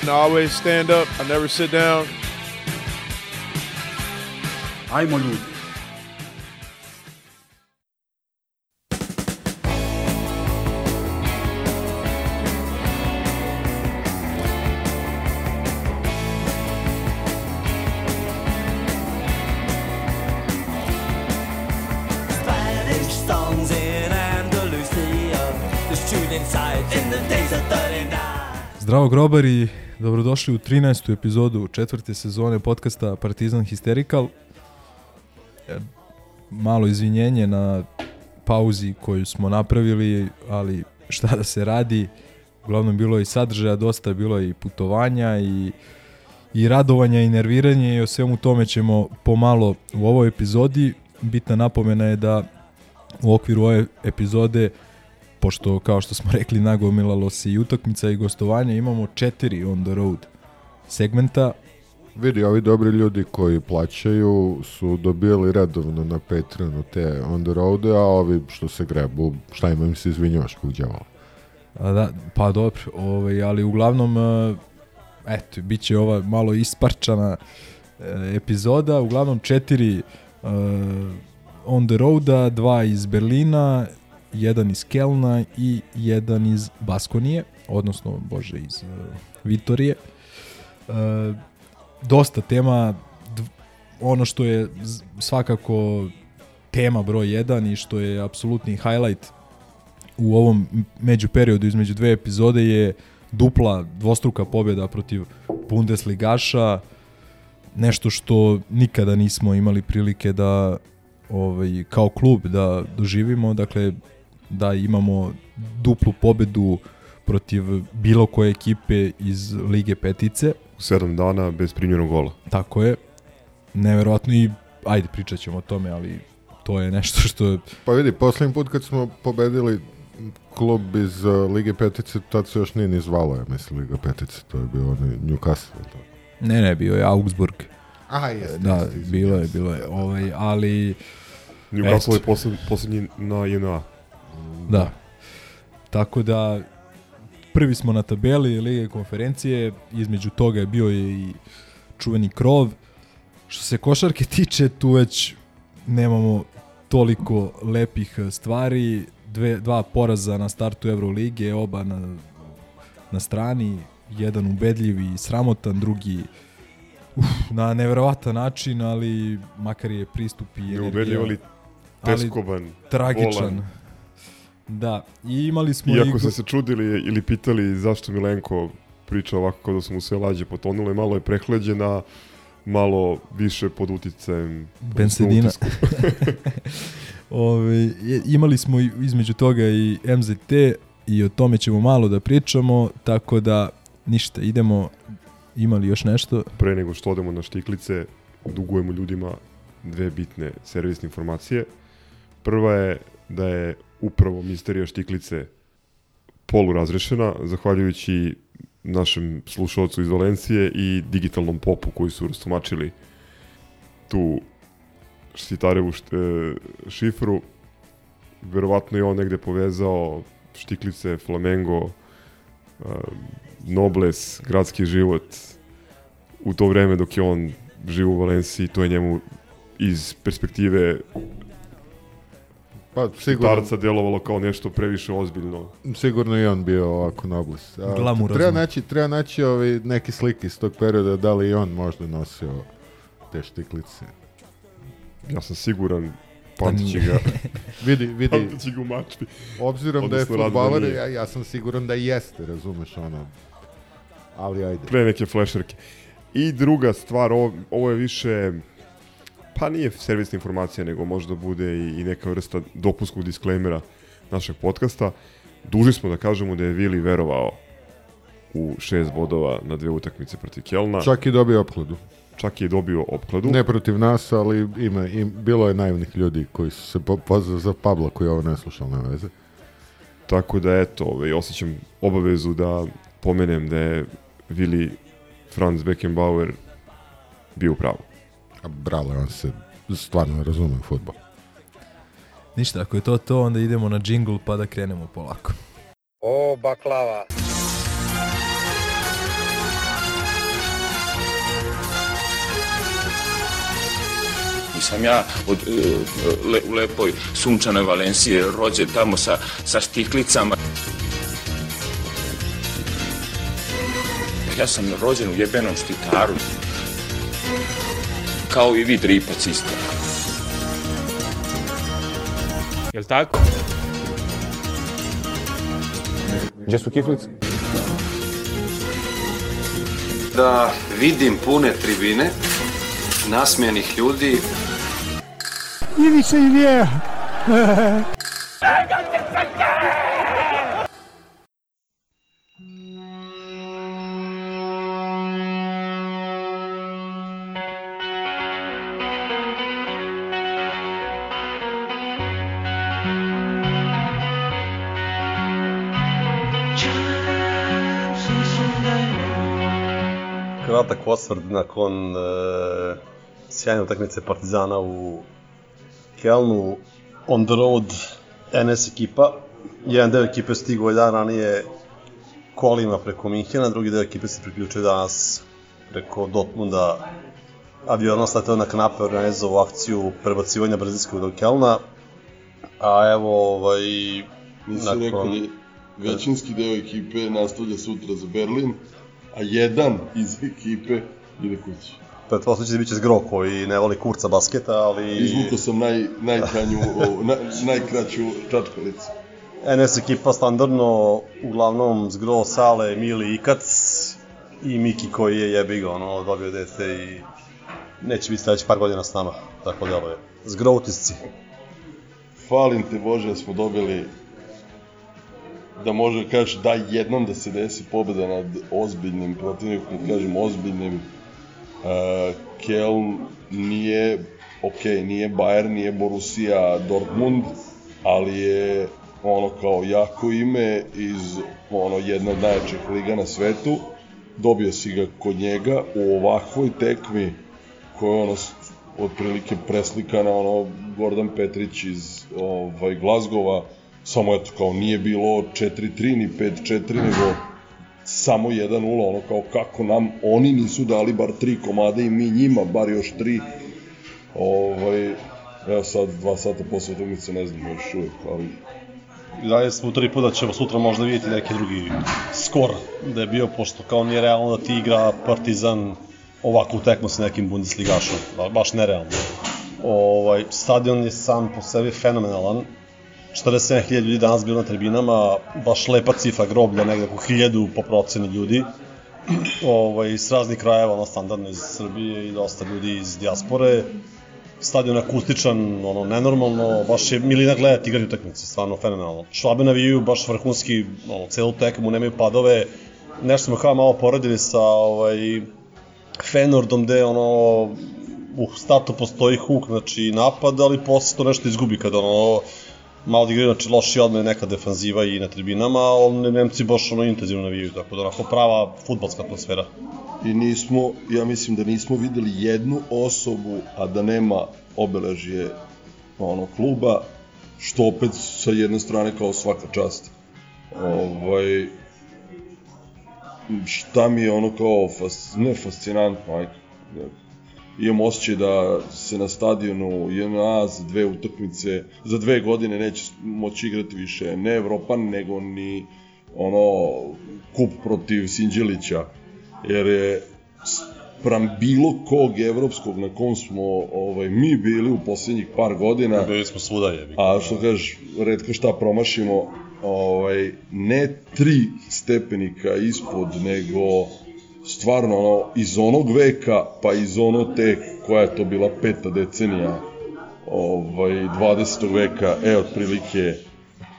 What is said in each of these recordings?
And I always stand up. I never sit down. Ajmo ljudi. Spanish songs in Andalusia. The shooting sights in the days of 39. Zdravo grobari, dobrodošli u 13. epizodu četvrte sezone podcasta Partizan Hysterical. E, Malo izvinjenje na pauzi koju smo napravili, ali šta da se radi. Uglavnom bilo je i sadržaja, dosta bilo je i putovanja i, i radovanja i nerviranja i o svemu tome ćemo pomalo u ovoj epizodi. Bitna napomena je da u okviru ove epizode pošto kao što smo rekli nagomilalo se i utakmica i gostovanja, imamo četiri on the road segmenta. Vidi, ovi dobri ljudi koji plaćaju su dobijali redovno na Patreonu te on the road a ovi što se grebu, šta ima im se izvinjavaš kog djavola. A da, pa dobro, ovaj, ali uglavnom, e, eto, bit će ova malo isparčana e, epizoda, uglavnom četiri e, on the roada, dva iz Berlina, jedan iz Kelna i jedan iz Baskonije, odnosno, bože, iz uh, Vitorije. Uh, dosta tema, ono što je svakako tema broj 1 i što je apsolutni highlight u ovom međuperiodu između dve epizode je dupla dvostruka pobjeda protiv Bundesligaša, nešto što nikada nismo imali prilike da ovaj, kao klub da doživimo, dakle da imamo duplu pobedu protiv bilo koje ekipe iz Lige Petice, u 7 dana bez primljenog gola. tako je, neverovatno i ajde pričat ćemo o tome, ali to je nešto što je Pa vidi, posljednji put kad smo pobedili klub iz uh, Lige Petice, tad se još nije ni zvalo, ja mislim, Liga Petice, to je bio onaj Newcastle. To. Ne, ne, bio je Augsburg. Aha, jeste. Da, jeste, bilo je, bilo je. Ovaj, ali, Newcastle je poslednji na JNA. Da. Tako da, prvi smo na tabeli Lige konferencije, između toga je bio je i čuveni krov. Što se košarke tiče, tu već nemamo toliko lepih eh, stvari. Dve, dva poraza na startu Evrolige, oba na, na strani. Jedan ubedljiv i sramotan, drugi uf, na neverovatan način, ali makar je pristup i energija. Neubedljiv, ali ali teskoban. tragičan. bolan. Da, i imali smo Iako i... ste se čudili ili pitali zašto Milenko priča ovako kao da su mu sve lađe potonule, malo je prehlađena, malo više pod uticajem Bensedina. Ove, imali smo i- između toga i MZT i o tome ćemo malo da pričamo, tako da ništa, idemo, imali još nešto? Pre nego što odemo na štiklice, dugujemo ljudima dve bitne servisne informacije. Prva je da je upravo misterija štiklice polu razrešena, zahvaljujući našem slušalcu iz Valencije i digitalnom popu koji su rastumačili tu štitarevu št, e, šifru. Verovatno je on negde povezao štiklice, Flamengo, e, Nobles, gradski život, u to vreme dok je on živo u Valenciji, to je njemu iz perspektive Pa sigurno, Tarca delovalo kao nešto previše ozbiljno. sigurno i on bio ovako noblis. A, Glamurazno. Treba naći, treba naći ovi neke slike iz tog perioda, da li i on možda nosio te štiklice. Ja sam siguran, nije. ga, Vidi, vidi, pamtit će ga u mačvi. obzirom da je Odnosno, da futbaler, nije. ja, ja sam siguran da jeste, razumeš ono. Ali ajde. Pre neke flešerke. I druga stvar, ovo, ovo je više, pa nije servisna informacija, nego možda bude i, i neka vrsta dopunskog disklejmera našeg podcasta. Duži smo da kažemo da je Vili verovao u šest bodova na dve utakmice protiv Kelna. Čak i dobio opkladu. Čak je dobio opkladu. Ne protiv nas, ali ima, im, bilo je naivnih ljudi koji su se po, pozvali za Pabla koji ovo ne slušao, nema veze. Tako da eto, ovaj, osjećam obavezu da pomenem da je Willi Franz Beckenbauer bio. A brale, on se stvarno razume u futbol. Ništa, ako je to to, onda idemo na džingl pa da krenemo polako. O, baklava. Nisam ja od, e, le, u lepoj sunčanoj Valencije rođen tamo sa, sa štiklicama. Ja sam rođen u jebenom štitaru. Kao i vi dripac isto. Jel tako? Gdje su kiflice? Da vidim pune tribine, nasmijenih ljudi. Ivica i Vjeja. Kratak osvrt nakon e, sjajne utakmice Partizana u Kelnu on the road NS ekipa. Jedan deo ekipe stigao je dan ranije kolima preko Minhena, drugi deo ekipe se priključio danas preko Dortmunda avionom stateo na knape organizovao akciju prebacivanja brzinskog do Kelna. A evo, ovaj, Nisu nakon... većinski deo ekipe nastavlja sutra za Berlin, a jedan iz ekipe ide kući. Pretpostavljam da biće zgro koji ne voli kurca basketa, ali... Izvukao sam naj, najkranju, na, najkraću čačkalicu. NS ekipa standardno, uglavnom zgro, Sale, Mili, Ikac i Miki koji je jebi ga, ono, dobio dete i neće biti sledeći par godina s nama, tako da je. Zgro utisci. Falim te Bože, da smo dobili da može da kažeš da jednom da se desi pobeda nad ozbiljnim protivnikom, kažem ozbiljnim uh, Keln nije ok, nije Bayern, nije Borussia Dortmund, ali je ono kao jako ime iz ono jedna od najjačih liga na svetu. Dobio si ga kod njega u ovakvoj tekmi koja je ono otprilike preslikana ono Gordon Petrić iz ovaj Glazgova samo eto kao nije bilo 4-3 ni 5-4 nego samo 1-0 ono kao kako nam oni nisu dali bar tri komade i mi njima bar još tri ovaj evo sad dva sata posle utakmice ne znam još uvijek ali I dalje smo tri puta ćemo sutra možda vidjeti neki drugi skor da je bio, pošto kao nije realno da ti igra Partizan ovakvu tekmu sa nekim Bundesligašom, ba, baš nerealno. Ovaj, stadion je sam po sebi fenomenalan, 47.000 ljudi danas bilo na tribinama, baš lepa cifra groblja, negde oko 1000 po proceni ljudi. Ovaj, s raznih krajeva, ono, standardno iz Srbije i dosta ljudi iz dijaspore. Stadion akustičan, ono, nenormalno, baš je milina gledati igrati utakmice, stvarno fenomenalno. Švabe navijaju baš vrhunski, ono, celu tekmu, nemaju padove. Nešto smo kao malo poredili sa, ovaj, Fenordom, gde, ono, u startu postoji huk, znači napad, ali posle to nešto izgubi kada, ono, malo da igraju, znači loši odme neka defanziva i na tribinama, a on, Nemci baš ono intenzivno navijaju, tako da onako prava futbalska atmosfera. I nismo, ja mislim da nismo videli jednu osobu, a da nema obeležje ono, kluba, što opet sa jedne strane kao svaka čast. Ovaj, šta mi je ono kao, fas, ne fascinantno, ajde, imam osjećaj da se na stadionu JNA za dve utakmice, za dve godine neće moći igrati više ne Evropan, nego ni ono kup protiv Sinđelića, jer je pram bilo kog evropskog na kom smo ovaj, mi bili u poslednjih par godina. Bili smo svuda jebi. A što kažeš, redko šta promašimo, ovaj, ne tri stepenika ispod, nego stvarno ono, iz onog veka, pa iz ono te, koja je to bila peta decenija, ovaj, 20. veka, e, otprilike,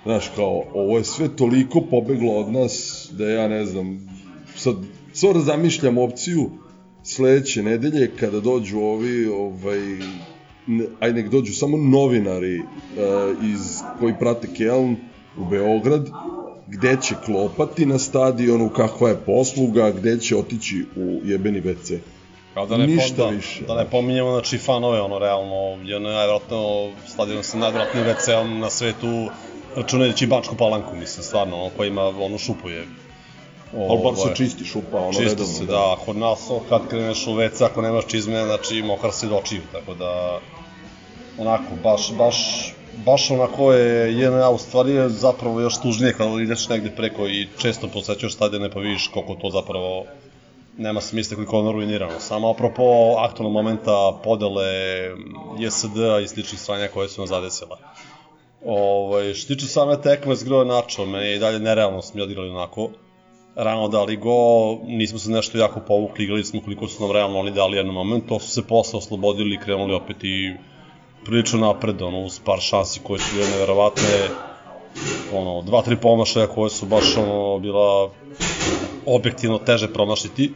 znaš, kao, ovo je sve toliko pobeglo od nas, da ja ne znam, sad, stvarno zamišljam opciju sledeće nedelje kada dođu ovi, ovaj, ne, aj nek dođu samo novinari uh, iz, koji prate Keln u Beograd, gde će klopati na stadionu, kakva je posluga, gde će otići u jebeni WC. Kao da ne, Ništa da, više. Da ne pominjemo, znači, fanove, ono, realno, je najvjerojatno, stadion sa najvjerojatnijim WC-om na svetu, računajući Bačku palanku, mislim, stvarno, ono, koja ima, ono, šupu je. Ali bar se čisti šupa, ono, Čisti redovno, se, da. da. Kod nas, ono, kad kreneš u WC, ako nemaš čizme, znači, mokar si do očiju, tako da, onako, baš, baš, baš onako je jedna, u stvari je zapravo još tužnije kada ideš negde preko i često posećaš stadione pa vidiš koliko to zapravo nema smisla koliko ono ruinirano. Samo apropo aktualnog momenta podele JSD-a i sličnih stranja koje su nas zadesila. Ovaj, što tiče same tekme s Načo, je i dalje nerealno smo mi odigrali onako. Rano dali go, nismo se nešto jako povukli, igrali smo koliko su nam realno oni dali jedan moment, to su se posle oslobodili i krenuli opet i prilično napred, ono, uz par šansi koje su bile neverovatne, ono, dva, tri pomašaja koje su baš, ono, bila objektivno teže promašiti,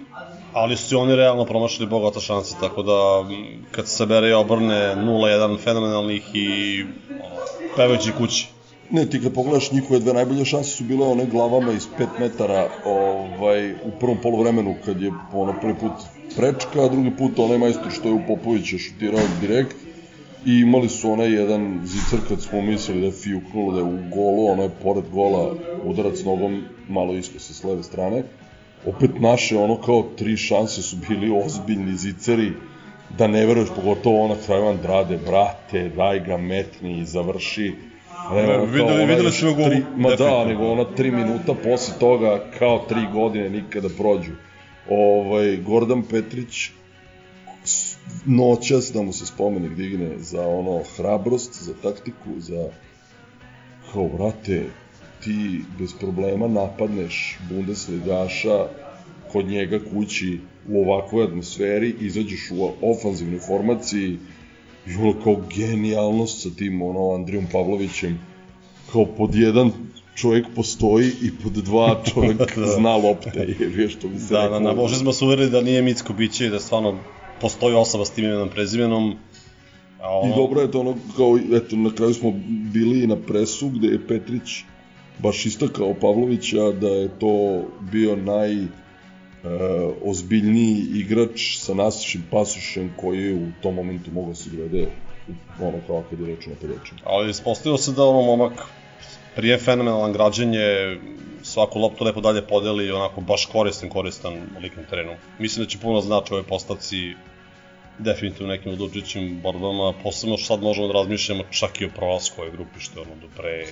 ali su oni realno promašili bogata šanse, tako da, kad se sabere i obrne 0-1 fenomenalnih i ono, pevajući kući. Ne, ti kad pogledaš njihove dve najbolje šanse su bile one glavama iz 5 metara ovaj, u prvom polovremenu kad je ono prvi put prečka, a drugi put onaj majstor što je u Popovića šutirao direkt i imali su onaj jedan zicer kad smo mislili da je fijuknulo da je u golu, ono je pored gola udarac nogom malo isko sa s leve strane. Opet naše ono kao tri šanse su bili ozbiljni ziceri da ne veruješ, pogotovo ona kraju Andrade, brate, daj ga metni i završi. Ne, Ne, ono, videli- videli su tri- Ma da, nego ona tri minuta posle toga, kao tri godine nikada prođu. Ovaj, Gordan Petrić, noćas da mu se spomenik digne za ono hrabrost, za taktiku, za kao, brate, ti bez problema napadneš Bundesligaša kod njega kući u ovakvoj atmosferi, izađeš u ofanzivnoj formaciji i ono kao genijalnost sa tim ono Andrijom Pavlovićem kao pod jedan čovjek postoji i pod dva čovjek Da. zna lopte, je što bi se Da, reklo. na, na Bože smo se uverili da nije Micko Biće i da stvarno postoji osoba s tim imenom prezimenom. A ono, I dobro je to ono, kao, eto, na kraju smo bili na presu gde je Petrić baš istakao Pavlovića da je to bio naj e, ozbiljniji igrač sa nasišim pasušem koji je u tom momentu mogao da se glede ono kao kad je reč na napadačima. Ali ispostavilo se da ono momak prije fenomenalan građenje, svaku loptu lepo dalje podeli, onako baš koristan, koristan lik na terenu. Mislim da će puno znači u ovoj postavci definitivno nekim odlučićim borbama, posebno što sad možemo da razmišljamo čak i o prolasku ove grupi, što je ono do pre...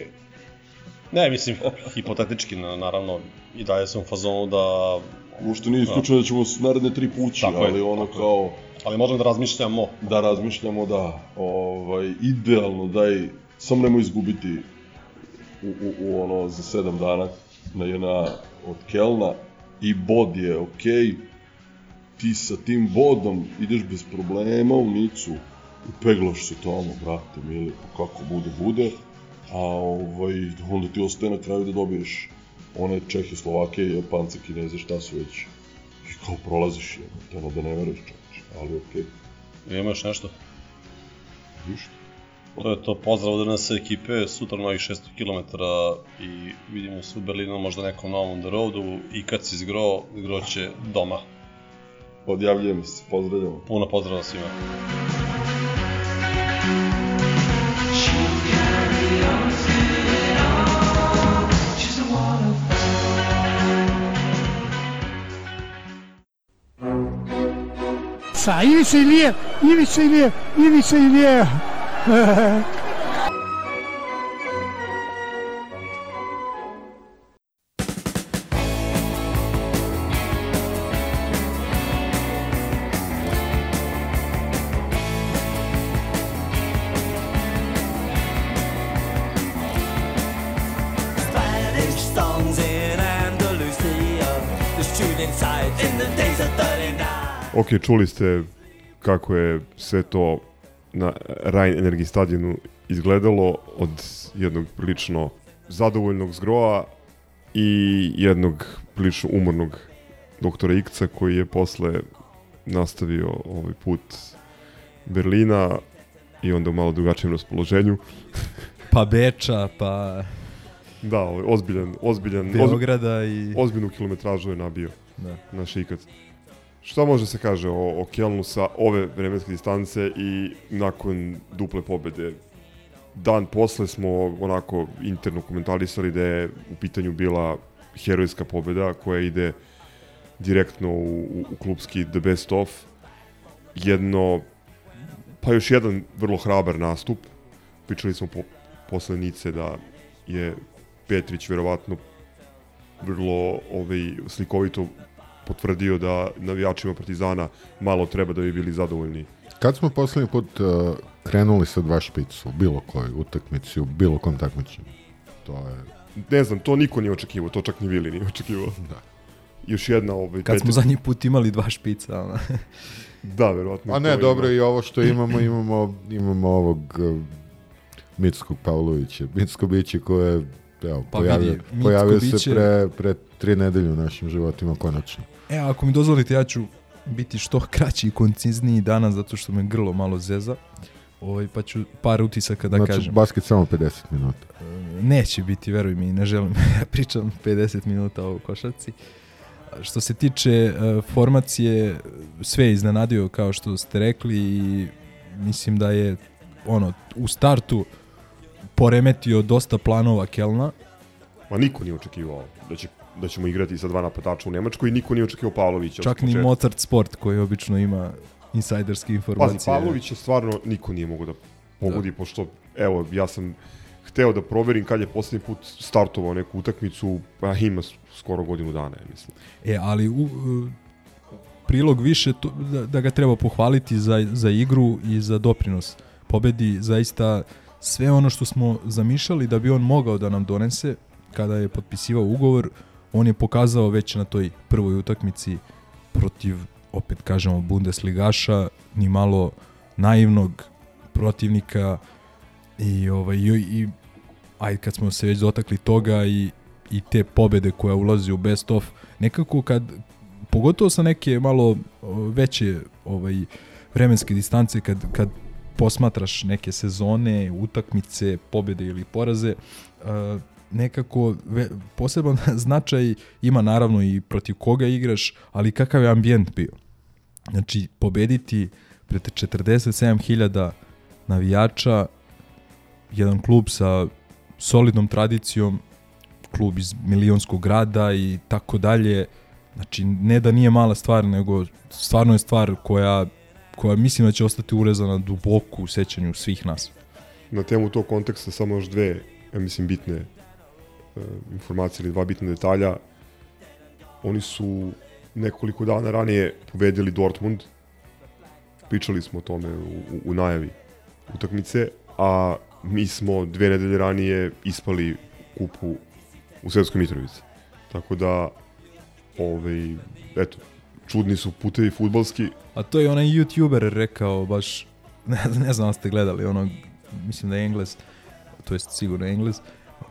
Ne, mislim, hipotetički, na, naravno, i dalje sam u fazonu da... Uopšte nije isključeno da ćemo s naredne tri pući, Tako je, ali ono tako je. kao... Ali možemo da razmišljamo. Da razmišljamo, da. Ovaj, idealno, daj, samo nemoj izgubiti u, u, u ono za sedam dana na jedna od Kelna i bod je okej. Okay. Ti sa tim bodom ideš bez problema u Nicu i peglaš se tamo, brate, mili, pa kako bude, bude. A ovaj, onda ti ostaje na kraju da dobiješ one Čehe, Slovake, Japance, Kineze, šta su već. I kao prolaziš je, ono da ne veruješ čoveče, ali okej. Okay. Ima još nešto? Ništa. To je to, pozdrav od nas ekipe, sutra novih 600 km i vidimo se u Berlinu, možda nekom novom on the roadu i kad si zgro, zgro će doma. Odjavljujem se, pozdravljamo. Puno pozdrava svima. Sa Ivica Ilije, Ivica Ilije, Ivica Ilije. Spanish songs in Andalusia. The student side in the days of 39. Ok, čuli ste kako je sve to na Rhein Energy stadionu izgledalo od jednog prilično zadovoljnog zgroa i jednog prilično umornog doktora Ikca koji je posle nastavio ovaj put Berlina i onda u malo drugačijem raspoloženju. pa Beča, pa... Da, ovaj, ozbiljan, ozbiljan, Beograda i... Ozbiljnu kilometražu je nabio Da. naš Ikac. Šta može se kaže o, o Kelnu sa ove vremenske distance i nakon duple pobede? Dan posle smo onako interno komentarisali da je u pitanju bila herojska pobeda koja ide direktno u, u, u klubski The Best Of. Jedno, pa još jedan vrlo hrabar nastup. Pričali smo po, posle Nice da je Petrić verovatno vrlo ovaj, slikovito potvrdio da navijačima Partizana malo treba da bi bili zadovoljni. Kad smo poslednji put uh, krenuli sa dva špicu, bilo kojoj utakmici, u bilo kom takmičenju? To je... Ne znam, to niko nije očekivao, to čak ni Vili nije očekivao. Da. Još jedna ovaj... Kad smo zadnji put imali dva špica, ona. da, verovatno. A ne, dobro, i ovo što imamo, imamo, imamo ovog uh, Mitskog Pavlovića, Mitsko biće koje evo, Pa pojavio, vidi, pojavio biće- se pre, pre tri nedelje u našim životima, konačno. E, ako mi dozvolite, ja ću biti što kraći i koncizniji danas, zato što me grlo malo zeza. Ovaj, pa ću par utisaka da znači, kažem. basket samo 50 minuta. Neće biti, veruj mi, ne želim. ja pričam 50 minuta o košarci. Što se tiče uh, formacije, sve je iznenadio kao što ste rekli i mislim da je ono u startu poremetio dosta planova Kelna. Ma niko nije očekivao da, će, da ćemo igrati sa dva napadača u Nemačkoj i niko nije očekivao Pavlovića. Čak ni. Mozart Sport koji obično ima insajderske informacije. Pazi, Pavlović je stvarno niko nije mogao da pogodi, da. pošto, evo, ja sam hteo da proverim kad je poslednji put startovao neku utakmicu, pa ima skoro godinu dana, ja mislim. E, ali u, prilog više to, da, da ga treba pohvaliti za, za igru i za doprinos pobedi. Zaista sve ono što smo zamišljali da bi on mogao da nam donese kada je potpisivao ugovor, on je pokazao već na toj prvoj utakmici protiv, opet kažemo, Bundesligaša, ni malo naivnog protivnika i, ovaj, i, i ajde kad smo se već dotakli toga i, i te pobede koja ulazi u best of, nekako kad, pogotovo sa neke malo veće ovaj, vremenske distance, kad, kad posmatraš neke sezone, utakmice, pobede ili poraze, uh, nekako ve, poseban značaj ima naravno i protiv koga igraš, ali kakav je ambijent bio. Znači, pobediti pred 47.000 navijača, jedan klub sa solidnom tradicijom, klub iz milionskog grada i tako dalje. Znači, ne da nije mala stvar, nego stvarno je stvar koja, koja mislim da će ostati urezana duboko u sećanju svih nas. Na temu tog konteksta samo još dve, ja mislim, bitne informacije ili dva bitne detalja. Oni su nekoliko dana ranije pobedili Dortmund. Pričali smo o tome u, u, u najavi utakmice, a mi smo dve nedelje ranije ispali kupu u Svetskoj Mitrovici. Tako da, ovaj, eto, čudni su putevi futbalski. A to je onaj youtuber rekao baš, ne, ne znam da ste gledali, ono, mislim da je Engles, to jest sigurno Engles,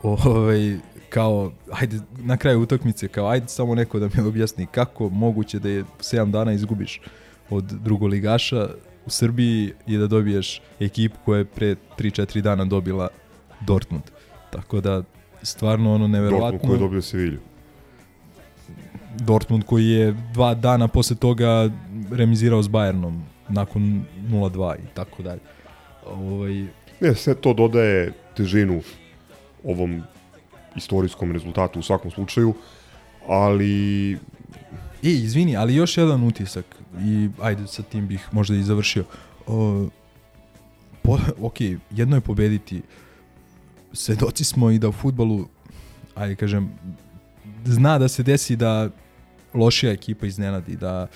ovaj, kao, ajde, na kraju utakmice, kao, ajde samo neko da mi objasni kako moguće da je 7 dana izgubiš od drugoligaša u Srbiji i da dobiješ ekipu koja je pre 3-4 dana dobila Dortmund. Tako da, stvarno ono neverovatno. Dortmund koji je dobio Sevilju. Dortmund koji je dva dana posle toga remizirao s Bayernom nakon 0-2 i tako dalje. Ovaj, Ne, sve to dodaje težinu ovom istorijskom rezultatu u svakom slučaju, ali E, izvini, ali još jedan utisak i ajde sa tim bih možda i završio. O, po, ok, jedno je pobediti. Svedoci smo i da u futbolu, ajde kažem, zna da se desi da lošija ekipa iznenadi, da,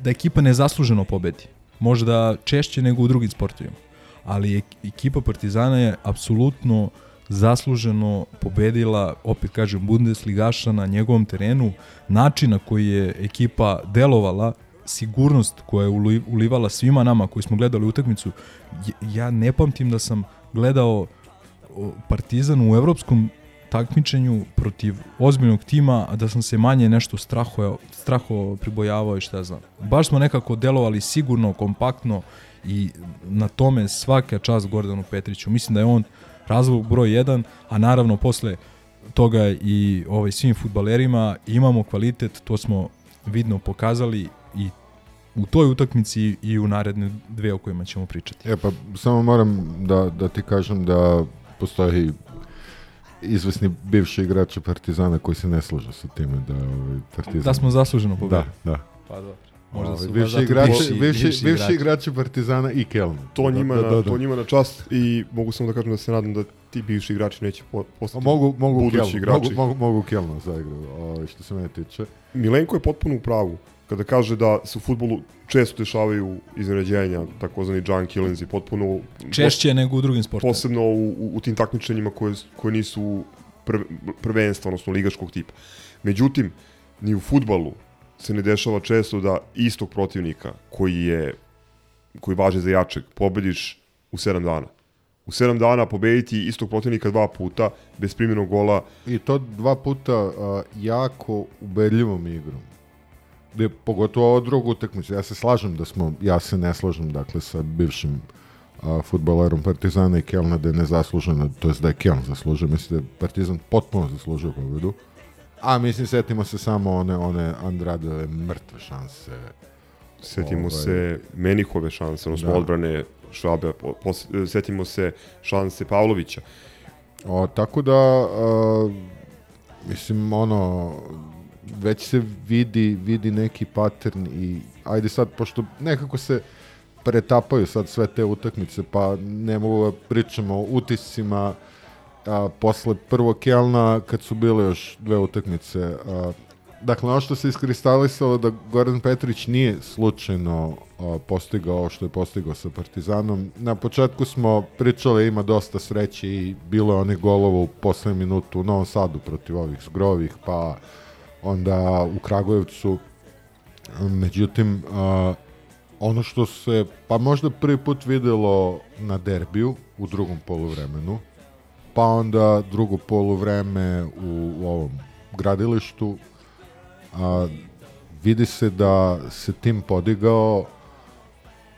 da ekipa nezasluženo pobedi. Možda češće nego u drugim sportovima. Ali ek- ekipa Partizana je apsolutno zasluženo pobedila, opet kažem, Bundesligaša na njegovom terenu, način na koji je ekipa delovala, sigurnost koja je uli- ulivala svima nama koji smo gledali utakmicu, ja ne pamtim da sam gledao Partizan u evropskom takmičenju protiv ozbiljnog tima, a da sam se manje nešto straho, straho pribojavao i šta znam. Baš smo nekako delovali sigurno, kompaktno i na tome svaka čast Gordanu Petriću. Mislim da je on razlog broj 1, a naravno posle toga i ovaj svim futbalerima imamo kvalitet, to smo vidno pokazali i u toj utakmici i u naredne dve o kojima ćemo pričati. E pa samo moram da, da ti kažem da postoji izvesni bivši igrači Partizana koji se ne služe sa time da ovaj Partizan Da smo zasluženo pobedili. Da, da. Pa dobro. Možda su bivši igrači, bivši- bivši, bivši bivši igrači. Partizana i Kelna. To njima, da, da, da. to njima na čast i mogu samo da kažem da se nadam da ti bivši igrači neće po, postati Mogu, mogu budući Kelna, igrači. mogu, mogu, mogu Kelna za igru, ovaj, što se mene tiče. Milenko je potpuno u pravu kada kaže da se u futbolu često dešavaju iznenađenja, takozvani junk killings i potpuno... Češće nego u drugim sportovima. Posebno u, u, u tim takmičenjima koje, koje nisu prv, prvenstva, odnosno ligaškog tipa. Međutim, ni u futbalu se ne dešava često da istog protivnika koji je koji važe za jačeg pobediš u 7 dana. U 7 dana pobediti istog protivnika dva puta bez primjenog gola I to dva puta a, jako ubedljivom igrom. Gde, pogotovo ovo drugu utakmicu. Ja se slažem da smo, ja se ne slažem dakle sa bivšim a, futbalerom Partizana i Kelna da je nezasluženo, to jest da je Keln zaslužio. Mislim da je Partizan potpuno zaslužio pobedu. A mislim, setimo se samo one, one Andradove mrtve šanse. Setimo Ovaj, se Menihove šanse, odnosno Da. odbrane Švabe, pos- setimo se šanse Pavlovića. O, tako da, a, mislim, ono, već se vidi, vidi neki pattern i ajde sad, pošto nekako se pretapaju sad sve te utakmice, pa ne mogu da pričamo o utiscima a, posle prvog Kelna, kad su bile još dve utakmice. A, dakle, ono što se iskristalisalo da Goran Petrić nije slučajno a, postigao ovo što je postigao sa Partizanom. Na početku smo pričali ima dosta sreće i bilo je onih golova u poslednjem minutu u Novom Sadu protiv ovih zgrovih, pa onda u Kragujevcu. Međutim, a, ono što se, pa možda prvi put videlo na derbiju u drugom poluvremenu, pa onda drugo poluvreme u, u ovom gradilištu, a, vidi se da se tim podigao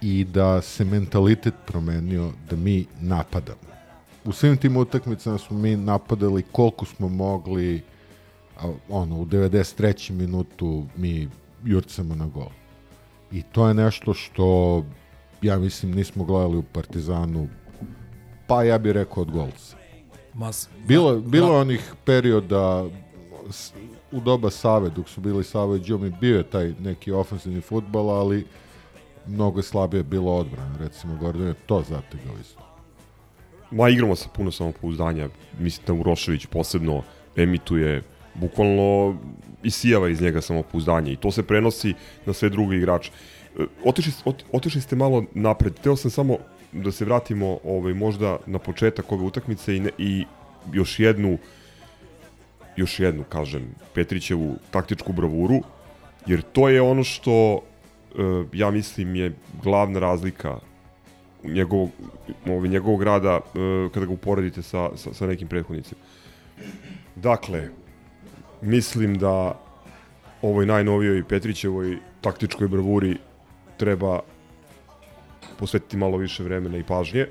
i da se mentalitet promenio da mi napadamo. U svim tim utakmicama smo mi napadali koliko smo mogli, a, ono, u 93. minutu mi jurcamo na gol. I to je nešto što ja mislim nismo gledali u Partizanu pa ja bih rekao od golca. Mas, Bilo, ma- bilo je onih perioda u doba Save, dok su bili Save i Džumi, bio je taj neki ofensivni futbol, ali mnogo je slabije bilo odbrana. Recimo, Gordon je to zategao isto. Ma igramo sa puno samopouzdanja. Mislim da Urošević posebno emituje bukvalno isijava iz njega samopouzdanje i to se prenosi na sve druge igrače. E, Otišli, ot, otišli ste malo napred. Teo sam samo da se vratimo ovaj, možda na početak ove utakmice i, ne, i još jednu još jednu, kažem, Petrićevu taktičku bravuru, jer to je ono što e, ja mislim je glavna razlika njegovog, ovaj, njegovog rada e, kada ga uporedite sa, sa, sa nekim prethodnicima. Dakle, mislim da ovoj najnovijoj Petrićevoj taktičkoj bravuri treba posvetiti malo više vremena i pažnje.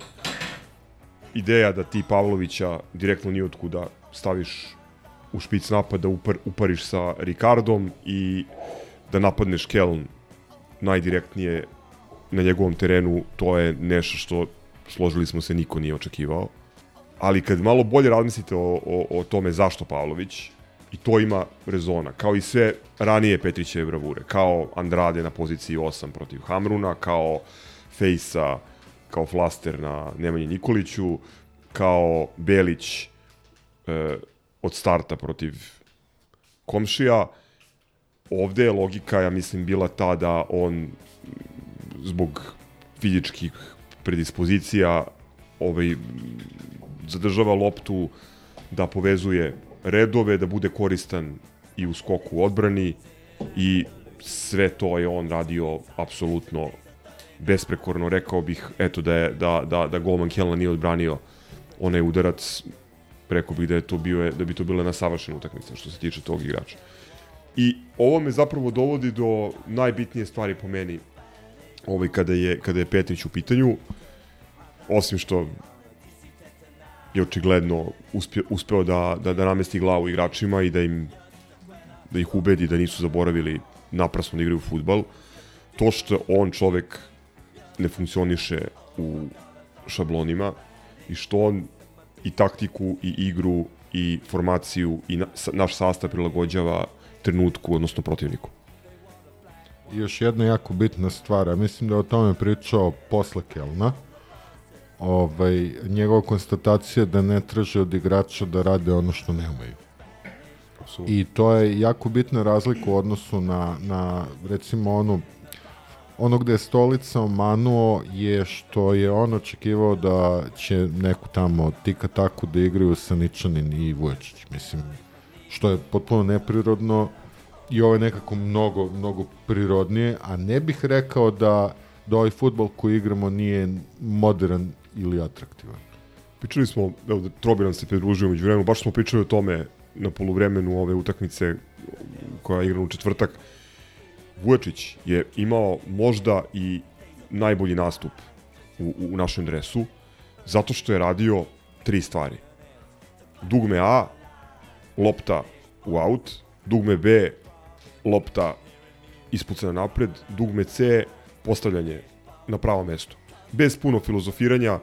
Ideja da ti Pavlovića direktno nijotkuda staviš u špic napada, upar, upariš sa Ricardom i da napadneš Keln najdirektnije na njegovom terenu, to je nešto što složili smo se niko nije očekivao. Ali kad malo bolje razmislite o, o, o tome zašto Pavlović, i to ima rezona, kao i sve ranije Petrićeve bravure, kao Andrade na poziciji 8 protiv Hamruna, kao Fejsa, kao Flaster na Nemanji Nikoliću, kao Belić e, od starta protiv Komšija. Ovde je logika, ja mislim, bila ta da on zbog fizičkih predispozicija ovaj, zadržava loptu da povezuje redove, da bude koristan i u skoku odbrani i sve to je on radio apsolutno besprekorno. Rekao bih eto da je da, da, da golman Kjelna nije odbranio onaj udarac Rekao bih da, je to bio, da bi to bila nasavršena utakmica što se tiče tog igrača. I ovo me zapravo dovodi do najbitnije stvari po meni ovaj, kada, je, kada je Petrić u pitanju. Osim što je očigledno uspio, uspeo da, da, da namesti glavu igračima i da im da ih ubedi da nisu zaboravili naprasno da igraju futbal. To što on čovek ne funkcioniše u šablonima i što on i taktiku i igru i formaciju i na, naš sastav prilagođava trenutku, odnosno protivniku. I još jedna jako bitna stvar, a mislim da je o tome pričao posle Kelna, ovaj, njegova konstatacija da ne traže od igrača da rade ono što ne umeju. I to je jako bitna razlika u odnosu na, na recimo onu ono gde je stolica omanuo je što je on očekivao da će neku tamo tika taku da igraju Saničanin i Vuječić. Mislim, što je potpuno neprirodno i ovo je nekako mnogo, mnogo prirodnije, a ne bih rekao da, da ovaj futbol koji igramo nije modern ili atraktivan. Pričali smo, evo, Trobiran se pridružio među vremenu, baš smo pričali o tome na poluvremenu ove utakmice koja je igrana u četvrtak. Vujačić je imao možda i najbolji nastup u, u našem dresu, zato što je radio tri stvari. Dugme A, lopta u aut, dugme B, lopta ispucana napred, dugme C, postavljanje na pravo mesto. Bez puno filozofiranja,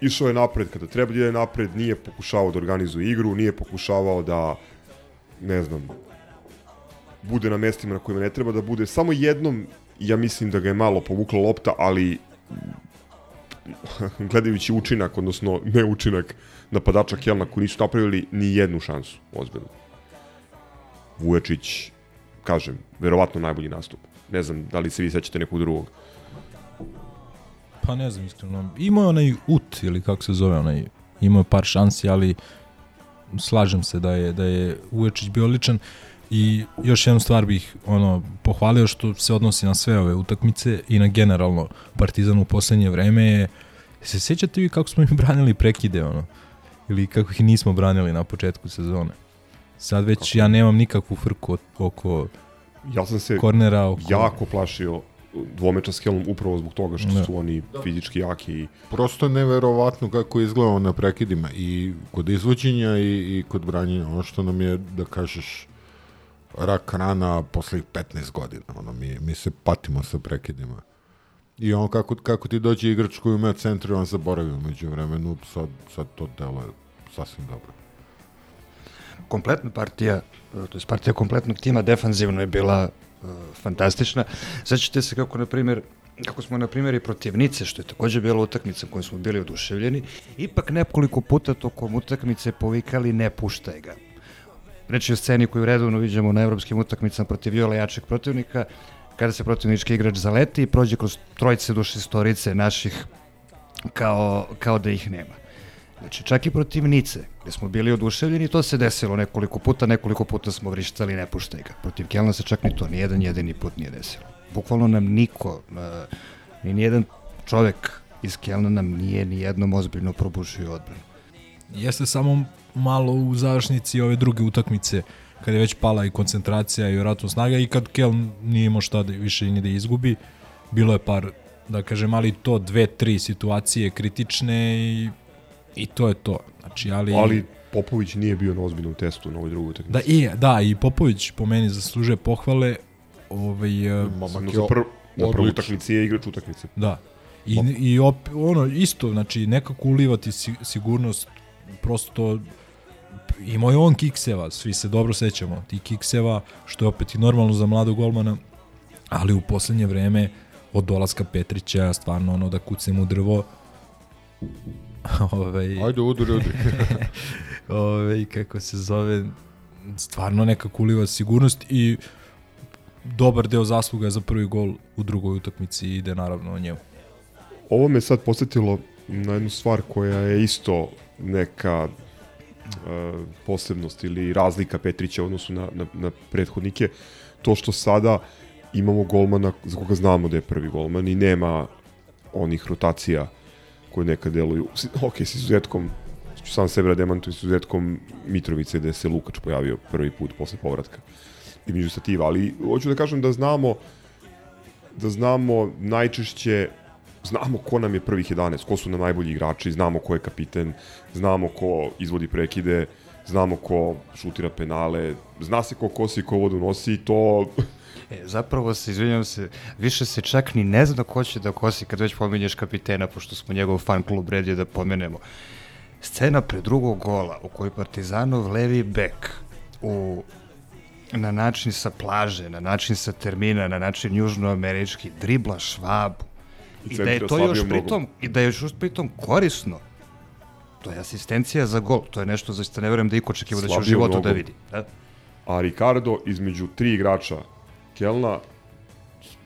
išao je napred kada treba da ide napred, nije pokušavao da organizuje igru, nije pokušavao da, ne znam, bude na mestima na kojima ne treba da bude. Samo jednom, ja mislim da ga je malo povukla lopta, ali gledajući učinak, odnosno ne učinak napadača Kelna koji nisu napravili ni jednu šansu, ozbiljno. Vuječić, kažem, verovatno najbolji nastup. Ne znam da li se vi sećate nekog drugog. Pa ne znam iskreno. Imao je onaj ut ili kako se zove onaj imao je par šansi, ali slažem se da je da je Vuječić bio ličan i još jednu stvar bih ono pohvalio što se odnosi na sve ove utakmice i na generalno Partizan u poslednje vreme je se sećate vi kako smo im branili prekide ono ili kako ih nismo branili na početku sezone. Sad već kako? ja nemam nikakvu frku oko ja sam se kornera oko... jako plašio dvomeča s Kelom upravo zbog toga što ne. su oni fizički jaki. I... Prosto neverovatno kako je izgledao na prekidima i kod izvođenja i, i kod branjenja. Ono što nam je, da kažeš, rak rana poslednjih 15 godina. Ono, mi, mi se patimo sa prekidima. I on kako, kako ti dođe igrač koji ima centru, on zaboravio među vremenu, sad, sad to delo je sasvim dobro. Kompletna partija, to je partija kompletnog tima defanzivno je bila uh, fantastična. Sećate se kako, na primjer, kako smo na primjer i protivnice, što je takođe bila utakmica kojom smo bili oduševljeni, ipak nekoliko puta tokom utakmice povikali ne puštaj ga. Reći o sceni koju redovno vidimo na evropskim utakmicama protiv viola jačeg protivnika, kada se protivnički igrač zaleti i prođe kroz trojice do šestorice naših kao, kao da ih nema. Znači, čak i protiv Nice, gde smo bili oduševljeni, to se desilo nekoliko puta, nekoliko puta smo vrištali, ne puštaj ga. Protiv Kelna se čak ni to, ni jedan jedini put nije desilo. Bukvalno nam niko, ni nijedan čovek iz Kelna nam nije ni jednom ozbiljno probušio odbranu. Jeste samo malo u završnici ove druge utakmice, kada je već pala i koncentracija i vjerojatno snaga i kad Keln nije imao šta da, više ni da izgubi, bilo je par, da kažem, ali to dve, tri situacije kritične i I to je to. Znači, ali... Ali Popović nije bio na ozbiljnom testu na ovoj drugoj utakmici. Da, i, da, i Popović po meni zaslužuje pohvale. Ovaj, e, Momak je prv, na prvoj utakmici je igrač utakmice. Da. I, i op, ono, isto, znači, nekako ulivati sigurnost, prosto to imao je on kikseva, svi se dobro sećamo, ti kikseva, što je opet i normalno za mladog golmana, ali u poslednje vreme od dolaska Petrića, stvarno ono da kucem u drvo, ovaj, Ajde, udri, udri. ovaj, kako se zove, stvarno neka kuliva sigurnost i dobar deo zasluga za prvi gol u drugoj utakmici ide naravno o njemu. Ovo me sad posetilo na jednu stvar koja je isto neka posebnost ili razlika Petrića u odnosu na, na, na prethodnike. To što sada imamo golmana za koga znamo da je prvi golman i nema onih rotacija koje nekad deluju, ok, s izuzetkom sam sebe da demantujem s izuzetkom Mitrovice gde se Lukač pojavio prvi put posle povratka između stativa, ali hoću da kažem da znamo da znamo najčešće znamo ko nam je prvih 11, ko su nam najbolji igrači, znamo ko je kapiten, znamo ko izvodi prekide, znamo ko šutira penale, zna se ko kosi, ko vodu nosi i to E, zapravo se, izvinjam se, više se čak ni ne zna ko će da kosi kad već pominješ kapitena, pošto smo njegov fan klub redio da pomenemo. Scena pre drugog gola u kojoj Partizanov levi bek u na način sa plaže, na način sa termina, na način južnoamerički, dribla švabu. I da je to još pritom, i da je još pritom korisno. To je asistencija za gol. To je nešto zaista ne verujem da iko očekiva da će u životu da vidi. Da? A Ricardo između tri igrača Kelna,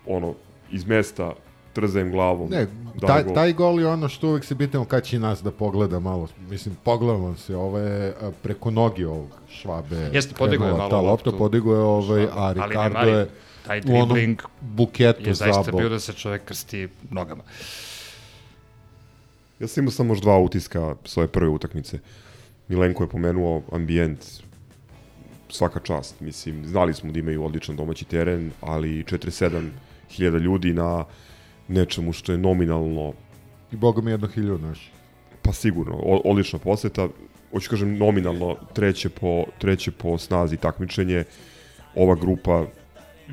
ono, iz mesta trzajem glavom. Ne, taj, gol. taj gol je ono što uvek se pitamo kad će nas da pogleda malo. Mislim, pogledamo se, ovo je preko nogi ovog švabe. Jeste, podigo je malo ta lopta, podigo je ovaj, a Ricardo je taj dribling buketu je zaista bio da se čovek krsti nogama. Ja sam imao samo još dva utiska svoje prve utakmice. Milenko je pomenuo ambijent, svaka čast. Mislim, znali smo da imaju odličan domaći teren, ali 47.000 ljudi na nečemu što je nominalno... I boga mi jedno hiljadu naš. Pa sigurno, o, odlična poseta. Hoću kažem nominalno treće po, treće po snazi takmičenje. Ova grupa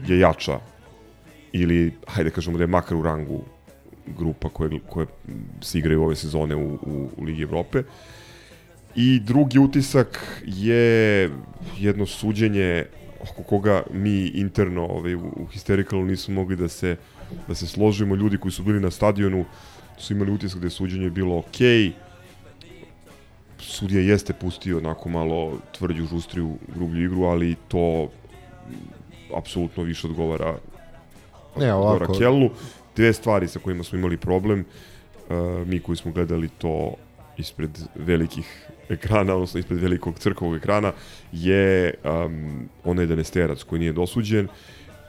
je jača ili, hajde da kažemo da je makar u rangu grupa koje, koje se igraju ove sezone u, u, u Ligi Evrope. I drugi utisak je jedno suđenje oko koga mi interno ovaj, u, u Hysterikalu nismo mogli da se, da se složimo. Ljudi koji su bili na stadionu su imali utisak da je suđenje bilo okej. Okay. Sudija jeste pustio onako malo tvrđu, žustriju, grublju igru, ali to apsolutno više odgovara ne, ovako. odgovara. Dve stvari sa kojima smo imali problem, uh, mi koji smo gledali to ispred velikih ekrana, odnosno ispred velikog crkovog ekrana, je um, onaj danesterac koji nije dosuđen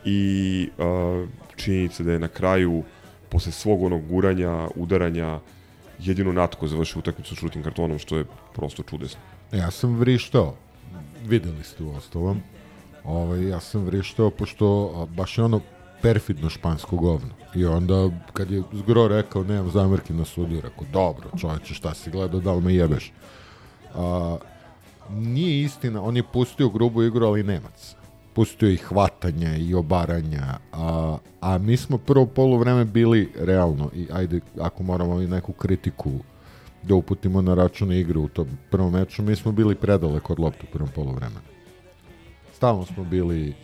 i uh, činjenica da je na kraju posle svog onog guranja, udaranja, jedino Natko završio utakmicu šutim kartonom, što je prosto čudesno. Ja sam vrištao, videli ste u ostalom, ovaj, ja sam vrištao, pošto baš je ono perfidno špansko govno. I onda, kad je zgro rekao, nemam zamerki na sudiju, rekao, dobro, čovječe, šta si gledao, da li me jebeš? A, nije istina, on je pustio grubu igru, ali Nemac. Pustio i hvatanja i obaranja, a, a mi smo prvo polovreme bili realno, i ajde, ako moramo i neku kritiku da uputimo na račun igre u tom prvom meču, mi smo bili predaleko od loptu u prvom polovremenu. Stalno smo bili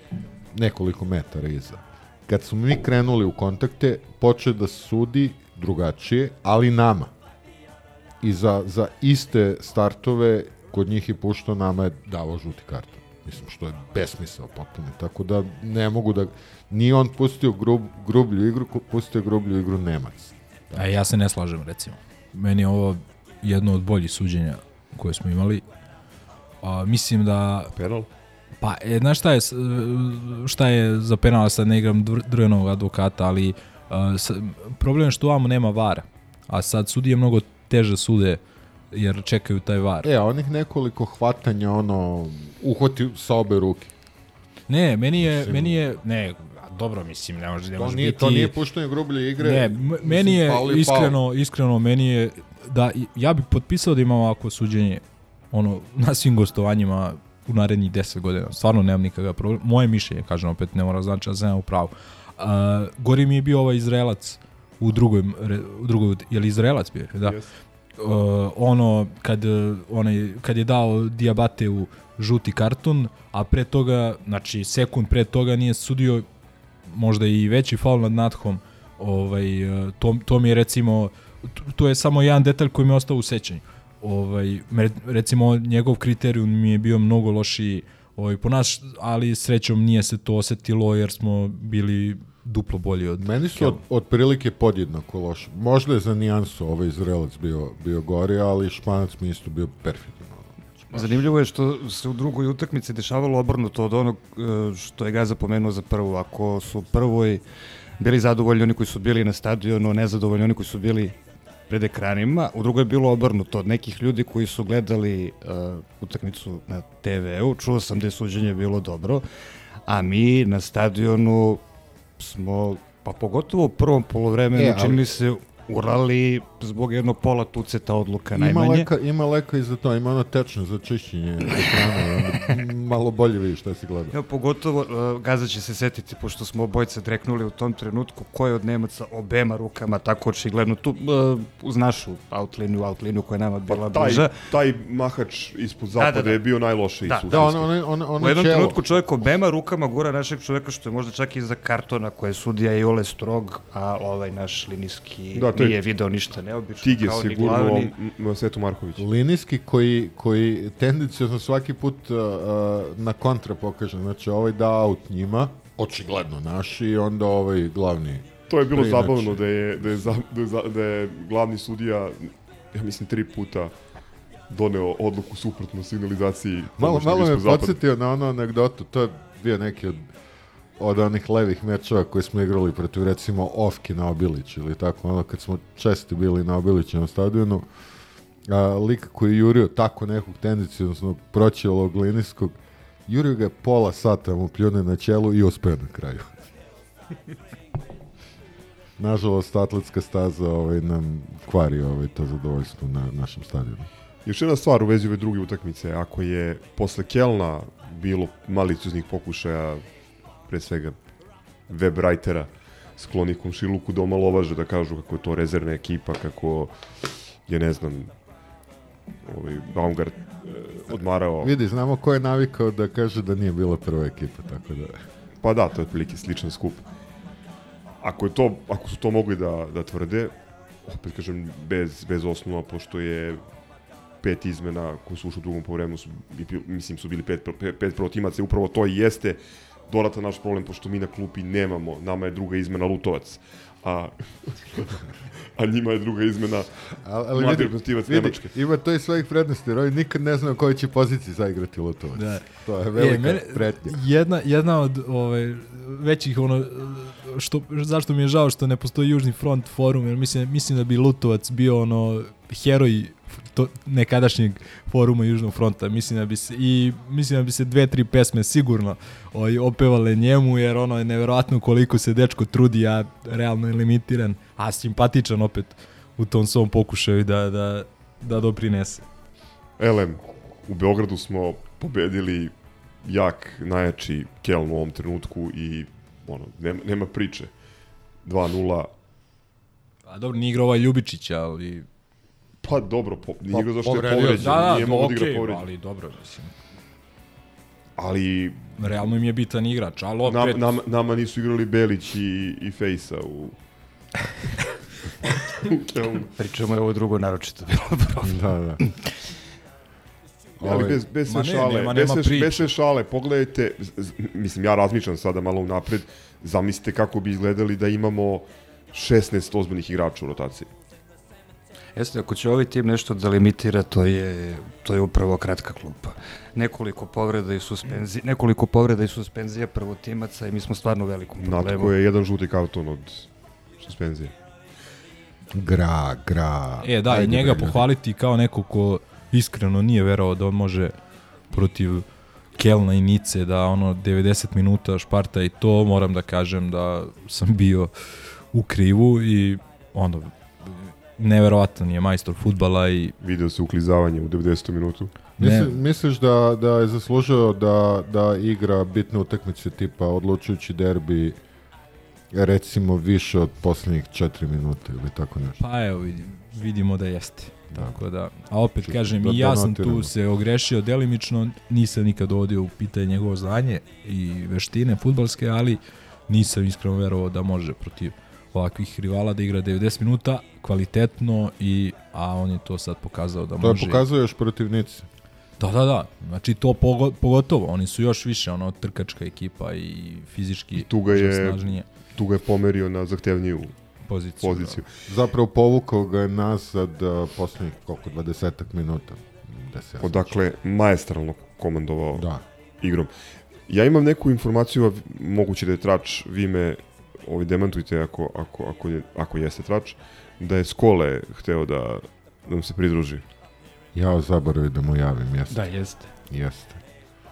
nekoliko metara iza. Kad smo mi krenuli u kontakte, počeo da sudi drugačije, ali nama i za, za iste startove kod njih je puštao nama je davao žuti karton. Mislim, što je besmisao potpuno. Tako da ne mogu da... Nije on pustio grub, grublju igru, pustio grublju igru Nemac. A ja se ne slažem, recimo. Meni je ovo jedno od boljih suđenja koje smo imali. A, mislim da... Penal? Pa, e, znaš šta je, šta je za penal, sad ne igram drvenog advokata, ali sa, problem je što ovamo nema vara. A sad sudije mnogo teže sude jer čekaju taj var. E, a onih nekoliko hvatanja, ono, uhvati sa obe ruke. Ne, meni je, mislim, meni je, ne, dobro, mislim, ne može, ne može nije, biti... To nije puštanje grublje igre. Ne, meni je, pali, iskreno, pali. iskreno, meni je, da, ja bih potpisao da imam ovako suđenje, ono, na svim gostovanjima u narednih 10 godina. Stvarno nemam nikakav problem. Moje mišljenje, kažem opet, ne mora znači da sam ja u pravu. Uh, gori mi je bio ovaj Izraelac u drugoj, u drugoj je li Izraelac bio? Da. Yes uh, ono kad onaj kad je dao Diabate u žuti karton, a pre toga, znači sekund pre toga nije sudio možda i veći faul nad Nathom. Ovaj to, to mi je recimo to je samo jedan detalj koji mi je ostao u sećanju. Ovaj recimo njegov kriterijum mi je bio mnogo lošiji ovaj po nas, ali srećom nije se to osetilo jer smo bili duplo bolji od Meni su od, od prilike podjednako loše. Možda je za nijansu ovaj Izraelac bio, bio gori, ali Španac mi isto bio perfidan. Zanimljivo je što se u drugoj utakmici dešavalo obrnuto od onog što je Gaza pomenuo za prvu. Ako su prvoj bili zadovoljni oni koji su bili na stadionu, nezadovoljni oni koji su bili pred ekranima, u drugoj je bilo obrnuto. Od nekih ljudi koji su gledali uh, utakmicu na TV-u, čuo sam da je suđenje bilo dobro, a mi na stadionu smo, pa pogotovo u prvom polovremenu, E, ali- čini mi se urali zbog jednog pola tuceta odluka Ima najmanje. leka, ima leka i za to, ima ono tečno za čišćenje ekrana, malo bolje vidiš šta si gledao. Ja, pogotovo, uh, Gaza će se setiti, pošto smo obojice dreknuli u tom trenutku, ko je od Nemaca obema rukama, tako očigledno, tu uh, uz našu outliniju, outliniju koja je nama bila Taj, bliža. taj mahač ispod Da, zapada da, da. je bio najlošiji Da. Da, ono, ono, ono, ono U jednom ćelo. trenutku čovjek obema rukama gura našeg čovjeka, što je možda čak i za kartona koje je sudija i ole strog, a ovaj naš linijski Da, to je nije video ništa neobično, Tige kao ni sigurno glavni. Setu Marković. Linijski koji, koji tendencijozno svaki put uh, uh, na kontra pokaže, znači ovaj da aut njima, očigledno naši, i onda ovaj glavni. To je bilo preinači. zabavno da je, da, je, za- da, je, za- da je glavni sudija, ja mislim, tri puta doneo odluku suprotno signalizaciji. Malo, malo me podsjetio na onu anegdotu, to je bio neki od, od onih levih mečeva koje smo igrali protiv recimo Ofki na Obiliću ili tako, ono kad smo česti bili na Obiliću na stadionu, a, lik koji je jurio tako nekog tendencijozno proćelog linijskog, jurio ga je pola sata mu pljune na čelu i uspeo na kraju. Nažalost, atletska staza ovaj, nam kvari ovaj, to zadovoljstvo na našem stadionu. Još jedna stvar u vezi ove druge utakmice, ako je posle Kelna bilo malicioznih pokušaja, pre svega web writera, skloni komšiluku da omalovaže, da kažu kako je to rezervna ekipa, kako je, ne znam, ovaj Baumgart e, odmarao. Vidi, znamo ko je navikao da kaže da nije bila prva ekipa, tako da... Pa da, to je otprilike sličan skup. Ako, je to, ako su to mogli da, da tvrde, opet kažem, bez, bez osnova, pošto je pet izmena koje su ušli u drugom povremenu, su, mislim su bili pet, pet, pet protimaca upravo to i jeste dodatan naš problem, pošto mi na klupi nemamo, nama je druga izmena Lutovac, a, a njima je druga izmena Ali, ali mladi vidi, reprezentativac vidi, Nemačke. ima to i svojih prednosti, jer ovi nikad ne znaju u kojoj će poziciji zaigrati Lutovac. Da. To je velika E, mene- pretnja. Jedna, jedna od ovaj, većih ono, što, zašto mi je žao što ne postoji Južni front forum, jer mislim, mislim da bi Lutovac bio ono heroj to, nekadašnjeg foruma Južnog fronta. Mislim da bi se, i mislim da bi se dve, tri pesme sigurno ovaj, opevale njemu, jer ono je neverovatno koliko se dečko trudi, a realno je limitiran, a simpatičan opet u tom svom pokušaju da, da, da doprinese. Elem, u Beogradu smo pobedili jak, najjači Keln u ovom trenutku i ono, nema, nema priče. 2-0. A dobro, nije igrao ovaj Ljubičić, ali... Pa dobro, po, nije Pa, igrao zašto je povređen. Da, da, nije to mogao da igra povređen. ali dobro, mislim. Ali Realno im je bitan igrač, ali opet... nam, nam, nama nisu igrali Belić i, i Fejsa u... Pričamo je ovo drugo naročito bilo problem. Da, da. Ali Ovaj, bez, bez sve šale, nema- bez, nema sve, priče. bez sve šale, pogledajte, mislim, ja razmišljam sada malo napred, zamislite kako bi izgledali da imamo 16 ozbiljnih igrača u rotaciji. Jeste, ako će ovaj tim nešto da limitira, to je, to je upravo kratka klupa. Nekoliko povreda i suspenzija, nekoliko povreda i suspenzija prvotimaca i mi smo stvarno u velikom problemu. Natko je jedan žuti karton od suspenzije. Gra, gra. E, da, i Ajde, njega bre, pohvaliti kao neko ko iskreno nije verovao da on može protiv Kelna i Nice da ono 90 minuta šparta i to moram da kažem da sam bio u krivu i ono neverovatan je majstor futbala i Video se uklizavanje u 90. minutu. Misli, misliš da, da je zaslužio da, da igra bitne utakmice tipa odlučujući derbi recimo više od posljednjih 4 minuta ili tako nešto? Pa evo, vidi- vidimo da jeste. Tako da, a opet Čisto kažem, da i ja sam tu se ogrešio delimično, nisam nikad dovodio u pitanje njegovo znanje i veštine futbalske, ali nisam iskreno verovao da može protiv ovakvih rivala da igra 90 minuta kvalitetno i a on je to sad pokazao da To je može. pokazao još protiv Nice. Da, da, da. Znači to pogo- pogotovo, oni su još više ono trkačka ekipa i fizički Tu ga je, snažnije tu ga je pomerio na zahtevniju poziciju. poziciju. Zapravo povukao ga je nazad uh, posljednjih koliko, 20 minuta. Da se ja Odakle, maestralno komandovao Da. igrom. Ja imam neku informaciju, a moguće da je trač Vime ovaj demantujte ako, ako, ako, je, ako jeste trač, da je Skole hteo da, da nam se pridruži. Ja zaboravim da mu javim, jeste. Da, jeste. Jeste.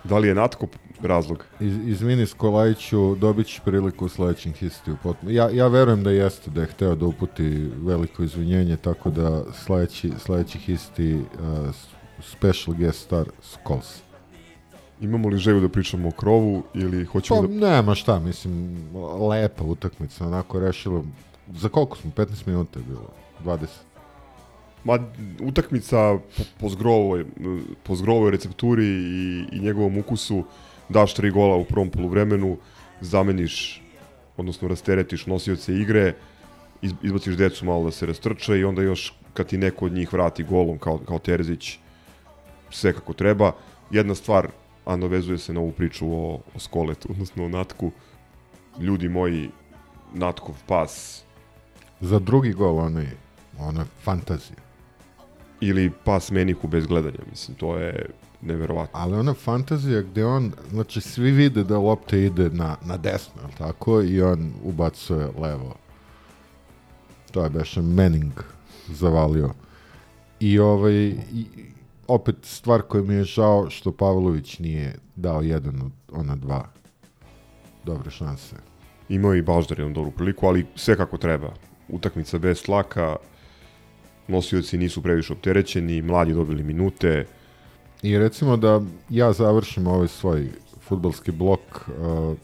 Da li je Natko razlog? Iz, izvini Skolajiću, dobit ćeš priliku u sledećem histiju. Potpuno. Ja, ja verujem da jeste, da je hteo da uputi veliko izvinjenje, tako da sledeći, sledeći histi uh, special guest star Skols. Imamo li želju da pričamo o krovu ili hoćemo Pa da... nema šta, mislim, lepa utakmica, onako rešilo. Za koliko smo? 15 minuta je bilo? 20. Ma, utakmica po, po, zgrovoj, po zgrovoj recepturi i, i njegovom ukusu daš tri gola u prvom poluvremenu, zameniš, odnosno rasteretiš nosioce igre, iz, izbaciš decu malo da se rastrče i onda još kad ti neko od njih vrati golom kao, kao Terzić, sve kako treba. Jedna stvar, a navezuje se na ovu priču o, o Skoletu, odnosno o Natku. Ljudi moji, Natkov pas. Za drugi gol, onaj, ona fantazija. Ili pas Menihu bez gledanja, mislim, to je neverovatno. Ali ona fantazija gde on, znači svi vide da lopta ide na, na desno, jel tako? I on ubacuje levo. To je beše Manning zavalio. I ovaj, i, opet stvar koja mi je žao što Pavlović nije dao jedan od ona dva dobre šanse. Imao i Baždar jednu dobru priliku, ali sve kako treba. Utakmica bez tlaka, nosioci nisu previše opterećeni, mladi dobili minute. I recimo da ja završim ovaj svoj futbalski blok uh,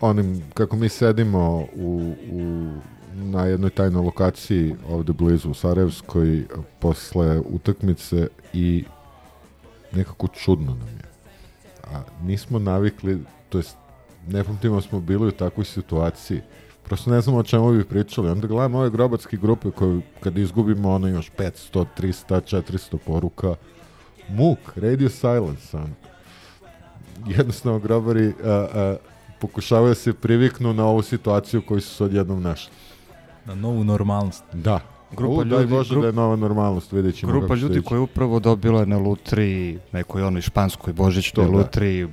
onim kako mi sedimo u, u na jednoj tajnoj lokaciji ovde blizu u Sarajevskoj posle utakmice i nekako čudno nam je. A nismo navikli, to jest ne pamtimo smo bili u takvoj situaciji. Prosto ne znamo o čemu bi pričali. Onda gledamo ove grobatske grupe koje kad izgubimo ono još 500, 300, 400 poruka. Muk, radio silence. On. Jednostavno grobari a, a, pokušavaju da se priviknu na ovu situaciju koju su se odjednom našli. Na novu normalnost. Da. Grupa U, ljudi- Bože grup- da je nova normalnost, vidjet ćemo Grupa ljudi koja je upravo dobila na lutri, nekoj onoj španskoj božićnoj da. lutri,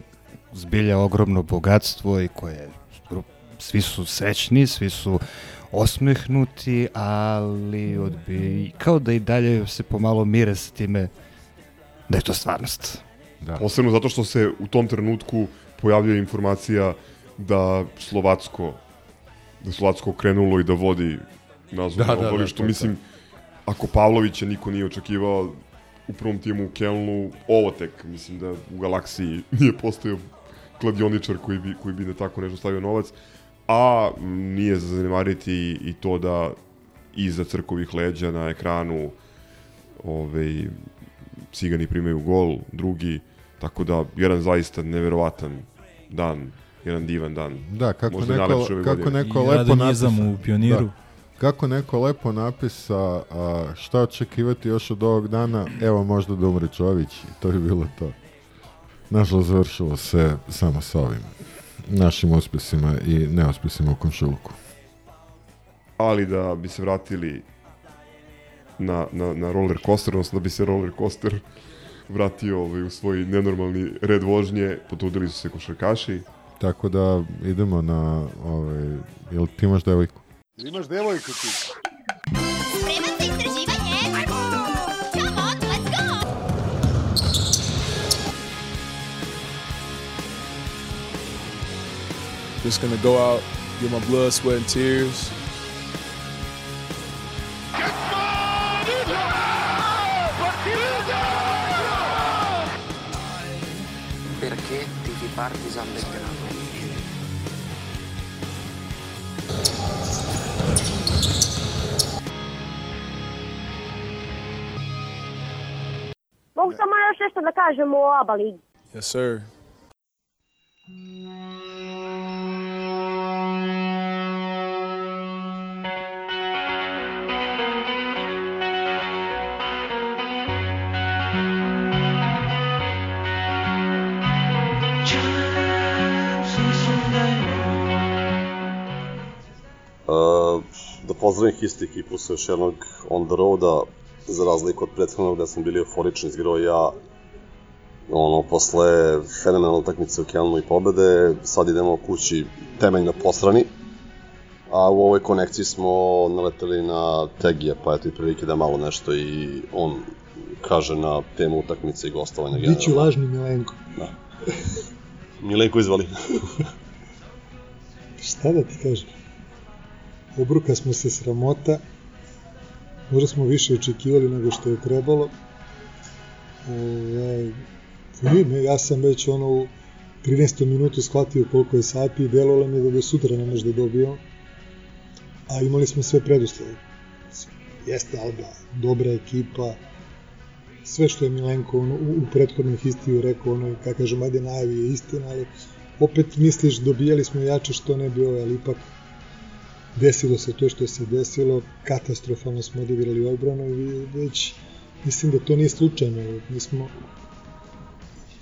zbilja ogromno bogatstvo i koje svi su srećni, svi su osmehnuti, ali odbi, kao da i dalje se pomalo mire sa time da je to stvarnost. Da. Posebno zato što se u tom trenutku pojavljuje informacija da Slovacko da Slovacko krenulo i da vodi nazvu Da, da, da, da, obalištu. to je Mislim, ako Pavlovića niko nije očekivao u prvom timu u Kelnu, ovo tek, mislim da u galaksiji nije postojao kladioničar koji bi, koji bi na tako nešto stavio novac, a nije za zanemariti i to da iza crkovih leđa na ekranu ovaj, cigani primaju gol, drugi, tako da jedan zaista neverovatan dan, jedan divan dan. Da, kako Možda neko, kako neko lepo radonizam napisa. u Pioniru. Da. Kako neko lepo napisa a, šta očekivati još od ovog dana, evo možda da umre Čović i to je bilo to. Nažalost završilo se samo sa ovim našim uspesima i neuspesima u komšiluku. ali da bi se vratili na, na, na roller coaster, odnosno da bi se roller coaster vratio ovaj, u svoj nenormalni red vožnje, potrudili su se košarkaši. Tako da idemo na ovaj, jel ti imaš devojku? Imaš devojku ti? Spreman za istraživanje? Come on, let's go! Just gonna go out, get my blood, sweat, and tears. Perché tifi Partizan Belgrado? Mogu samo još nešto da kažem o ABA ligi. Yes, sir. Pozdravim isti ekipu sa još jednog on the roada, za razliku od prethodnog gde smo bili euforični izgrao ja ono, posle fenomenalne utakmice u Kelnu i pobede, sad idemo kući temeljno posrani. a u ovoj konekciji smo naleteli na Tegija, pa eto i prilike da malo nešto i on kaže na temu utakmice i gostovanja. Biću lažni Milenko. Da. Milenko izvali. Šta da ti kažem? Obruka smo se sramota, možda smo više očekivali nego što je trebalo. Ovaj, ne, ja sam već ono u 13. minutu shvatio koliko je sati i delovalo mi da do sutra ne možda dobijemo. A imali smo sve preduslove. Jeste Alba, dobra ekipa, sve što je Milenko ono, u, u prethodnom histiju rekao, ono, kako kažem, ajde najavi je istina, ali opet misliš dobijali smo jače što ne bi ove, ali ipak desilo se to što se desilo, katastrofalno smo odigrali odbranu i već mislim da to nije slučajno, mi smo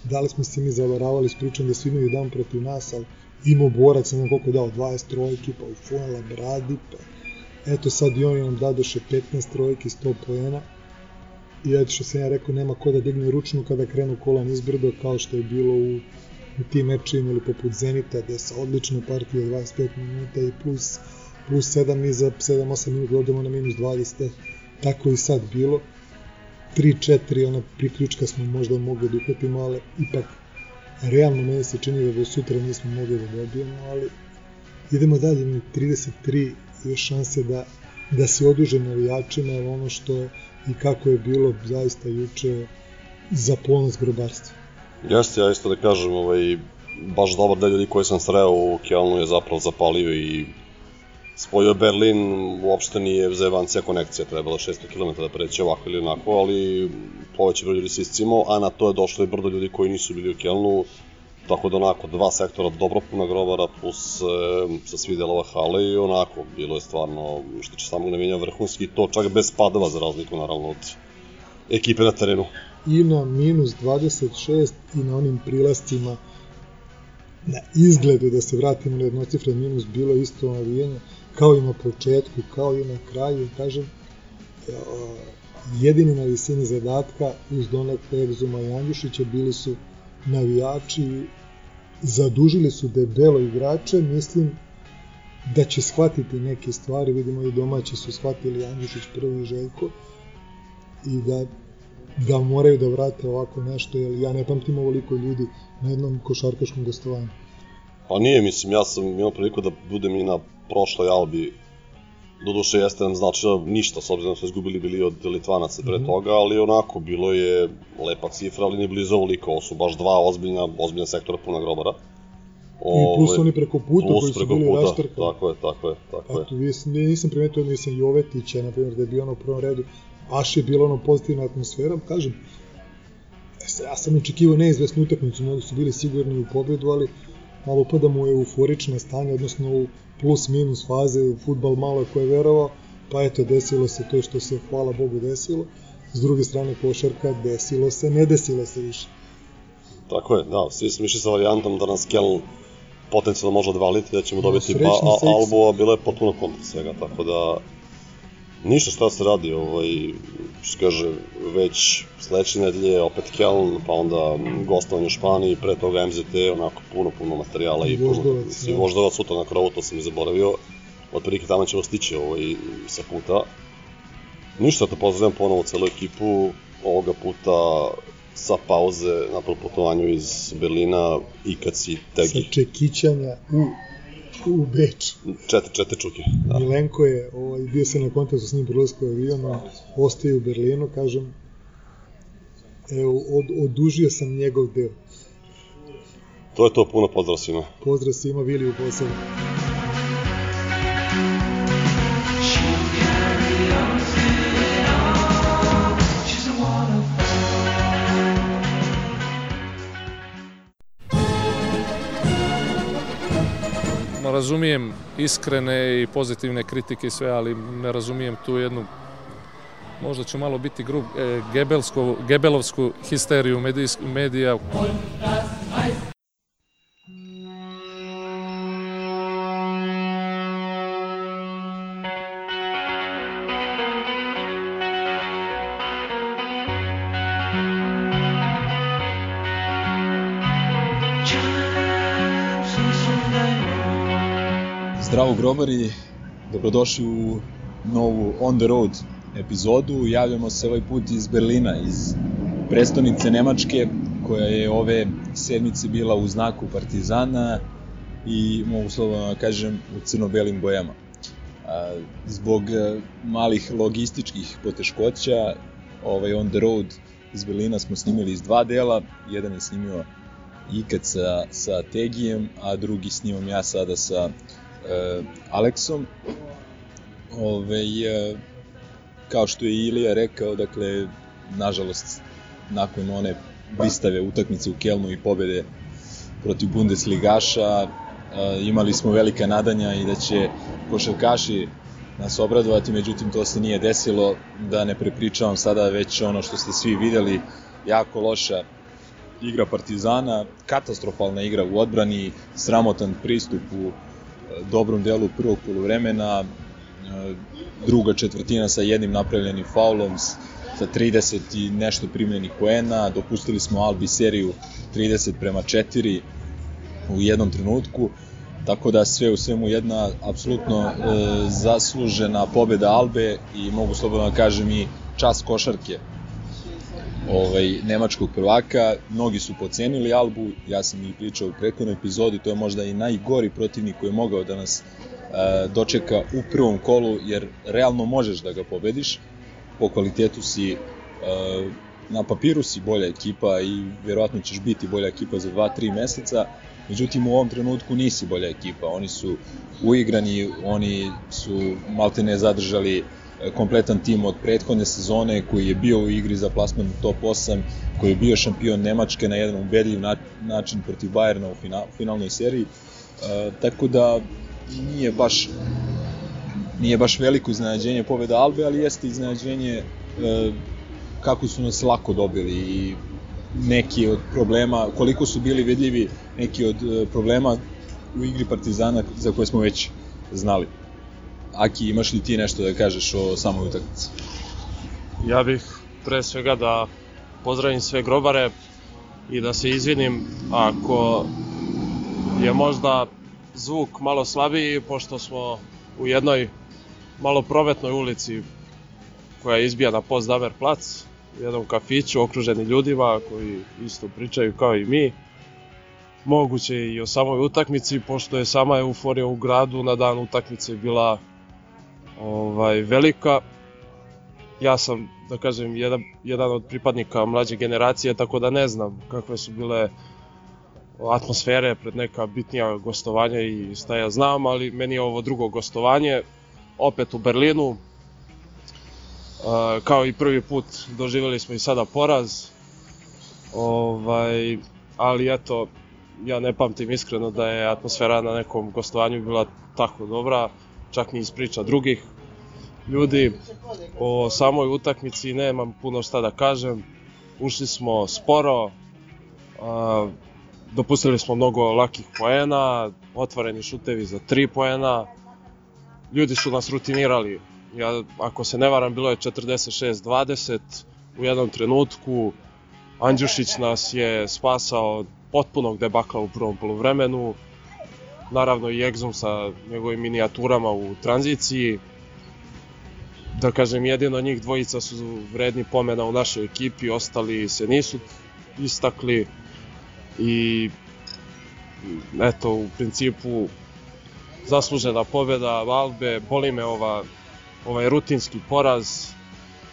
da li smo se mi zavaravali s pričom da svi imaju dan protiv nas, ali imao borac, ne znam koliko dao, 20 trojki, pa u Fuela bradi, pa eto sad i oni nam dadoše 15 trojki, 100 poena, i eto što sam ja rekao, nema ko da digne ručnu kada krenu kolan izbrdo, kao što je bilo u, u tim mečima ili poput Zenita, gde sa odlične partije 25 minuta i plus, plus 7 mi za 7-8 minuta odemo na minus 20, tako i sad bilo. 3-4 ona priključka smo možda mogli da uhvatimo, ali ipak realno meni se čini da do sutra nismo mogli da dobijemo, ali idemo dalje, mi 33 još šanse da, da se oduže navijačima, ono što i kako je bilo zaista juče za ponos grobarstva. Jeste, ja isto da kažem, ovaj, baš dobar da ljudi koji sam sreo u Kjelnu je zapravo zapalio i spojio Berlin, uopšte nije zevancija konekcija, trebalo 600 km da preće ovako ili onako, ali poveće broj ljudi se iscimo, a na to je došlo i brdo ljudi koji nisu bili u Kjelnu, tako da onako dva sektora dobro puna grobara plus e, sa svih delova hale i onako bilo je stvarno što će samog navijenja vrhunski to čak bez padova za razliku naravno od ekipe na terenu. I na minus 26 i na onim prilascima na izgledu da se vratimo na jednocifren minus bilo isto navijenje kao i na početku kao i na kraju kažem jedini na visini zadatka uz donet Erzuma i Andjušića bili su navijači zadužili su debelo igrače, mislim da će shvatiti neke stvari, vidimo i domaći su shvatili Andjušić prvi Željko i da da moraju da vrate ovako nešto, jer ja ne pamtim ovoliko ljudi na jednom košarkaškom gostovanju. Pa nije, mislim, ja sam imao priliku da budem i na prošloj Albi Doduše jeste nam značilo ništa, s obzirom da su izgubili bili od Litvanaca pre mm -hmm. toga, ali onako, bilo je lepa cifra, ali ne blizu ovoliko, ovo su baš dva ozbiljna, ozbiljna sektora puna grobara. I plus oni preko puta koji su bili raštrkani. Tako je, tako je, tako je. Eto, nisam primetio, nisam Jovetića, na primjer, da je bio ono u prvom redu, baš je bilo ono pozitivna atmosfera, kažem, ja sam očekivao neizvesnu utakmicu, mnogo su bili sigurni u pobedu, ali malo upada mu je euforično stanje, odnosno u plus minus faze, u futbal malo ko je verovao, pa eto desilo se to što se hvala Bogu desilo, s druge strane košarka desilo se, ne desilo se više. Tako je, da, svi smo išli sa varijantom da nas Kel potencijalno može odvaliti, da ćemo dobiti ba, a, Albu, a bilo je potpuno kontra svega, tako da ništa šta se radi, ovaj, što kaže, već sledeće nedelje opet Keln, pa onda gostovanje u Španiji, pre toga MZT, onako puno, puno materijala i, i voždovac, puno, i voždovac sutra na krovu, to sam i zaboravio, otprilike tamo ćemo stići ovaj, sa puta. Ništa, te pozdravljam ponovo celu ekipu, ovoga puta sa pauze na proputovanju iz Berlina i kad si tegi. Sa čekićanja u u Beč. Četiri, četiri čuke. Da. Milenko je, ovaj, bio se na kontaktu s njim prilazku aviona, ostaje u Berlinu, kažem, evo, od, odužio sam njegov deo. To je to, puno pozdrav svima. Pozdrav svima, Viliju posebno. Razumijem iskrene i pozitivne kritike i sve, ali ne razumijem tu jednu možda ću malo biti grub, e, gebelsku, gebelovsku histeriju medija. Zdravo grobari, Dobrodošli u novu On the Road epizodu. Javljamo se ovaj put iz Berlina, iz prestonice Nemačke, koja je ove sedmice bila u znaku Partizana i mogu slobodno da kažem u crno-belim bojama. Zbog e, malih logističkih poteškoća, ovaj On the Road iz Berlina smo snimili iz dva dela. Jedan je snimio Ikad sa, sa Tegijem, a drugi snimam ja sada sa Aleksom. Ove, uh, kao što je Ilija rekao, dakle, nažalost, nakon one blistave utakmice u Kelnu i pobede protiv Bundesligaša, uh, imali smo velika nadanja i da će košarkaši nas obradovati, međutim to se nije desilo, da ne prepričavam sada već ono što ste svi videli, jako loša igra Partizana, katastrofalna igra u odbrani, sramotan pristup u dobrom delu prvog poluvremena, druga četvrtina sa jednim napravljenim faulom, sa 30 i nešto primljenih poena, dopustili smo Albi seriju 30 prema 4 u jednom trenutku, tako da sve u svemu jedna apsolutno e, zaslužena pobeda Albe i mogu slobodno da kažem i čas košarke ovaj, nemačkog prvaka. Mnogi su pocenili Albu, ja sam i pričao u prethodnoj epizodi, to je možda i najgori protivnik koji je mogao da nas e, dočeka u prvom kolu, jer realno možeš da ga pobediš. Po kvalitetu si e, na papiru si bolja ekipa i verovatno ćeš biti bolja ekipa za 2-3 meseca, međutim u ovom trenutku nisi bolja ekipa. Oni su uigrani, oni su maltene zadržali kompletan tim od prethodne sezone koji je bio u igri za plasman u top 8, koji je bio šampion Nemačke na jedan ubedljiv način protiv Bayerna u final, finalnoj seriji. E, tako da nije baš nije baš veliko iznenađenje pobeda Albe, ali jeste iznenađenje e, kako su nas lako dobili i neki od problema, koliko su bili vidljivi neki od e, problema u igri Partizana za koje smo već znali. Aki, imaš li ti nešto da kažeš o samoj utakmici? Ja bih pre svega da pozdravim sve grobare i da se izvinim ako je možda zvuk malo slabiji, pošto smo u jednoj malo prometnoj ulici koja izbija na Postdamer plac, u jednom kafiću okruženi ljudima koji isto pričaju kao i mi. Moguće i o samoj utakmici, pošto je sama euforija u gradu na dan utakmice bila ovaj, velika. Ja sam, da kažem, jedan, jedan od pripadnika mlađe generacije, tako da ne znam kakve su bile atmosfere pred neka bitnija gostovanja i šta ja znam, ali meni je ovo drugo gostovanje, opet u Berlinu, kao i prvi put doživjeli smo i sada poraz, ovaj, ali eto, ja ne pamtim iskreno da je atmosfera na nekom gostovanju bila tako dobra, čak ni iz priča drugih ljudi. O samoj utakmici nemam puno šta da kažem. Ušli smo sporo, a, dopustili smo mnogo lakih poena, otvoreni šutevi za 3 poena. Ljudi su nas rutinirali. Ja, ako se ne varam, bilo je 46-20 u jednom trenutku. Andjušić nas je spasao od potpunog debakla u prvom polovremenu naravno i Exum sa njegovim minijaturama u tranziciji. Da kažem, jedino njih dvojica su vredni pomena u našoj ekipi, ostali se nisu istakli i eto, u principu zaslužena pobeda Albe, boli me ova, ovaj rutinski poraz,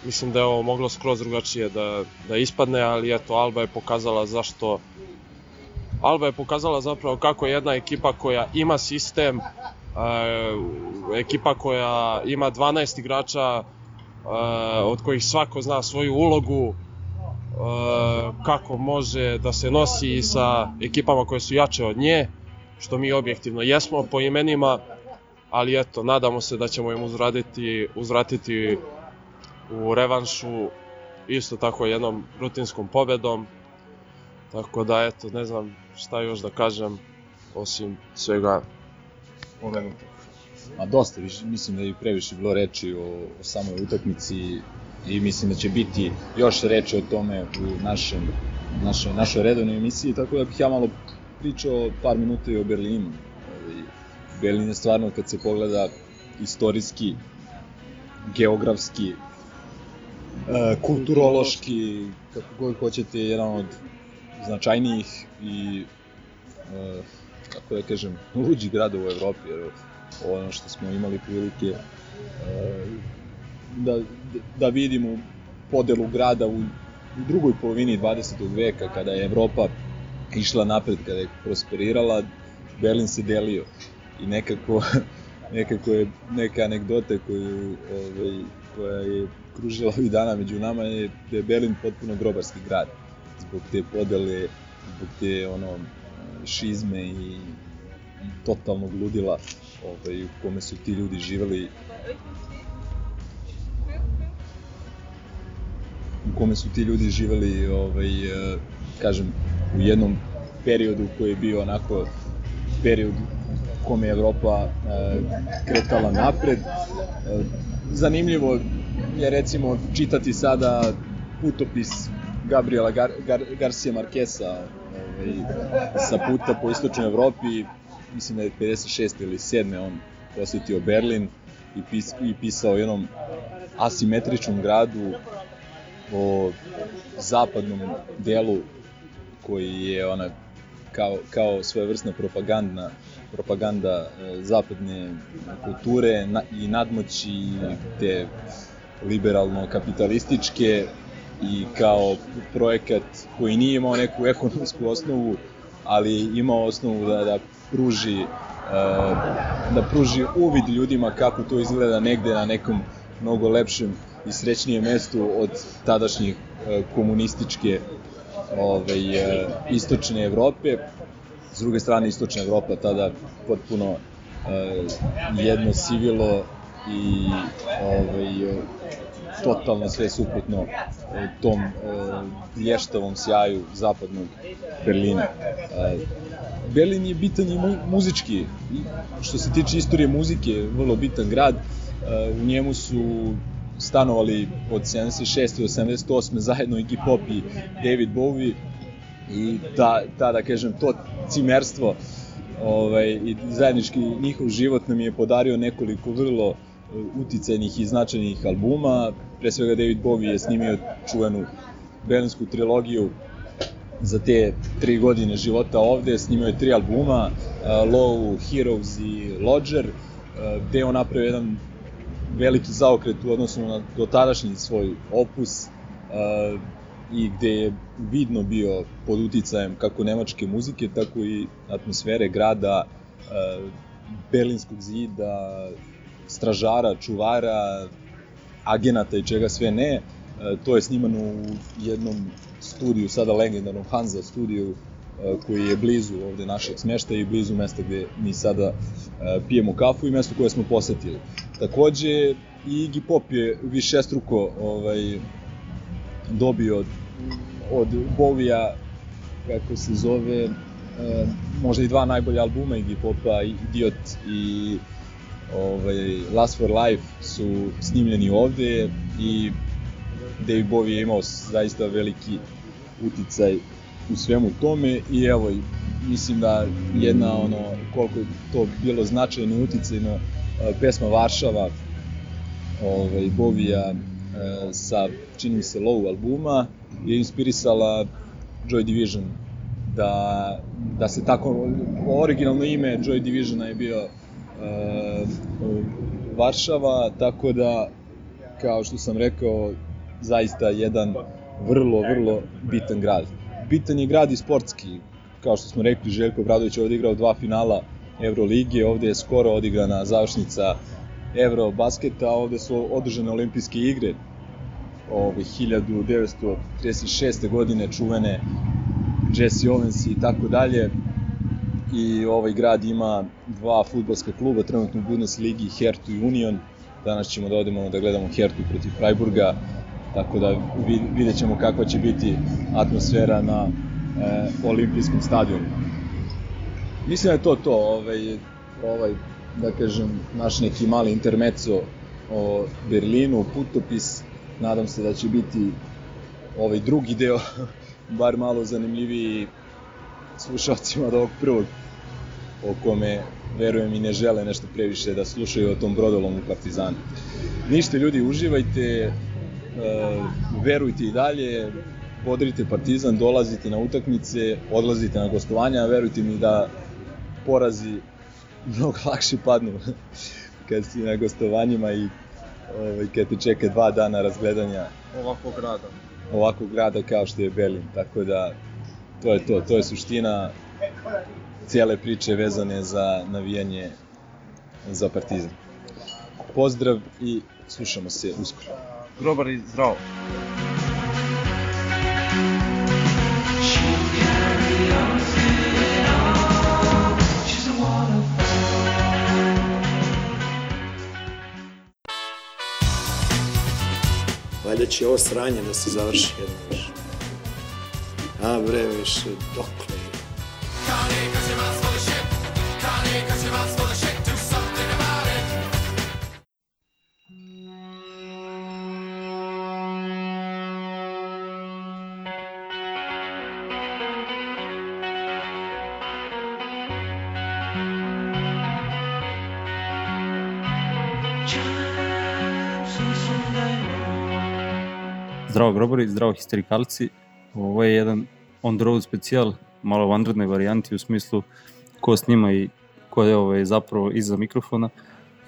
mislim da je ovo moglo skroz drugačije da, da ispadne, ali eto, Alba je pokazala zašto Alba je pokazala zapravo kako jedna ekipa koja ima sistem, ekipa koja ima 12 igrača od kojih svako zna svoju ulogu, kako može da se nosi sa ekipama koje su jače od nje, što mi objektivno jesmo po imenima, ali eto, nadamo se da ćemo im uzraditi, uzvratiti u revanšu isto tako jednom rutinskom pobedom. Tako da, eto, ne znam šta još da kažem, osim svega pomenutog. Ma dosta, više, mislim da je previše bilo reči o, o samoj utakmici i mislim da će biti još reči o tome u našem, našoj, našoj redovnoj emisiji, tako da bih ja malo pričao par minuta i o Berlinu. Ovaj, Berlin je stvarno, kad se pogleda istorijski, geografski, e, kulturološki, kako god hoćete, jedan od značajnijih i e, kako da kažem, luđi grada u Evropi, jer ono što smo imali prilike e, da, da vidimo podelu grada u, u drugoj polovini 20. veka, kada je Evropa išla napred, kada je prosperirala, Berlin se delio i nekako, nekako je neka anegdota koju, ovaj, koja je kružila ovih dana među nama je da je Berlin potpuno grobarski grad zbog te podele, zbog te ono, šizme i, i totalnog ludila ovaj, u kome su ti ljudi živeli u kome su ti ljudi živeli ovaj, eh, kažem u jednom periodu koji je bio onako period u kome je Evropa e, kretala napred. E, zanimljivo je recimo čitati sada putopis Gabriela Gar, Gar, Garcia Marquesa ovaj, sa puta po istočnoj Evropi, mislim da je 56. ili 7. on posetio Berlin i, pis, i pisao o jednom asimetričnom gradu o zapadnom delu koji je ona kao, kao svojevrsna propagandna propaganda e, zapadne kulture i nadmoći te liberalno-kapitalističke i kao projekat koji nije imao neku ekonomsku osnovu, ali imao osnovu da, da pruži e, da pruži uvid ljudima kako to izgleda negde na nekom mnogo lepšem i srećnijem mestu od tadašnjih e, komunističke ovaj, e, istočne Evrope. S druge strane, istočna Evropa tada potpuno jedno sivilo i ovaj, totalno sve suprotno e, tom e, lještavom sjaju zapadnog Berlina. E, Berlin je bitan i mu, muzički. Što se tiče istorije muzike, vrlo bitan grad. E, u njemu su stanovali od 76. do 78. zajedno Iggy Pop i David Bowie i ta, ta da kažem, to cimerstvo ovaj, i zajednički njihov život nam je podario nekoliko vrlo uticajnih i značajnih albuma. Pre svega David Bowie je snimio čuvenu berlinsku trilogiju za te tri godine života ovde, snimio je tri albuma, Low, Heroes i Lodger, gde je on napravio jedan veliki zaokret u odnosu na dotadašnji svoj opus uh, i gde je vidno bio pod uticajem kako nemačke muzike, tako i atmosfere grada, uh, berlinskog zida, stražara, čuvara, agenata i čega sve ne. Uh, to je snimano u jednom studiju, sada legendarnom Hansa studiju, koji je blizu ovde našeg smešta i blizu mesta gde mi sada pijemo kafu i mesto koje smo posetili. Takođe, i Iggy Pop je višestruko ovaj, dobio od, od Bovija, kako se zove, možda i dva najbolja albuma Iggy Popa, Idiot i ovaj, Last for Life su snimljeni ovde i David Bowie je imao zaista veliki uticaj u svemu tome i evo, mislim da jedna ono, koliko je to bilo značajno uticajno pesma Varšava ovaj, Bovija e, sa, čini mi se, Low albuma je inspirisala Joy Division da, da se tako, originalno ime Joy Divisiona je bio e, Varšava, tako da, kao što sam rekao, zaista jedan vrlo, vrlo bitan grad. Bitan je grad i sportski, kao što smo rekli, Željko Bradović je odigrao dva finala Evrolige, ovde je skoro odigrana završnica Eurobasketa, ovde su održane olimpijske igre ove 1936. godine čuvene Jesse Owens i tako dalje i ovaj grad ima dva futbolska kluba trenutno u Bundesligi Hertu i Union. Danas ćemo da odemo da gledamo Hertu protiv Freiburga tako da vidjet ćemo kakva će biti atmosfera na e, olimpijskom stadionu. Mislim da je to to, ovaj, ovaj, da kažem, naš neki mali intermeco o Berlinu, putopis, nadam se da će biti ovaj drugi deo bar malo zanimljiviji slušalcima od ovog prvog o kome verujem i ne žele nešto previše da slušaju o tom brodolomu Partizanu. Ništa ljudi, uživajte, e, verujte i dalje, podrite Partizan, dolazite na utakmice, odlazite na gostovanja, verujte mi da porazi mnogo lakše padnu kad si na gostovanjima i ovaj, kad te čeka dva dana razgledanja Ovakvog grada. ovakvog grada kao što je Berlin. Tako da, to je to, to je suština cijele priče vezane za navijanje za Partizan. Pozdrav i slušamo se uskoro. Grobar i zdravo. Valjda će ovo sranje da se završi jedno više. A bre, više, dokle je? Zdravo grobari, zdravo histerikalci. Ovo je jedan on the road specijal, malo u vanrednoj varijanti u smislu ko snima i ko je ovaj, zapravo iza mikrofona.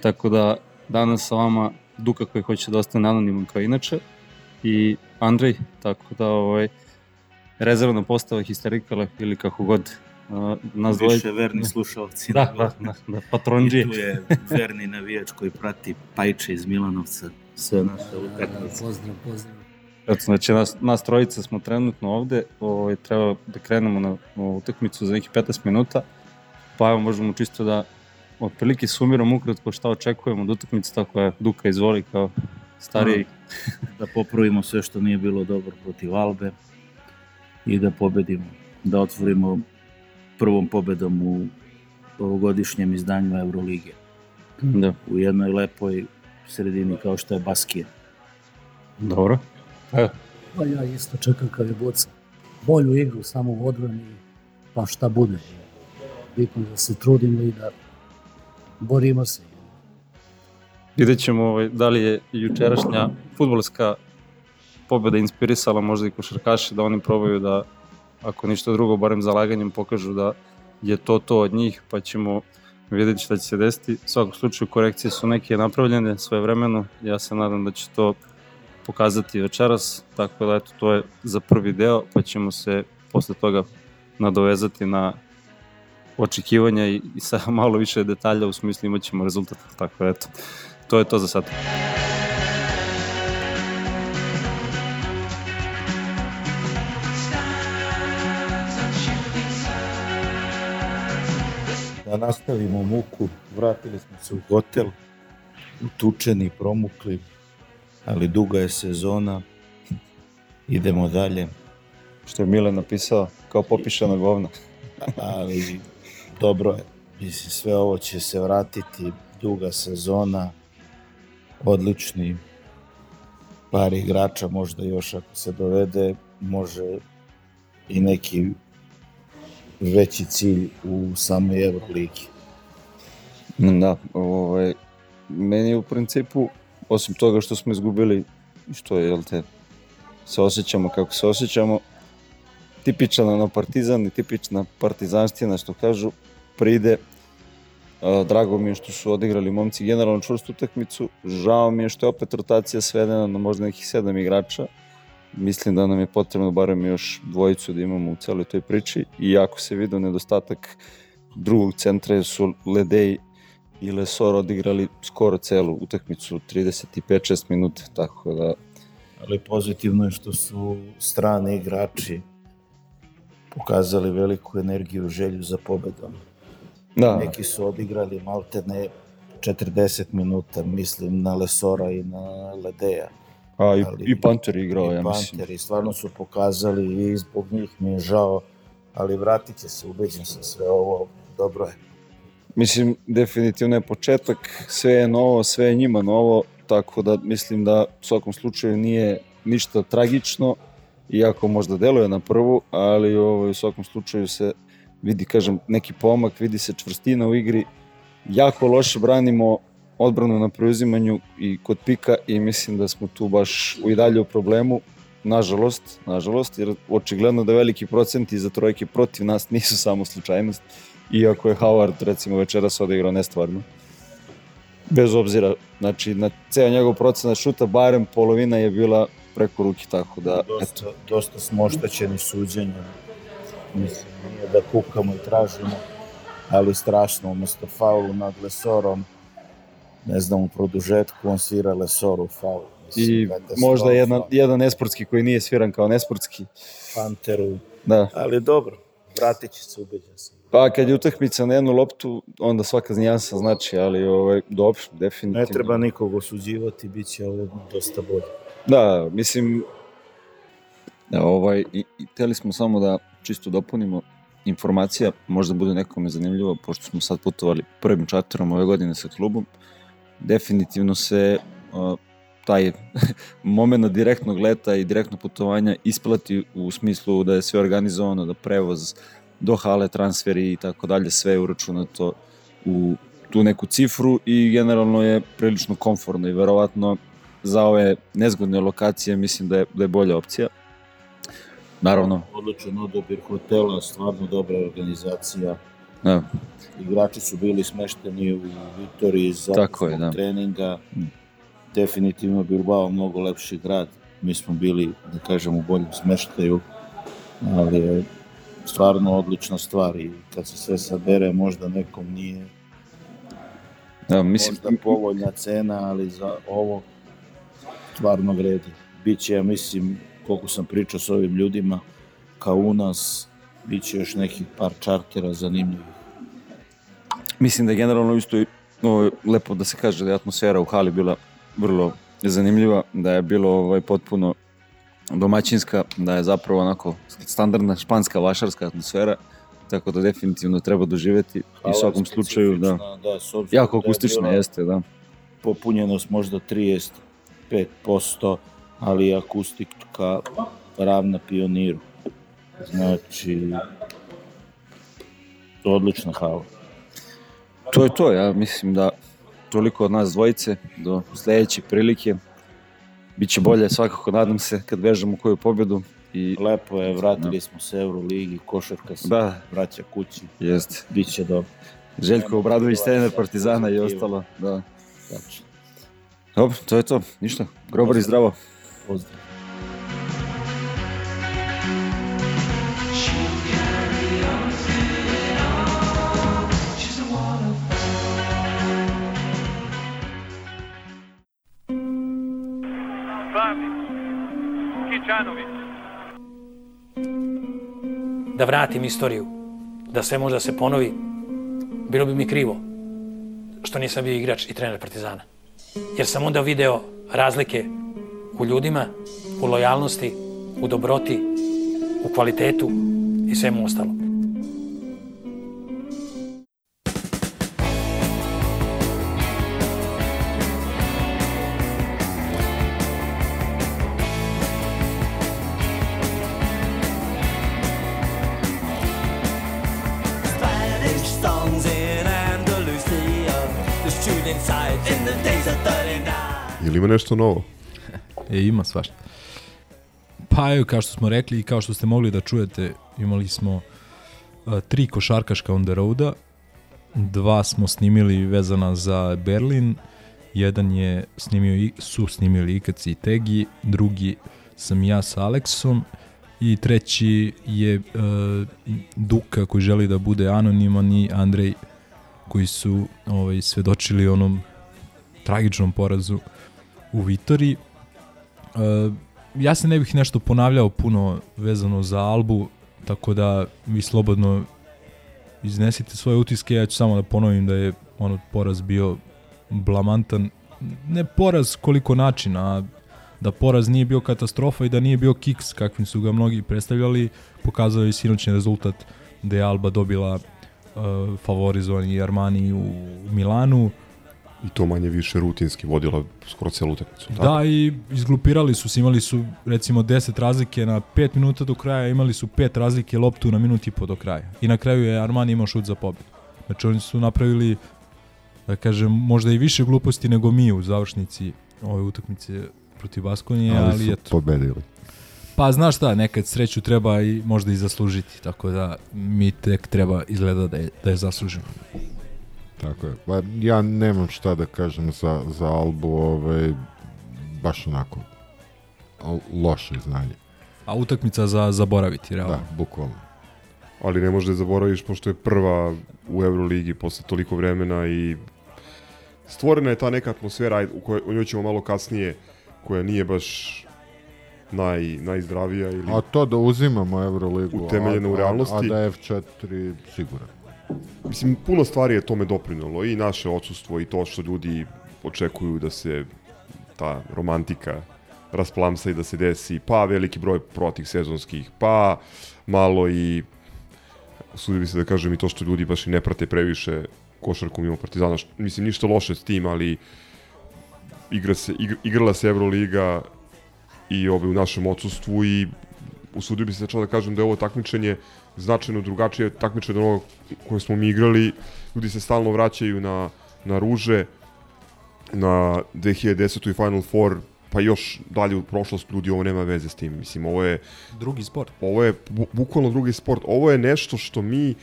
Tako da danas sa vama Duka koji hoće da ostane anoniman kao inače i Andrej, tako da ovaj, rezervna postava histerikala ili kako god uh, nas dvoje- Više verni slušalci. Da, da, da, da, patronđije. I tu je verni navijač koji prati Pajče iz Milanovca, sve naše utakmice. Pozdrav, pozdrav. Eto, znači nas, nas trojica smo trenutno ovde, ovaj, treba da krenemo na, utakmicu za nekih 15 minuta, pa evo možemo čisto da otprilike sumiramo ukratko šta očekujemo od utakmice, tako je Duka izvoli kao stariji. da popravimo sve što nije bilo dobro protiv Albe i da pobedimo, da otvorimo prvom pobedom u ovogodišnjem izdanju Eurolige. Da. U jednoj lepoj sredini kao što je Baskija. Dobro. Evo, Pa ja isto čekam kao je boca. Bolju igru samo u odbrani, pa šta bude. Bitno da se trudimo i da borimo se. vidjet ćemo ovaj, da li je jučerašnja futbolska pobeda inspirisala možda i košarkaše da oni probaju da, ako ništa drugo, barem zalaganjem pokažu da je to to od njih, pa ćemo vidjeti šta će se desiti. U svakom slučaju korekcije su neke napravljene svoje vremeno, ja se nadam da će to pokazati večeras, tako da eto, to je za prvi deo, pa ćemo se posle toga nadovezati na očekivanja i, i sa malo više detalja u smislu imat ćemo rezultat, tako da eto, to je to za sad. Da nastavimo muku, vratili smo se u hotel, utučeni, promukli, ali duga je sezona, idemo dalje. Što je Mile napisao, kao popišana govna. ali dobro je. Mislim, sve ovo će se vratiti, duga sezona, odlični par igrača, možda još ako se dovede, može i neki veći cilj u samoj Euroligi. Da, ovaj, meni u principu, osim toga što smo izgubili, što je, jel te, se osjećamo kako se osjećamo, tipičan ono partizan i tipična partizanština što kažu, pride, drago mi je što su odigrali momci generalno čvrstu utakmicu, žao mi je što je opet rotacija svedena na možda nekih sedam igrača, mislim da nam je potrebno barem još dvojicu da imamo u celoj toj priči, iako se vidio nedostatak drugog centra su Ledej i Lesor odigrali skoro celu utakmicu, 35-6 minuta, tako da Ali pozitivno je što su strani igrači pokazali veliku energiju, želju za pobedom. Da. Neki su odigrali maltene 40 minuta, mislim na Lesora i na Ledeja. A, i, i Panter igrao, I ja mislim. Panteri stvarno su pokazali i zbog njih mi je žao, ali vratit će se, ubeđen sam sve ovo, dobro je. Mislim, definitivno je početak, sve je novo, sve je njima novo, tako da mislim da u svakom slučaju nije ništa tragično, iako možda deluje na prvu, ali ovaj, u svakom slučaju se vidi, kažem, neki pomak, vidi se čvrstina u igri, jako loše branimo odbranu na preuzimanju i kod pika i mislim da smo tu baš u i dalje u problemu. Nažalost, nažalost, jer očigledno da veliki procenti za trojke protiv nas nisu samo slučajnost, iako je Howard recimo večeras odigrao nestvarno. Bez obzira, znači na ceo njegov procenat šuta, barem polovina je bila preko ruki, tako da, eto. Dosta, dosta smo oštećeni suđenjem. Mislim, nije da kukamo i tražimo, ali strašno, umesto faulu nad Lesorom, ne znam, u produžetku on svira Lesoru faul. I možda jedan, jedan nesportski koji nije sviran kao nesportski. Panteru. Da. Ali dobro, vratit će se, ubeđen sam. Pa kad je utakmica na jednu loptu, onda svaka nijansa znači, ali ovaj, dobro, definitivno. Ne treba nikog osuđivati, bit će ovo dosta bolje. Da, mislim, da, ovaj, i, i teli smo samo da čisto dopunimo informacija, možda bude nekome zanimljivo, pošto smo sad putovali prvim čarterom ove godine sa klubom, definitivno se uh, taj moment direktnog leta i direktnog putovanja isplati u smislu da je sve organizovano, da prevoz do hale, transferi i tako dalje, sve je uračunato u tu neku cifru i generalno je prilično komfortno i verovatno za ove nezgodne lokacije mislim da je, da je bolja opcija. Naravno, Odličan odabir hotela, stvarno dobra organizacija. da, Igrači su bili smešteni u Vitoriji za Tako je, da. treninga. Definitivno Bilbao mnogo lepši grad. Mi smo bili, da kažem, u boljem smeštaju, ali je stvarno odlična stvar i kad se sve sabere možda nekom nije da mislim, možda povoljna cena, ali za ovo stvarno vredi. Biće, ja mislim, koliko sam pričao s ovim ljudima, kao u nas, bit će još nekih par čartera zanimljivih. mislim da je generalno isto i, ovo, lepo da se kaže da je atmosfera u hali bila vrlo zanimljiva, da je bilo ovaj, potpuno domaćinska, da je zapravo onako standardna španska vašarska atmosfera, tako da definitivno treba doživeti i u svakom slučaju da, da, jako da je akustična jeste, da. Popunjenost možda 35%, ali akustika ravna pioniru. Znači, odlična hala. To je to, ja mislim da toliko od nas dvojice do sledeće prilike. Biće bolje svakako, nadam se, kad vežemo koju pobedu. I, Lepo je, vratili smo se Euroligi, košarka se Da. vraća kući. Jeste. Biće dobro. Željko Obradović, trener Partizana i ostalo. Da. Tačno. Dobro, to je to. Ništa. Grobar i zdravo. Pozdrav. Da vratim istoriju, da sve može da se ponovi, bilo bi mi krivo što nisam bio igrač i trener Partizana. Jer sam onda video razlike u ljudima, u lojalnosti, u dobroti, u kvalitetu i svemu ostalom. Ima nešto novo? E, ima svašta. Pa evo, kao što smo rekli i kao što ste mogli da čujete, imali smo uh, tri košarkaška on the roada, dva smo snimili vezana za Berlin, jedan je snimio, su snimili Ikac i Tegi, drugi sam ja sa Aleksom i treći je uh, Duka koji želi da bude anoniman i Andrej koji su ovaj, svedočili onom tragičnom porazu u Vitori. Uh, ja se ne bih nešto ponavljao puno vezano za Albu, tako da vi slobodno iznesite svoje utiske, ja ću samo da ponovim da je ono poraz bio blamantan, ne poraz koliko načina, a da poraz nije bio katastrofa i da nije bio kiks kakvim su ga mnogi predstavljali, pokazao je sinoćni rezultat da je Alba dobila uh, favorizovani Armani u Milanu, I to manje više rutinski vodila skoro celu utakmicu. tako? Da, i izglupirali su se, imali su recimo 10 razlike na 5 minuta do kraja, imali su 5 razlike loptu na minut i po do kraja. I na kraju je Armani imao šut za pobedu. Znači oni su napravili da kažem, možda i više gluposti nego mi u završnici ove utakmice protiv Baskonije, ali, ali su eto. pobedili. Pa znaš šta, nekad sreću treba i možda i zaslužiti, tako da mi tek treba izgleda da je, da je zasluženo. Tako je. Pa ja nemam šta da kažem za, za Albu, ovaj, baš onako loše znanje. A utakmica za zaboraviti, realno. Da, bukvalno. Ali ne možeš da je zaboraviš pošto je prva u Euroligi posle toliko vremena i stvorena je ta neka atmosfera u kojoj o njoj ćemo malo kasnije koja nije baš naj, najzdravija ili A to da uzimamo Euroligu, utemeljena a, u realnosti. A, a da je F4 siguran. Mislim, puno stvari je tome doprinalo i naše odsustvo i to što ljudi očekuju da se ta romantika rasplamsa i da se desi, pa veliki broj protih sezonskih, pa malo i sudio bi se da kažem i to što ljudi baš i ne prate previše košarku mimo Partizana, mislim ništa loše s tim, ali igra se, igra, igrala se Euroliga i ovaj, u našem odsustvu i usudio bi se čak da kažem da je ovo takmičenje značajno drugačije takmičenje od onoga koje smo mi igrali. Ljudi se stalno vraćaju na, na ruže, na 2010. i Final Four, pa još dalje u prošlost ljudi ovo nema veze s tim. Mislim, ovo je... Drugi sport. Ovo je bu, bukvalno drugi sport. Ovo je nešto što mi,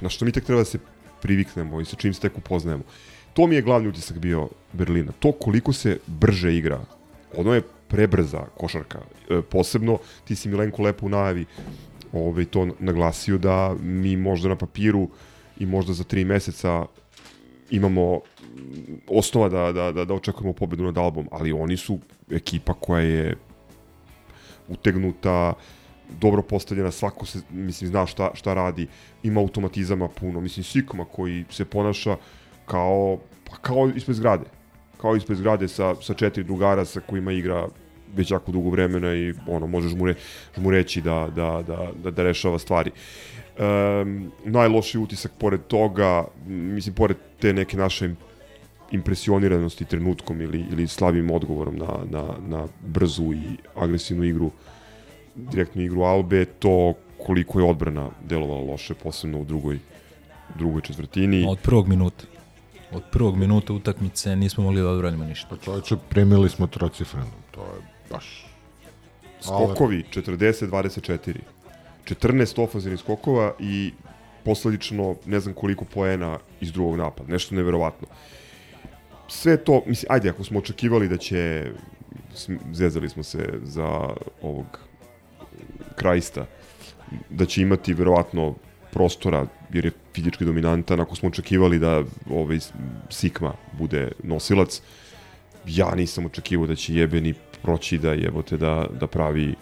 na što mi tek treba da se priviknemo i sa čim se tek upoznajemo. To mi je glavni utisak bio Berlina. To koliko se brže igra. Ono je prebrza košarka. E, posebno, ti si Milenko lepo u najavi ovaj, to naglasio da mi možda na papiru i možda za tri meseca imamo osnova da, da, da, da očekujemo pobedu nad Albom, ali oni su ekipa koja je utegnuta, dobro postavljena, svako se, mislim, zna šta, šta radi, ima automatizama puno, mislim, Sikma koji se ponaša kao, pa kao ispred zgrade, kao ispred zgrade sa, sa četiri drugara sa kojima igra već jako dugo vremena i ono možeš mu, re, mu reći da, da, da, da, da rešava stvari. Um, najlošiji utisak pored toga, mislim pored te neke naše impresioniranosti trenutkom ili, ili slabim odgovorom na, na, na brzu i agresivnu igru, direktnu igru Albe, to koliko je odbrana delovala loše, posebno u drugoj, drugoj četvrtini. Od prvog minuta. Od prvog minuta utakmice nismo mogli da odbranimo ništa. Pa čovječe, primili smo trocifrenu, to je baš... Skokovi 40-24. 14 ofanzivnih skokova i posledično ne znam koliko poena iz drugog napada. Nešto neverovatno. Sve to, mislim, ajde, ako smo očekivali da će, zezali smo se za ovog krajista, da će imati verovatno prostora jer je fizički dominantan, ako smo očekivali da ovaj Sikma bude nosilac, ja nisam očekivao da će jebeni proći da jebote da, da pravi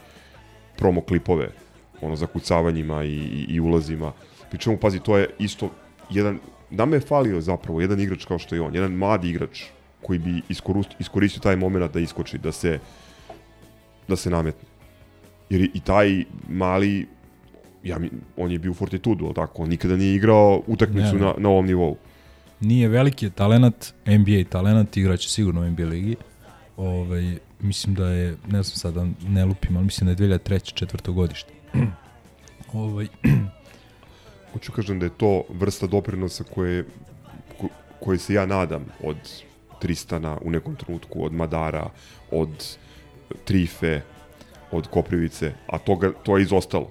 promo klipove ono zakucavanjima i, i, i ulazima. Pričemu, pazi, to je isto jedan, nama je falio zapravo jedan igrač kao što je on, jedan mladi igrač koji bi iskoristio, iskoristio taj moment da iskoči, da se da se nametne. Jer i taj mali ja, mi- on je bio u Fortitudu, ali tako, on nikada nije igrao utakmicu Ne, ne. na, na ovom nivou. Nije veliki je talenat, NBA talenat, igraće sigurno u NBA ligi. Ovaj, mislim da je, ne znam sad da ne lupim, ali mislim da je 2003. četvrto godište. ovaj, Hoću kažem da je to vrsta doprinosa koje, ko, koje se ja nadam od Tristana u nekom trenutku, od Madara, od Trife, od Koprivice, a toga, to je izostalo.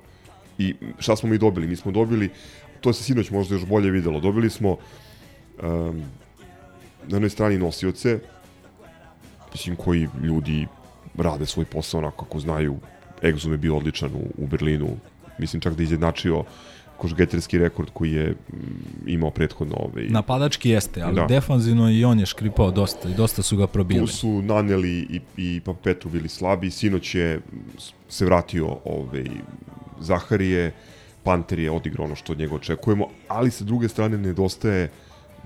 I šta smo mi dobili? Mi smo dobili, to se sinoć možda još bolje videlo, dobili smo um, na jednoj strani nosioce, mislim koji ljudi rade svoj posao onako kako znaju. Exum je bio odličan u, u Berlinu, mislim čak da je izjednačio košgeterski rekord koji je mm, imao prethodno ovaj, napadački jeste, ali Da. defanzivno i on je škripao dosta i dosta su ga probili. Tu su Naneli i, i pa Petru bili slabi. Sinoć je se vratio ovaj, Zaharije, Panter je odigrao ono što od njega očekujemo, ali sa druge strane nedostaje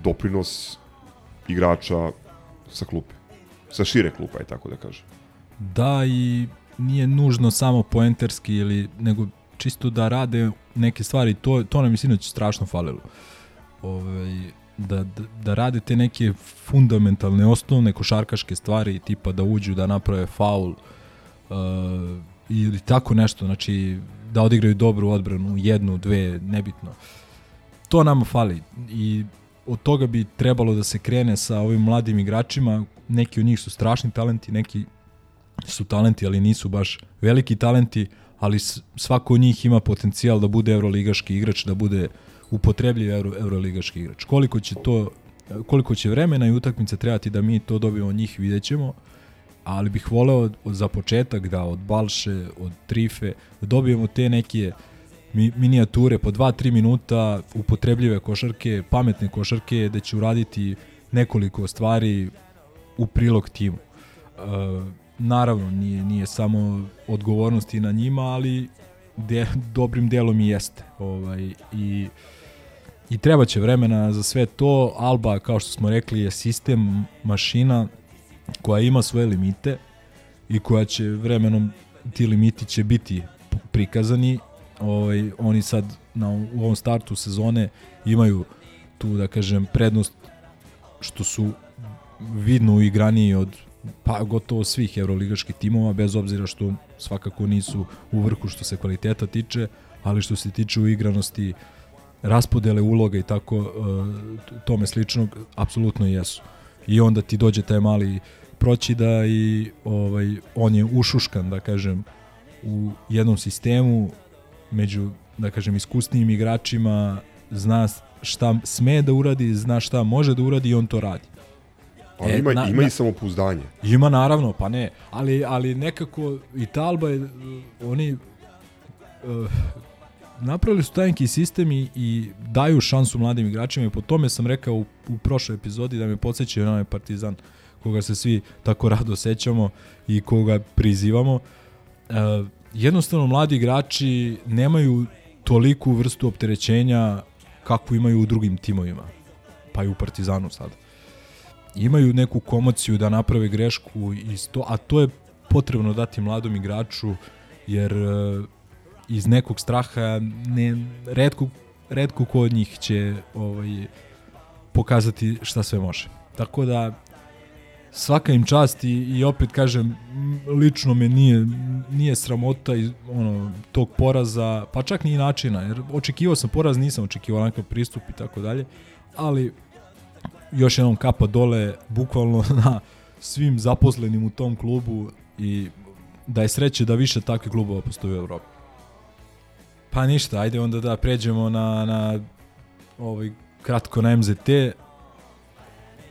doprinos igrača sa klupe. Sa šire klupa, je tako da kažem. Da, i nije nužno samo poenterski, ili, nego čisto da rade neke stvari, to, to nam je sinoć strašno falilo. Ovaj, da, da, da rade te neke fundamentalne, osnovne košarkaške stvari, tipa da uđu, da naprave faul, uh, ili tako nešto, znači da odigraju dobru odbranu, jednu, dve, nebitno. To nama fali i od toga bi trebalo da se krene sa ovim mladim igračima. Neki od njih su strašni talenti, neki su talenti, ali nisu baš veliki talenti, ali svako od njih ima potencijal da bude evroligaški igrač, da bude upotrebljiv euro, evroligaški igrač. Koliko će to koliko će vremena i utakmice trebati da mi to dobijemo od njih, vidjet ćemo ali bih voleo za početak da od Balše, od Trife, da dobijemo te neke mi, minijature po 2-3 minuta, upotrebljive košarke, pametne košarke, da će uraditi nekoliko stvari u prilog timu. E, naravno, nije, nije samo odgovornosti na njima, ali de, dobrim delom i jeste. Ovaj, i, I treba će vremena za sve to. Alba, kao što smo rekli, je sistem, mašina, koja ima svoje limite i koja će vremenom ti limiti će biti prikazani. Ovaj oni sad na u ovom startu sezone imaju tu da kažem prednost što su vidno igraniji od pa gotovo svih evroligaških timova bez obzira što svakako nisu u vrhu što se kvaliteta tiče, ali što se tiče uigranosti raspodele uloga i tako e, tome sličnog apsolutno jesu. I onda ti dođe taj mali proćida i ovaj on je ušuškan da kažem u jednom sistemu među da kažem iskusnijim igračima zna šta sme da uradi, zna šta može da uradi i on to radi. Ali E, ima, na- ima na- i samopouzdanje. Ima naravno, pa ne, ali, ali nekako i Talba je, uh, oni uh, napravili su taj neki sistem i, i daju šansu mladim igračima i po tome sam rekao u, u prošloj epizodi da me podsjećaju na onaj Partizan koga se svi tako rado sećamo i koga prizivamo. Uh, jednostavno mladi igrači nemaju toliku vrstu opterećenja kakvu imaju u drugim timovima, pa i u Partizanu sada imaju neku komociju da naprave grešku i sto, a to je potrebno dati mladom igraču jer e, iz nekog straha ne redko redko ko od njih će ovaj pokazati šta sve može. Tako da svaka im čast i, i opet kažem lično me nije nije sramota iz ono tog poraza, pa čak ni načina, jer očekivao sam poraz, nisam očekivao onakav pristup i tako dalje, ali još jednom kapa dole bukvalno na svim zaposlenim u tom klubu i da je sreće da više takvih klubova postoji u Evropi. Pa ništa, ajde onda da pređemo na, na ovaj, kratko na MZT.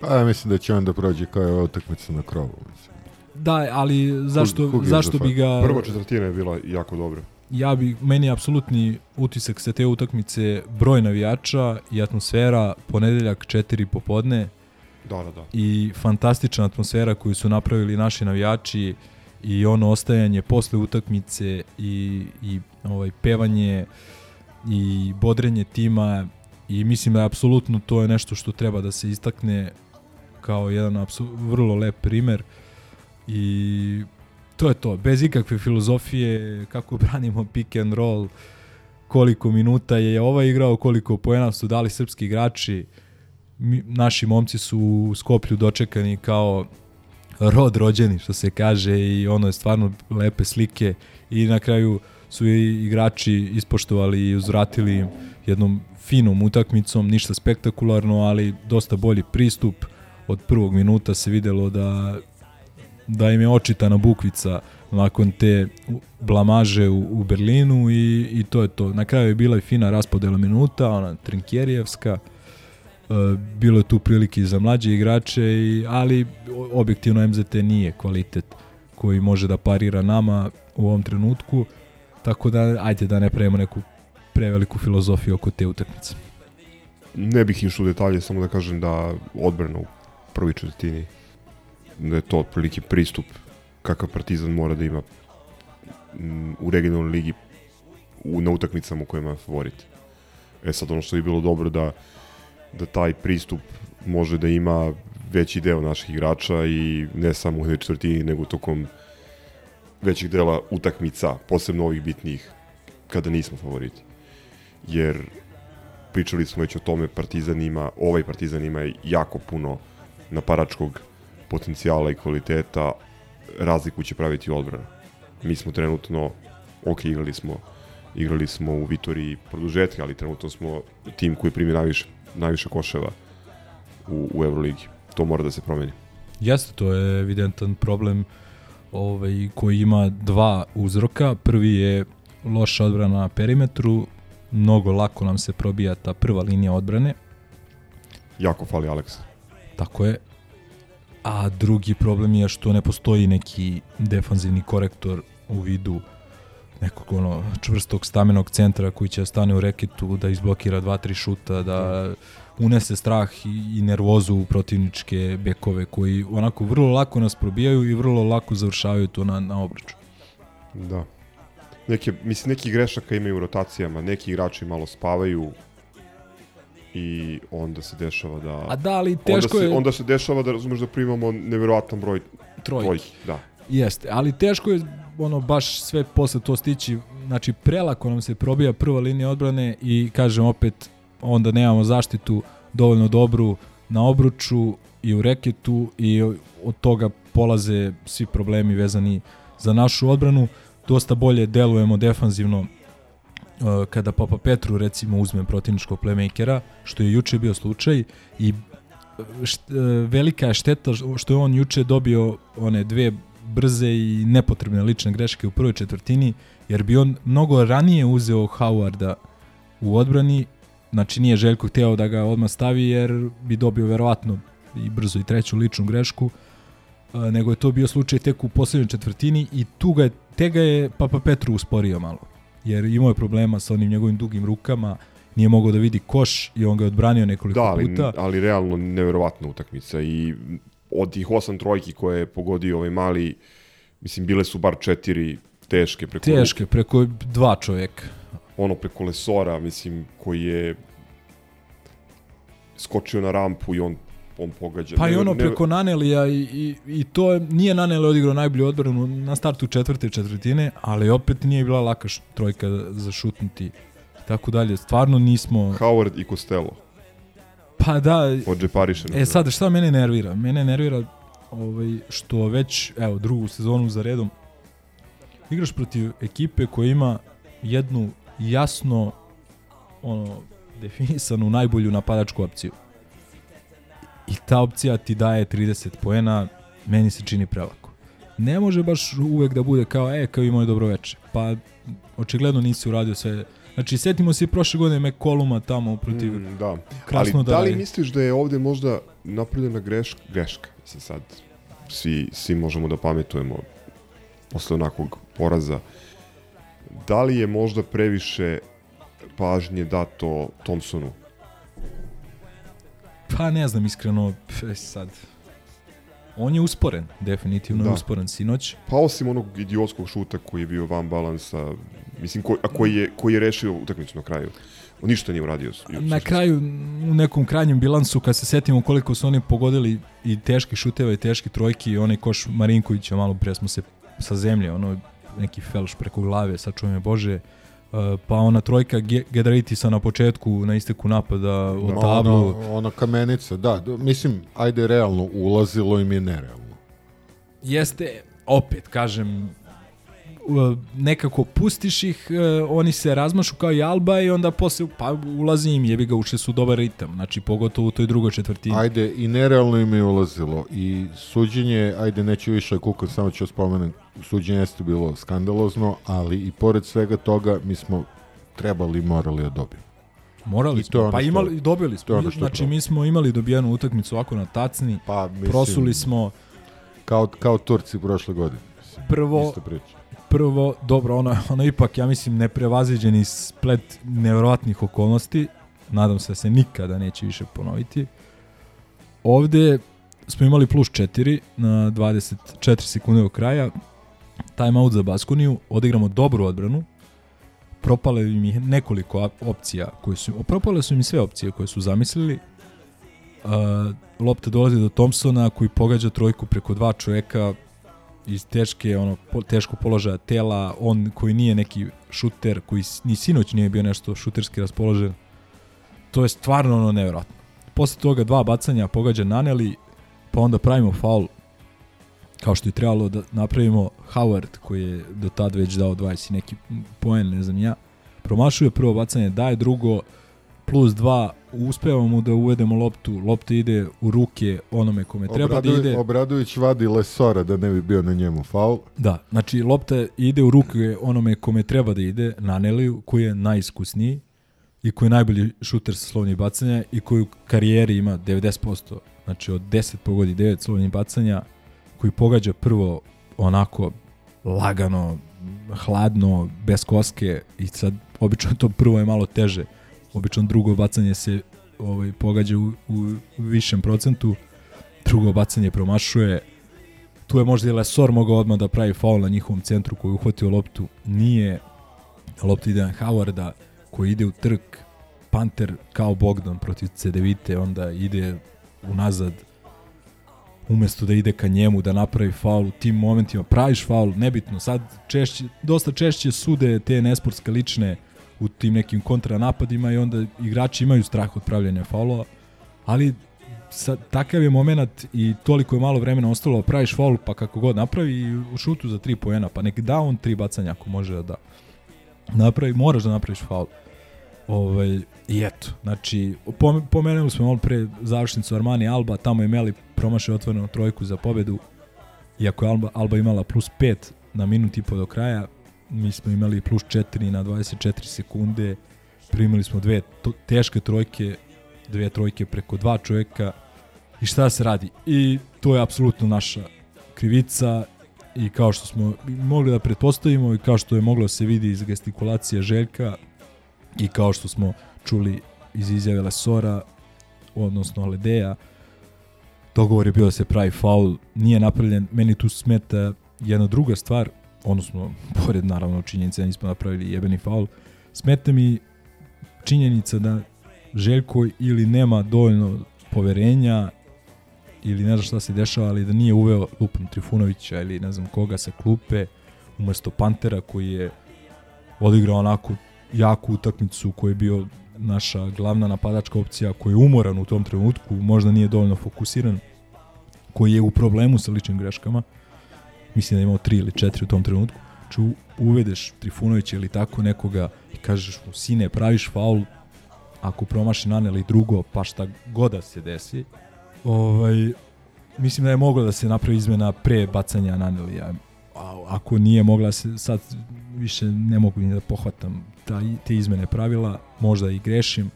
Pa ja mislim da će on da prođe kao ova utakmica na krovu. Mislim. Da, ali zašto, Kug- je zašto za bi ga... Prva četvrtina je bila jako dobra. ja bi, meni je apsolutni utisak sa te utakmice broj navijača i atmosfera, ponedeljak 4 popodne Da, da, da. i fantastična atmosfera koju su napravili naši navijači i ono ostajanje posle utakmice i, i ovaj pevanje i bodrenje tima i mislim da je apsolutno to je nešto što treba da se istakne kao jedan apsu- vrlo lep primer i to je to, bez ikakve filozofije kako branimo pick and roll koliko minuta je ovaj igrao, koliko poena su dali srpski igrači mi, naši momci su u Skoplju dočekani kao rod rođeni što se kaže i ono je stvarno lepe slike i na kraju su i igrači ispoštovali i uzvratili jednom finom utakmicom, ništa spektakularno, ali dosta bolji pristup. Od prvog minuta se videlo da da im je očitana bukvica nakon te blamaže u, u Berlinu i, i to je to. Na kraju je bila i fina raspodela minuta, ona Trinkjerijevska, E, bilo je tu prilike za mlađe igrače, i, ali objektivno MZT nije kvalitet koji može da parira nama u ovom trenutku, tako da ajde da ne pravimo neku preveliku filozofiju oko te utakmice. Ne bih išao u detalje, samo da kažem da odbrana u prvoj četvrtini, da je to otprilike pristup kakav Partizan mora da ima mm, u regionalnoj ligi u, na utakmicama u kojima je favorit. E sad ono što je bilo dobro da da taj pristup može da ima veći deo naših igrača i ne samo u četvrtini, nego tokom većeg dela utakmica, posebno ovih bitnijih, kada nismo favoriti. Jer pričali smo već o tome, Partizan ima, ovaj Partizan ima jako puno naparačkog potencijala i kvaliteta, razliku će praviti odbrana. Mi smo trenutno, ok, igrali smo igrali smo u Vitoriji produžetke, ali trenutno smo tim koji primi najviše, najviše koševa u, u Euroligi. To mora da se promeni. Jeste, to je evidentan problem ovaj, koji ima dva uzroka. Prvi je loša odbrana na perimetru, mnogo lako nam se probija ta prva linija odbrane, Jako fali Aleksa. Tako je. A drugi problem je što ne postoji neki defanzivni korektor u vidu nekog ono čvrstog stamenog centra koji će da stane u reketu, da izblokira dva, tri šuta, da unese strah i, i nervozu u protivničke bekove koji onako vrlo lako nas probijaju i vrlo lako završavaju to na, na obraču. Da. Neke, mislim, neki grešaka imaju u rotacijama, neki igrači malo spavaju i onda se dešava da... A da, ali onda teško se, je- Onda se dešava da, razumeš, da primamo neverovatan broj Trojki. trojki. Da. Jeste, ali teško je ono baš sve posle to stići. Znači prelako nam se probija prva linija odbrane i kažem opet onda nemamo zaštitu dovoljno dobru na obruču i u reketu i od toga polaze svi problemi vezani za našu odbranu. Dosta bolje delujemo defanzivno kada Papa Petru recimo uzme protivničkog playmakera, što je juče bio slučaj i št, e, velika je šteta što je on juče dobio one dve brze i nepotrebne lične greške u prvoj četvrtini, jer bi on mnogo ranije uzeo Howarda u odbrani, znači nije Željko hteo da ga odmah stavi jer bi dobio verovatno i brzo i treću ličnu grešku, e, nego je to bio slučaj tek u poslednjoj četvrtini i tu ga je, te ga je Papa Petru usporio malo, jer imao je problema sa onim njegovim dugim rukama, nije mogao da vidi koš i on ga je odbranio nekoliko Da, ali, puta. ali realno neverovatna utakmica i od tih osam trojki koje je pogodio ovaj mali, mislim, bile su bar četiri teške preko Teške, preko dva čovjeka. Ono preko Lesora, mislim, koji je skočio na rampu i on on pogađa. Pa i Neve- ono neve- preko Nanelija i, i, i to je, nije Naneli odigrao najbolju odbranu na startu četvrte četvrtine, ali opet nije bila laka š, trojka za šutnuti. Tako dalje, stvarno nismo... Howard i Costello. Pa da, Od Džepariša. e sad šta mene nervira? Mene nervira ovaj, što već, evo, drugu sezonu za redom igraš protiv ekipe koja ima jednu jasno ono, definisanu najbolju napadačku opciju. I ta opcija ti daje 30 poena, meni se čini prelako. Ne može baš uvek da bude kao, e, kao imao je dobro veče. Pa, očigledno nisi uradio sve. Znači, setimo se i prošle godine McColluma tamo protiv Mm, da. Krasno Ali da li je- misliš da je ovde možda napravljena greška? Greška. Mislim sad, svi, svi možemo da pametujemo posle onakvog poraza. Da li je možda previše pažnje dato Thompsonu? Pa ne znam iskreno, p- sad. On je usporen, definitivno da. Je usporen sinoć. Pa osim onog idiotskog šuta koji je bio van balansa, mislim, ko, a koji je, koji je rešio utakmicu na kraju. On ništa nije uradio. Na kraju, u nekom krajnjem bilansu, kad se setimo koliko su oni pogodili i teški šuteva i teški trojki, i onaj koš Marinkovića, malo pre smo se sa zemlje, ono neki felš preko glave, sačuvaj me Bože, pa ona trojka Ge- Gedritisa na početku, na isteku napada od tablu. Ona, ona kamenica, da, da, mislim, ajde realno, ulazilo im je nerealno. Jeste, opet, kažem, u- nekako pustiš ih, e, oni se razmašu kao i Alba i onda posle, pa ulazi im, jebi ga, ušli su u dobar ritam, znači pogotovo u toj drugoj četvrtini. Ajde, i nerealno im je ulazilo. I suđenje, ajde, neću više kukat, samo ću spomenem, suđenje jeste bilo skandalozno, ali i pored svega toga, mi smo trebali i morali da dobijemo. Morali I smo, pa što- imali, dobili smo. ono znači mi smo imali dobijenu utakmicu ovako na tacni, Pa, mislim, prosuli smo Kao, kao Turci prošle godine. Mislim, prvo, Ista priča. prvo, dobro, ono, ono ipak, ja mislim, neprevaziđeni splet nevjerovatnih okolnosti, nadam se da se nikada neće više ponoviti. Ovde smo imali plus 4 na 24 sekunde do kraja, timeout za Baskoniju, odigramo dobru odbranu, propale im je nekoliko op- opcija koje su, propale su im sve opcije koje su zamislili, Uh, lopta dolazi do Thompsona koji pogađa trojku preko dva čoveka iz teške, ono, po, teško položaja tela, on koji nije neki šuter, koji ni sinoć nije bio nešto šuterski raspoložen, to je stvarno ono nevjerojatno. Posle toga dva bacanja pogađa Naneli, pa onda pravimo faul kao što je trebalo da napravimo Howard koji je do tad već dao 20 i neki poen, ne znam ja. Promašuje prvo bacanje, daje drugo, plus 2, uspevamo da uvedemo loptu, lopta ide u ruke onome kome treba da Obradović- ide. Obradović vadi Lesora da ne bi bio na njemu faul. Da, znači lopta ide u ruke onome kome treba da ide, Naneliju, koji je najiskusniji i koji je najbolji šuter sa slovnih bacanja i koji u karijeri ima 90%, znači od 10 pogodi 9 slovnih bacanja, koji pogađa prvo onako lagano, hladno, bez koske i sad obično to prvo je malo teže. Obično drugo bacanje se ovaj, pogađa u, u višem procentu, drugo bacanje promašuje, tu je možda i Lesor mogao odmah da pravi faul na njihovom centru koji uhvatio loptu. Nije lopta ide na Howarda koji ide u trk Panter kao Bogdan protiv Cedevite, onda ide unazad umesto da ide ka njemu da napravi faul u tim momentima, praviš faul, nebitno, sad češće, dosta češće sude te nesportske lične u tim nekim kontranapadima i onda igrači imaju strah od pravljanja faulova, ali sad, takav je moment i toliko je malo vremena ostalo da praviš faul pa kako god napravi i u šutu za tri poena, pa nek da on tri bacanja ako može da. Napravi, moraš da napraviš faul. Ovaj, I eto, znači, pome- pomenuli smo malo pre završnicu Armani Alba, tamo je Meli promašio otvorenu trojku za pobedu, iako je Alba, Alba imala plus 5 na minut i po do kraja, mi smo imali plus 4 na 24 sekunde, primili smo dve teške trojke, dve trojke preko dva čovjeka i šta se radi? I to je apsolutno naša krivica i kao što smo mogli da pretpostavimo i kao što je moglo da se vidi iz gestikulacije Željka i kao što smo čuli iz izjave Lesora, odnosno Ledeja, dogovor je bio da se pravi faul, nije napravljen, meni tu smeta jedna druga stvar, odnosno, pored naravno činjenice da nismo napravili jebeni faul, smeta mi činjenica da Željko ili nema dovoljno poverenja ili ne znam šta se dešava, ali da nije uveo Lupom Trifunovića ili ne znam koga sa klupe umesto Pantera koji je odigrao onako jaku utakmicu koji je bio naša glavna napadačka opcija koji je umoran u tom trenutku, možda nije dovoljno fokusiran, koji je u problemu sa ličnim greškama. Mislim da je imao tri ili četiri u tom trenutku. Znači u- uvedeš Trifunovića ili tako nekoga i kažeš mu, sine, praviš faul, ako promaši Naneli drugo, pa šta god da se desi. Ovaj, mislim da je moglo da se napravi izmena pre bacanja Nanelija. A ako nije mogla se, sad više ne mogu ni da pohvatam ta, te izmene pravila, možda i grešim,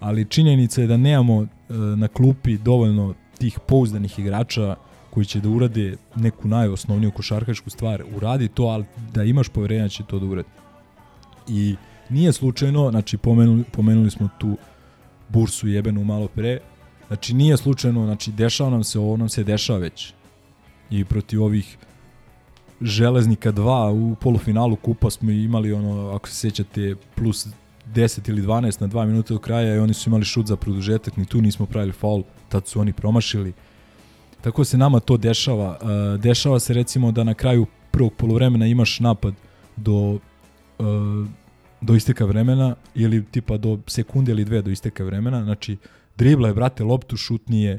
ali činjenica je da nemamo e, na klupi dovoljno tih pouzdanih igrača koji će da urade neku najosnovniju košarkašku stvar. Uradi to, ali da imaš poverenja da će to da uradi. I nije slučajno, znači pomenuli, pomenuli smo tu bursu jebenu malo pre, znači nije slučajno, znači dešava nam se, ovo nam se dešava već. I protiv ovih Železnika 2 u polufinalu kupa smo imali ono, ako se sjećate, plus 10 ili 12 na 2 minuta do kraja i oni su imali šut za produžetak, ni tu nismo pravili faul, tad su oni promašili. Tako se nama to dešava. E, dešava se recimo da na kraju prvog poluvremena imaš napad do e, do isteka vremena ili tipa do sekunde ili dve do isteka vremena. Znači, dribla je, brate, loptu, šutni je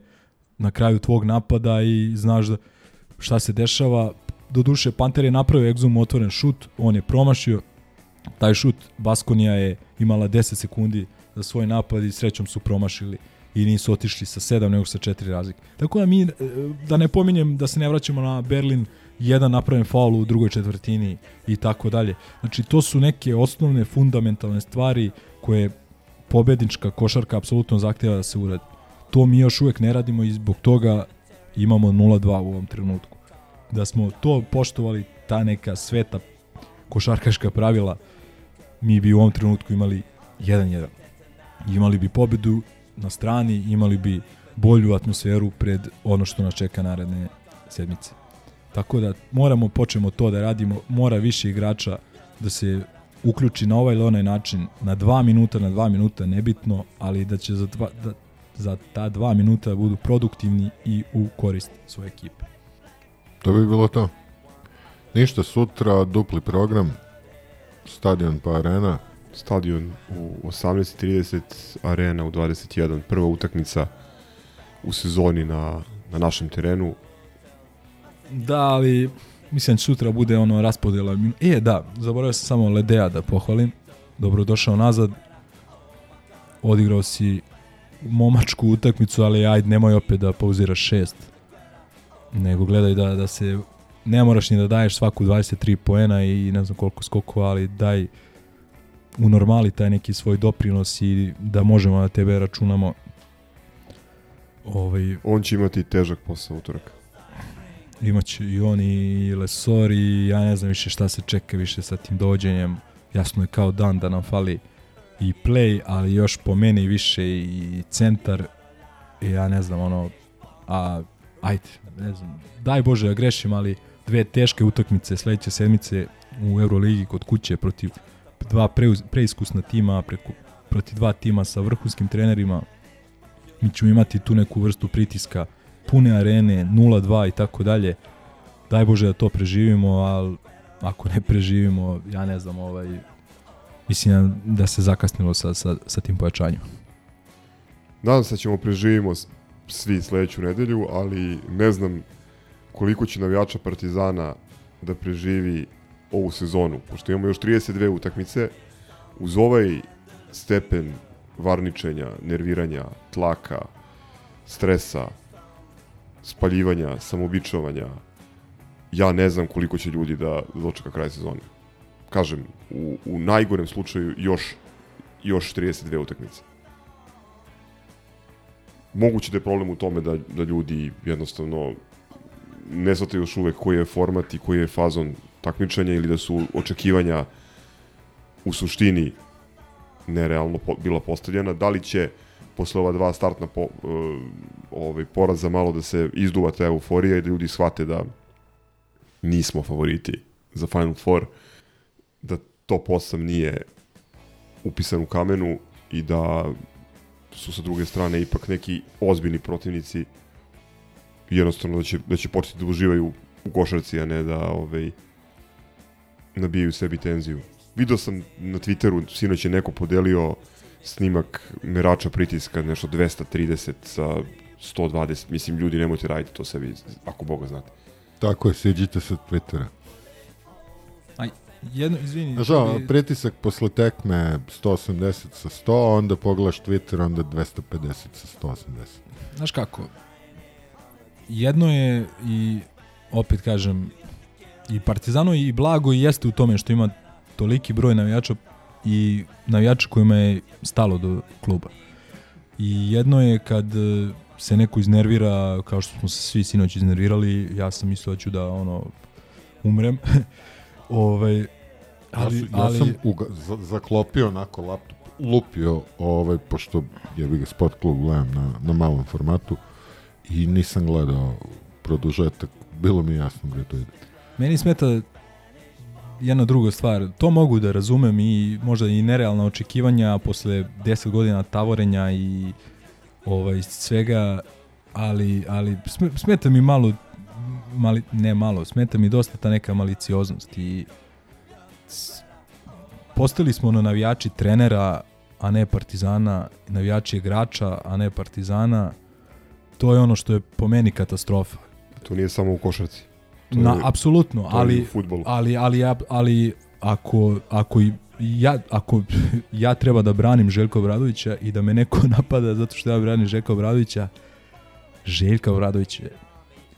na kraju tvog napada i znaš da šta se dešava. Do duše, Panter je napravio egzum otvoren šut, on je promašio, taj šut Baskonija je imala 10 sekundi za svoj napad i srećom su promašili i nisu otišli sa 7 nego sa 4 razlike. Tako da mi, e, da ne pominjem da se ne vraćamo na Berlin, jedan napravljen faul u drugoj četvrtini i tako dalje. Znači to su neke osnovne fundamentalne stvari koje pobednička košarka apsolutno zahteva da se uradi. To mi još uvek ne radimo i zbog toga imamo 0-2 u ovom trenutku. Da smo to poštovali, ta neka sveta košarkaška pravila, mi bi u ovom trenutku imali 1-1. Imali bi pobedu na strani, imali bi bolju atmosferu pred ono što nas čeka naredne sedmice. Tako da moramo počnemo to da radimo, mora više igrača da se uključi na ovaj ili onaj način, na dva minuta, na dva minuta, nebitno, ali da će za, dva, da, za ta dva minuta budu produktivni i u korist svoje ekipe. To bi bilo to. Ništa, sutra dupli program, stadion pa arena. Stadion u 18.30, arena u 21. Prva utakmica u sezoni na, na našem terenu. Da, ali mislim sutra bude ono raspodjela. minu- E, da, zaboravio sam samo Ledea da pohvalim. Dobro došao nazad. odigrao si momačku utakmicu, ali ajde, nemoj opet da pauziraš šest. Nego gledaj da, da se, ne moraš ni da daješ svaku 23 poena i ne znam koliko skokova, ali daj u normali taj neki svoj doprinos i da možemo na tebe računamo. Ovaj, On će imati težak posao utorak. imaće i on i Lesor i ja ne znam više šta se čeka više sa tim dođenjem. Jasno je kao dan da nam fali i play, ali još po meni više i centar. I ja ne znam, ono, a ajde, ne znam, daj Bože da grešim, ali dve teške utakmice sledeće sedmice u Euroligi kod kuće protiv dva preuz, preiskusna tima, preko, protiv dva tima sa vrhunskim trenerima. Mi ćemo imati tu neku vrstu pritiska, pune arene, 0-2 i tako dalje. Daj Bože da to preživimo, ali ako ne preživimo, ja ne znam, ovaj, mislim da se zakasnilo sa, sa, sa tim pojačanjem. Nadam se da ćemo preživimo svi sledeću nedelju, ali ne znam koliko će navijača Partizana da preživi ovu sezonu, pošto imamo još 32 utakmice, uz ovaj stepen varničenja, nerviranja, tlaka, stresa, spaljivanja, samobičovanja, ja ne znam koliko će ljudi da dočeka kraj sezone. Kažem, u, u najgorem slučaju još, još 32 utakmice moguće da je problem u tome da, da ljudi jednostavno ne shvataju još uvek koji je format i koji je fazon takmičenja ili da su očekivanja u suštini nerealno po, bila postavljena. Da li će posle ova dva startna po, uh, ovaj, poraza malo da se izduva ta euforija i da ljudi shvate da nismo favoriti za Final Four, da top 8 nije upisan u kamenu i da su sa druge strane ipak neki ozbiljni protivnici jednostavno da će, da će početi da uživaju u košarci, a ne da ovaj, nabijaju sebi tenziju. Video sam na Twitteru, sinoć je neko podelio snimak merača pritiska, nešto 230 sa 120. Mislim, ljudi, nemojte raditi to sebi, ako Boga znate. Tako je, siđite sa Twittera. Aj, jedno, izvini. Znaš, ono, ali- pritisak posle tekme 180 sa 100, onda pogledaš Twitter, onda 250 sa 180. Znaš kako, jedno je i, opet kažem, i Partizano i Blago i jeste u tome što ima toliki broj navijača i navijača kojima je stalo do kluba. I jedno je kad e, se neko iznervira, kao što smo se svi sinoć iznervirali, ja sam mislio da ću da ono umrem. ovaj, ali, ja, sam- ja ali, sam uga, za, zaklopio onako laptop, lupio, ovaj, pošto je ga sport klub gledam na, na malom formatu i nisam gledao produžetak, bilo mi jasno gde to ide. Meni smeta jedna druga stvar. To mogu da razumem i možda i nerealna očekivanja posle 10 godina tavorenja i ovaj svega, ali ali sme- smeta mi malo mali, ne malo, smeta mi dosta ta neka malicioznost i postali smo na navijači trenera, a ne partizana, navijači igrača, a ne partizana. To je ono što je po meni katastrofa. To nije samo u košarci. To Na, je- apsolutno, to je ali, fudbalu. ali, ali, ja- ali ako, ako, i ja, ako ja treba da branim Željka Obradovića i da me neko napada zato što ja branim Željka Obradovića, Željka Obradovića,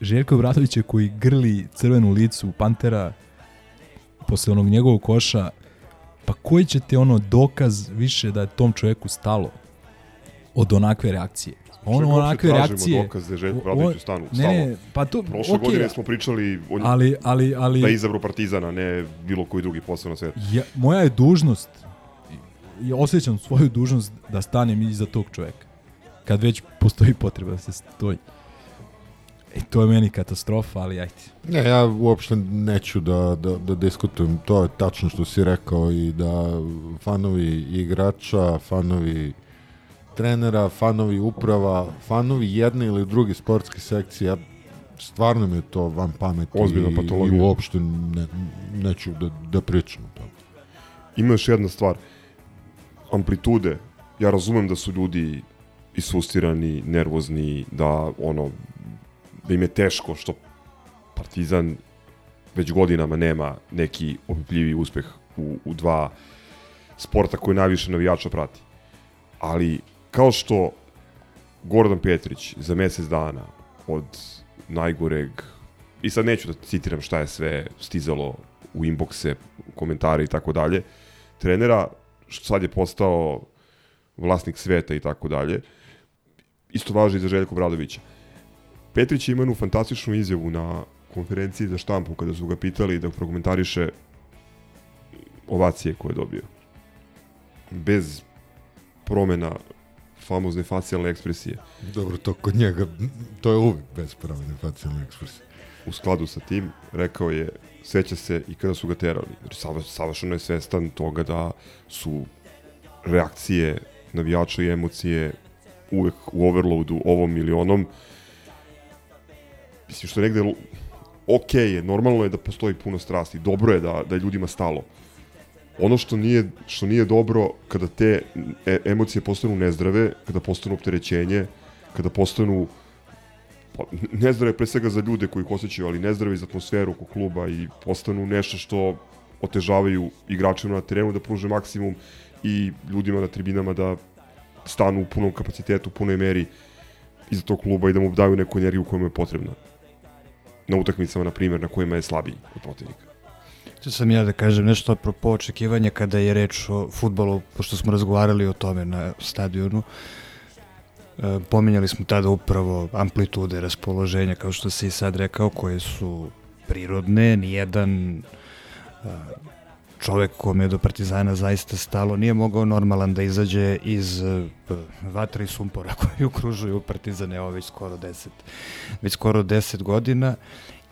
Željka Obradovića koji grli crvenu licu Pantera posle onog njegovog koša, pa koji će te ono dokaz više da je tom čoveku stalo od onakve reakcije? Ono onakve reakcije. dokaz da je Željko o- Obradović u stanu. Ne, ne, pa to, Prošle okej, godine smo pričali o njemu ali, ali, ali, da je izabro Partizana, ne bilo koji drugi posao na svetu. ja, moja je dužnost i osjećam svoju dužnost da stanem iza tog čoveka. Kad već postoji potreba da se stoji. I to je meni katastrofa, ali ajde. Ne, ja uopšte neću da, da, da diskutujem, to je tačno što si rekao i da fanovi igrača, fanovi trenera, fanovi uprava, fanovi jedne ili druge sportske sekcije, ja stvarno mi je to van pameti Ozbiljna patologija. i uopšte ne, neću da, da pričam o tome. Ima još jedna stvar. Amplitude. Ja razumem da su ljudi isustirani, nervozni, da ono da im je teško što Partizan već godinama nema neki opipljivi uspeh u, u dva sporta koje najviše navijača prati. Ali, kao što Gordon Petrić za mesec dana od najgoreg, i sad neću da citiram šta je sve stizalo u inboxe, komentare i tako dalje, trenera, što sad je postao vlasnik sveta i tako dalje, isto važi i za Željko Bradovića. Petrić je imao jednu fantastičnu izjavu na konferenciji za štampu kada su ga pitali da prokomentariše ovacije koje je dobio. Bez promena famozne facijalne ekspresije. Dobro, to kod njega, to je uvijek bez promene facijalne ekspresije. U skladu sa tim, rekao je, seća se i kada su ga terali. Znači, savršeno je svestan toga da su reakcije navijača i emocije uvek u overloadu ovom ili onom. Mislim što negde ok je, normalno je da postoji puno strasti, dobro je da, da je ljudima stalo. Ono što nije, što nije dobro kada te e, emocije postanu nezdrave, kada postanu opterećenje, kada postanu pa, nezdrave pre svega za ljude koji ih osjećaju, ali nezdrave za atmosferu oko kluba i postanu nešto što otežavaju igračima na terenu da pruže maksimum i ljudima na tribinama da stanu u punom kapacitetu, u punoj meri iza tog kluba i da mu daju neku energiju koja mu je potrebna. Na utakmicama, na primjer, na kojima je slabiji od protivnika. Htio sam ja da kažem nešto apropo očekivanja kada je reč o futbolu, pošto smo razgovarali o tome na stadionu. E, pominjali smo tada upravo amplitude raspoloženja, kao što si i sad rekao, koje su prirodne, nijedan e, čovek kome je do Partizana zaista stalo nije mogao normalan da izađe iz e, vatra i sumpora koji okružuju Partizan evo već skoro 10 već skoro 10 godina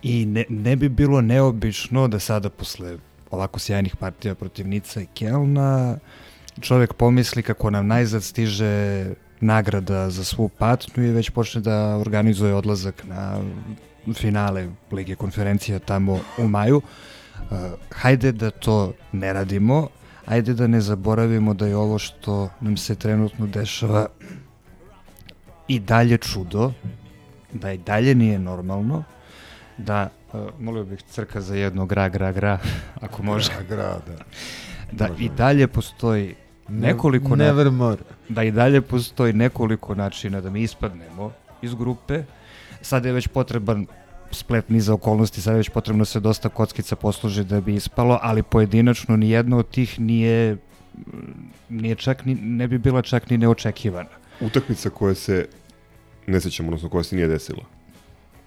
i ne, ne bi bilo neobično da sada posle ovako sjajnih partija protiv Nica i Kelna čovek pomisli kako nam najzad stiže nagrada za svu patnju i već počne da organizuje odlazak na finale Lige konferencija tamo u maju. Uh, hajde da to ne radimo, hajde da ne zaboravimo da je ovo što nam se trenutno dešava i dalje čudo, da i dalje nije normalno, da, uh, molio bih crka za jedno gra, gra, gra, ako može. Gra, gra, da. Da Može. i dalje postoji nekoliko na- never more. da i dalje postoji nekoliko načina da mi ispadnemo iz grupe. Sada je već potreban splet niza okolnosti, sada je već potrebno da se dosta kockica posluži da bi ispalo, ali pojedinačno ni jedna od tih nije nije čak ni, ne bi bila čak ni neočekivana. Utakmica koja se ne sećam, odnosno koja se nije desila.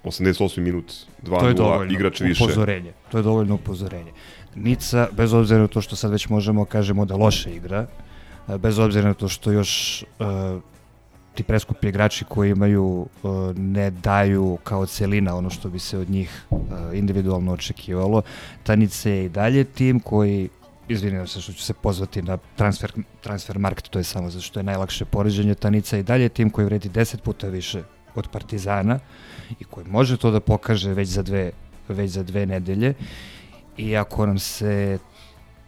88. minut, to je 2-0, dovoljno igrač više. upozorenje. To je dovoljno upozorenje. Nica, bez obzira na to što sad već možemo kažemo da loše igra, bez obzira na to što još uh, ti preskupi igrači koji imaju uh, ne daju kao celina ono što bi se od njih uh, individualno očekivalo. Tanica je i dalje tim koji izvinjavam se što ću se pozvati na transfer, transfer market, to je samo zato što je najlakše poređenje. Tanica i dalje tim koji vredi 10 puta više od Partizana i koji može to da pokaže već za dve, već za dve nedelje i ako nam se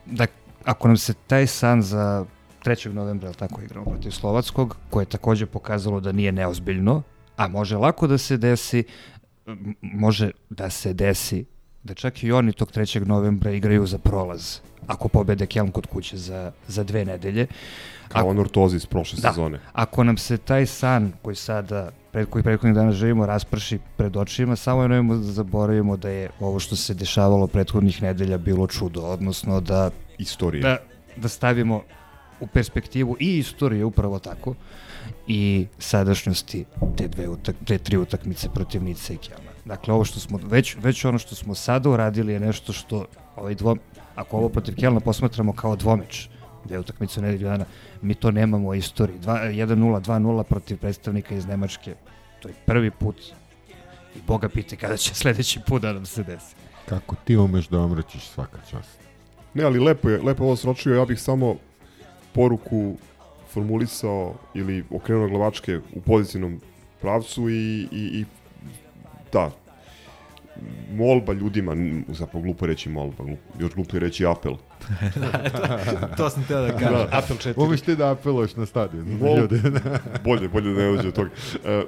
da, ako nam se taj san za 3. novembra, jel tako igramo protiv Slovackog, koje je takođe pokazalo da nije neozbiljno, a može lako da se desi, može da se desi da čak i oni tog 3. novembra igraju za prolaz ako pobede Kelm kod kuće za, za dve nedelje. Kao on ortozi iz prošle da, sezone. Ako nam se taj san koji sada, pred, koji prethodnih dana živimo, rasprši pred očima, samo je nemojmo da zaboravimo da je ovo što se dešavalo prethodnih nedelja bilo čudo, odnosno da Istorije. da, da stavimo u perspektivu i istorije upravo tako i sadašnjosti te dve utak, te tri utakmice protiv Nice i Kelna. Dakle, ovo što smo, već, već ono što smo sada uradili je nešto što ovaj dvo, ako ovo protiv Kelna posmatramo kao dvomeč, dve utakmice u nedelju dana, mi to nemamo u istoriji. Dva- 1-0, 2-0 protiv predstavnika iz Nemačke. To je prvi put i Boga pite kada će sledeći put da nam se desi. Kako ti umeš da omračiš svaka čast. Ne, ali lepo je, lepo je ovo sročio, ja bih samo poruku formulisao ili okrenuo glavačke u pozitivnom pravcu i, i, i da, molba ljudima, zapravo glupo reći molba, još glupo je reći apel. to- to sam teo da kažem. Apel četiri. Umeš ti da apeluješ na stadion. Mol, ljude. bolje, bolje da ne dođe od toga. E,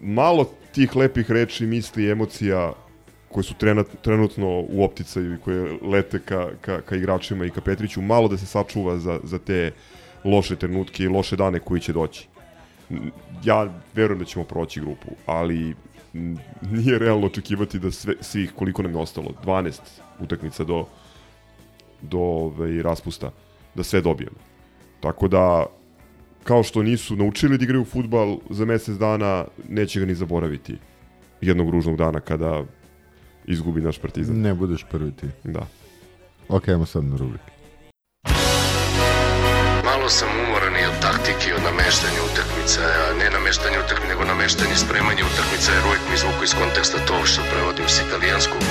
malo tih lepih reči, misli, emocija koje su trenut, trenutno u opticaju i koje lete ka, ka, ka igračima i ka Petriću, malo da se sačuva za, za te loše trenutke i loše dane koji će doći. Ja verujem da ćemo proći grupu, ali nije realno očekivati da sve, svih, koliko nam je ostalo, 12 utakmica do, do ovaj, raspusta, da sve dobijemo. Tako da, kao što nisu naučili da igraju futbal za mesec dana, neće ga ni zaboraviti jednog ružnog dana kada izgubi naš partizan. Ne budeš prvi ti. Da. Ok, ajmo sad na rubrike. Malo sam umoran i od taktike, i od nameštanja utakmica, a ne nameštanje utakmica, nego nameštanje spremanja utakmica, jer uvijek mi izvuku iz konteksta to što prevodim s italijanskog.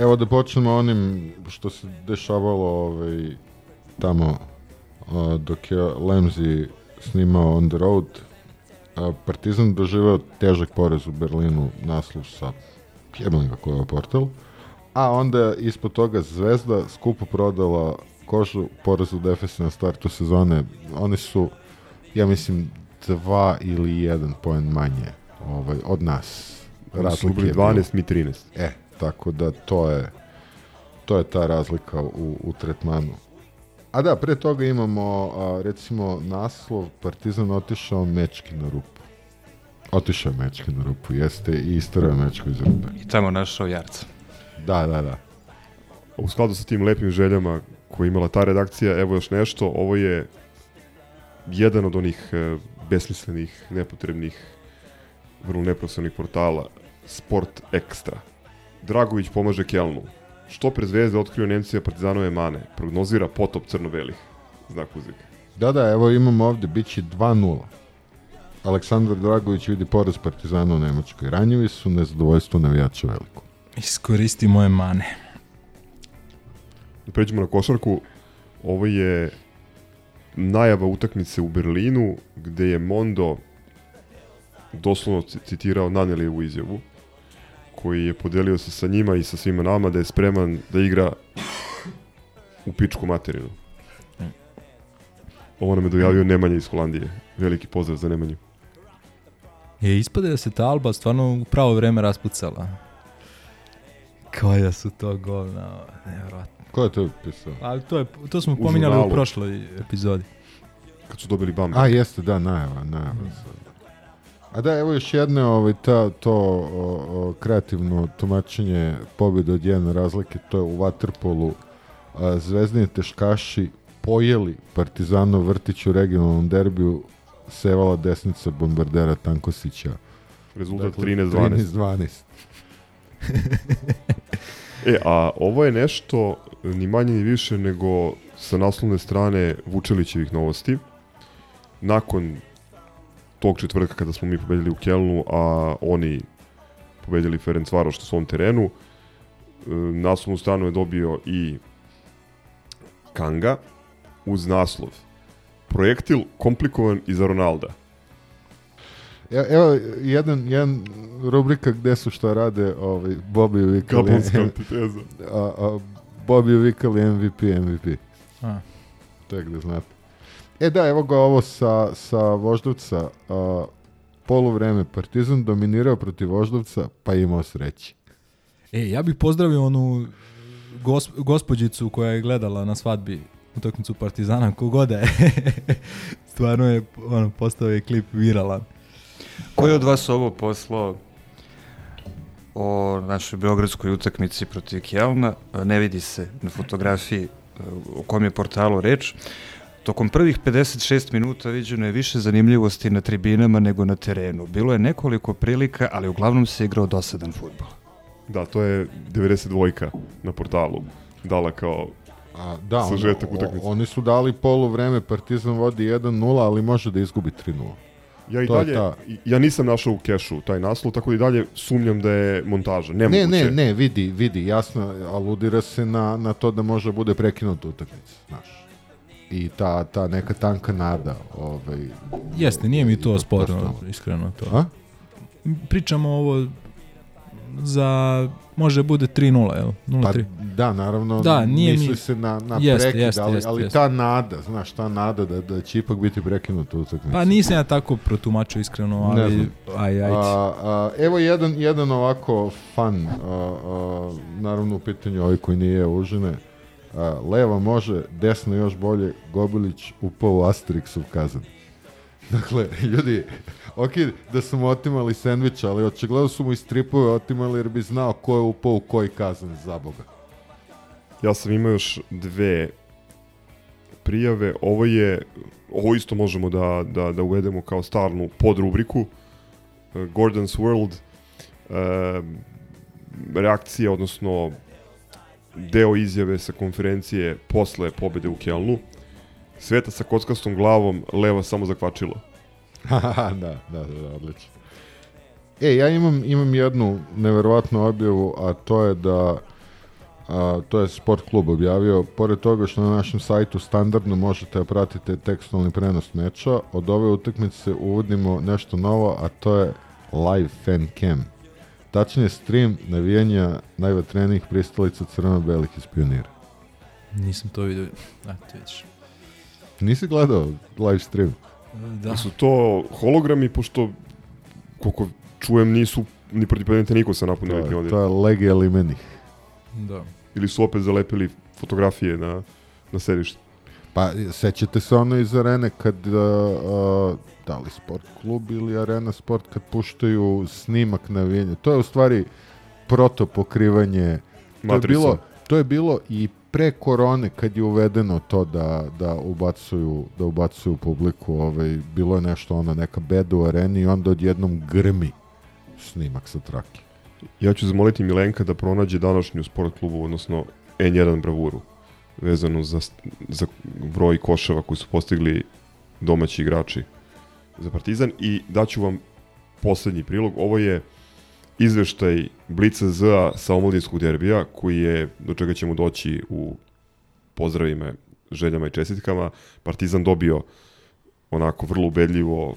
Evo da počnemo onim što se dešavalo ovaj, tamo a, dok je Lemzi snimao On the Road. A, Partizan doživao težak porez u Berlinu, naslov sa jebam ga koji je portal. A onda ispod toga Zvezda skupo prodala kožu porezu defesa na startu sezone. Oni su, ja mislim, dva ili jedan poen manje ovaj, od nas. Oni su Razlike ubili je bilo. 12, mi 13. E, tako da to je to je ta razlika u, u tretmanu. A da, pre toga imamo a, recimo naslov Partizan otišao mečki na rupu. Otišao mečki na rupu, jeste i istorao je mečku iz rupe. I tamo našao Jarca. Da, da, da. U skladu sa tim lepim željama koje je imala ta redakcija, evo još nešto, ovo je jedan od onih e, besmislenih, nepotrebnih, vrlo neprofesionalnih portala, Sport Extra. Dragović pomaže Kelnu. Što pre zvezde otkrio Nemcija Partizanove mane. Prognozira potop crno-belih. Znak uzvika. Da, da, evo imamo ovde, bit će 2-0. Aleksandar Dragović vidi poraz Partizana u Nemačkoj. Ranjivi su nezadovoljstvo navijača veliko. Iskoristi moje mane. Da pređemo na košarku. Ovo je najava utakmice u Berlinu, gde je Mondo doslovno ci- citirao Nanelijevu izjavu, koji je podelio se sa njima i sa svima nama da je spreman da igra u pičku materinu. Ovo nam je dojavio Nemanja iz Holandije. Veliki pozdrav za Nemanju. Je ispade da se ta Alba stvarno u pravo vreme raspucala. Koja su to govna, nevjerojatno. Ko je to pisao? Ali to, je, to smo U pominjali u prošloj epizodi. Kad su dobili Bamberg. A, jeste, da, najava, najava. A da, evo još jedno ovaj, ta, to o, o, kreativno tumačenje pobjede od jedne razlike, to je u Waterpolu a, zvezdini teškaši pojeli Partizanov vrtić u regionalnom derbiju sevala desnica bombardera Tankosića. Rezultat Dakle, 13-12. 13-12. E, a ovo je nešto ni manje ni više nego sa naslovne strane Vučelićevih novosti. Nakon tog četvrtka kada smo mi pobedili u Kelnu, a oni pobedili Ferencvaroš na svom terenu, e, naslovnu stranu je dobio i Kanga uz naslov Projektil komplikovan i za Ronalda. Ja, evo, jedan, jedan rubrika gde su šta rade ovaj, Bobby Vikali. Kabulska antiteza. a, a, Bobby Vikali MVP, MVP. A. Tek da znate. E da, evo ga ovo sa, sa Voždovca. A, poluvreme Partizan dominirao protiv Voždovca, pa imao sreće. E, ja bih pozdravio onu gos, gospođicu koja je gledala na svadbi utakmicu Partizana, kogoda je. Stvarno je ono, postao je klip viralan. Ko je od vas ovo poslao o našoj beogradskoj utakmici protiv Kjelna? Ne vidi se na fotografiji e, o kom je portalu reč. Tokom prvih 56 minuta viđeno je više zanimljivosti na tribinama nego na terenu. Bilo je nekoliko prilika, ali uglavnom se igrao dosadan futbol. Da, to je 92 na portalu. Dala kao A, da, sažetak utakmice. oni su dali poluvreme, Partizan vodi 1-0, ali može da izgubi 3-0. Ja i To je dalje, ta- ja nisam našao u kešu taj naslov, tako da i dalje sumnjam da je montaža. Ne, ne, ne, vidi, vidi, jasno, aludira se na, na to da može bude prekinuta utakmica, znaš. I ta, ta neka tanka nada, ovaj... Jeste, nije mi to ipak sporno, iskreno to. A? Pričamo ovo za, može bude 3-0, jel? 0-3. Pa da, naravno, da, nije misli mi... se na, na Jeste, prekid, jeste, ali, jeste, ali jeste. ta nada, znaš, ta nada da, da će ipak biti prekinuta utakmica. Pa nisam ja tako protumačio iskreno, Ne ali znam. aj, ajde. A, a, evo jedan, jedan ovako fan, a, a, naravno u pitanju ovi koji nije užine. A, leva može, desno još bolje, Gobilić upao u Asterixov kazan. Dakle, ljudi, ok, da su mu otimali sendvič, ali očigledno su mu i stripove otimali jer bi znao ko je upao u koji kazan, za Boga. Ja sam imao još dve prijave. Ovo je, ovo isto možemo da, da, da uvedemo kao stalnu podrubriku. Gordon's World uh, reakcija, odnosno deo izjave sa konferencije posle pobede u Kjelnu. Sveta sa kockastom glavom, leva samo zakvačilo. da, da, da, odlično. E, ja imam, imam jednu neverovatnu objavu, a to je da a, to je sport klub objavio, pored toga što na našem sajtu standardno možete da pratite tekstualni prenos meča, od ove utakmice uvodimo nešto novo, a to je live fan cam. Tačnije stream navijanja najvatrenijih pristalica crveno-belih iz pionira. Nisam to vidio. Eto, vidiš. Nisi gledao live stream? Da. Su to hologrami, pošto koliko čujem nisu ni protiv Panathinaiko sa napunili pionir. to je lege elimenih. Da. Ili su opet zalepili fotografije na, na sedište. Pa, sećate se ono iz arene kad, uh, uh, da li sport klub ili arena sport, kad puštaju snimak navijanja. To je u stvari proto pokrivanje. To je, bilo, to je bilo i pre korone kad je uvedeno to da, da ubacuju da ubacuju publiku, ovaj, bilo je nešto ono, neka beda u areni i onda odjednom grmi snimak sa trake. Ja ću zamoliti Milenka da pronađe današnju sport klubu, odnosno N1 bravuru, vezanu za, za broj koševa koji su postigli domaći igrači za Partizan i daću vam poslednji prilog. Ovo je izveštaj Blica Z sa omladinskog derbija, koji je, do čega ćemo doći u pozdravima, željama i čestitkama. Partizan dobio onako vrlo ubedljivo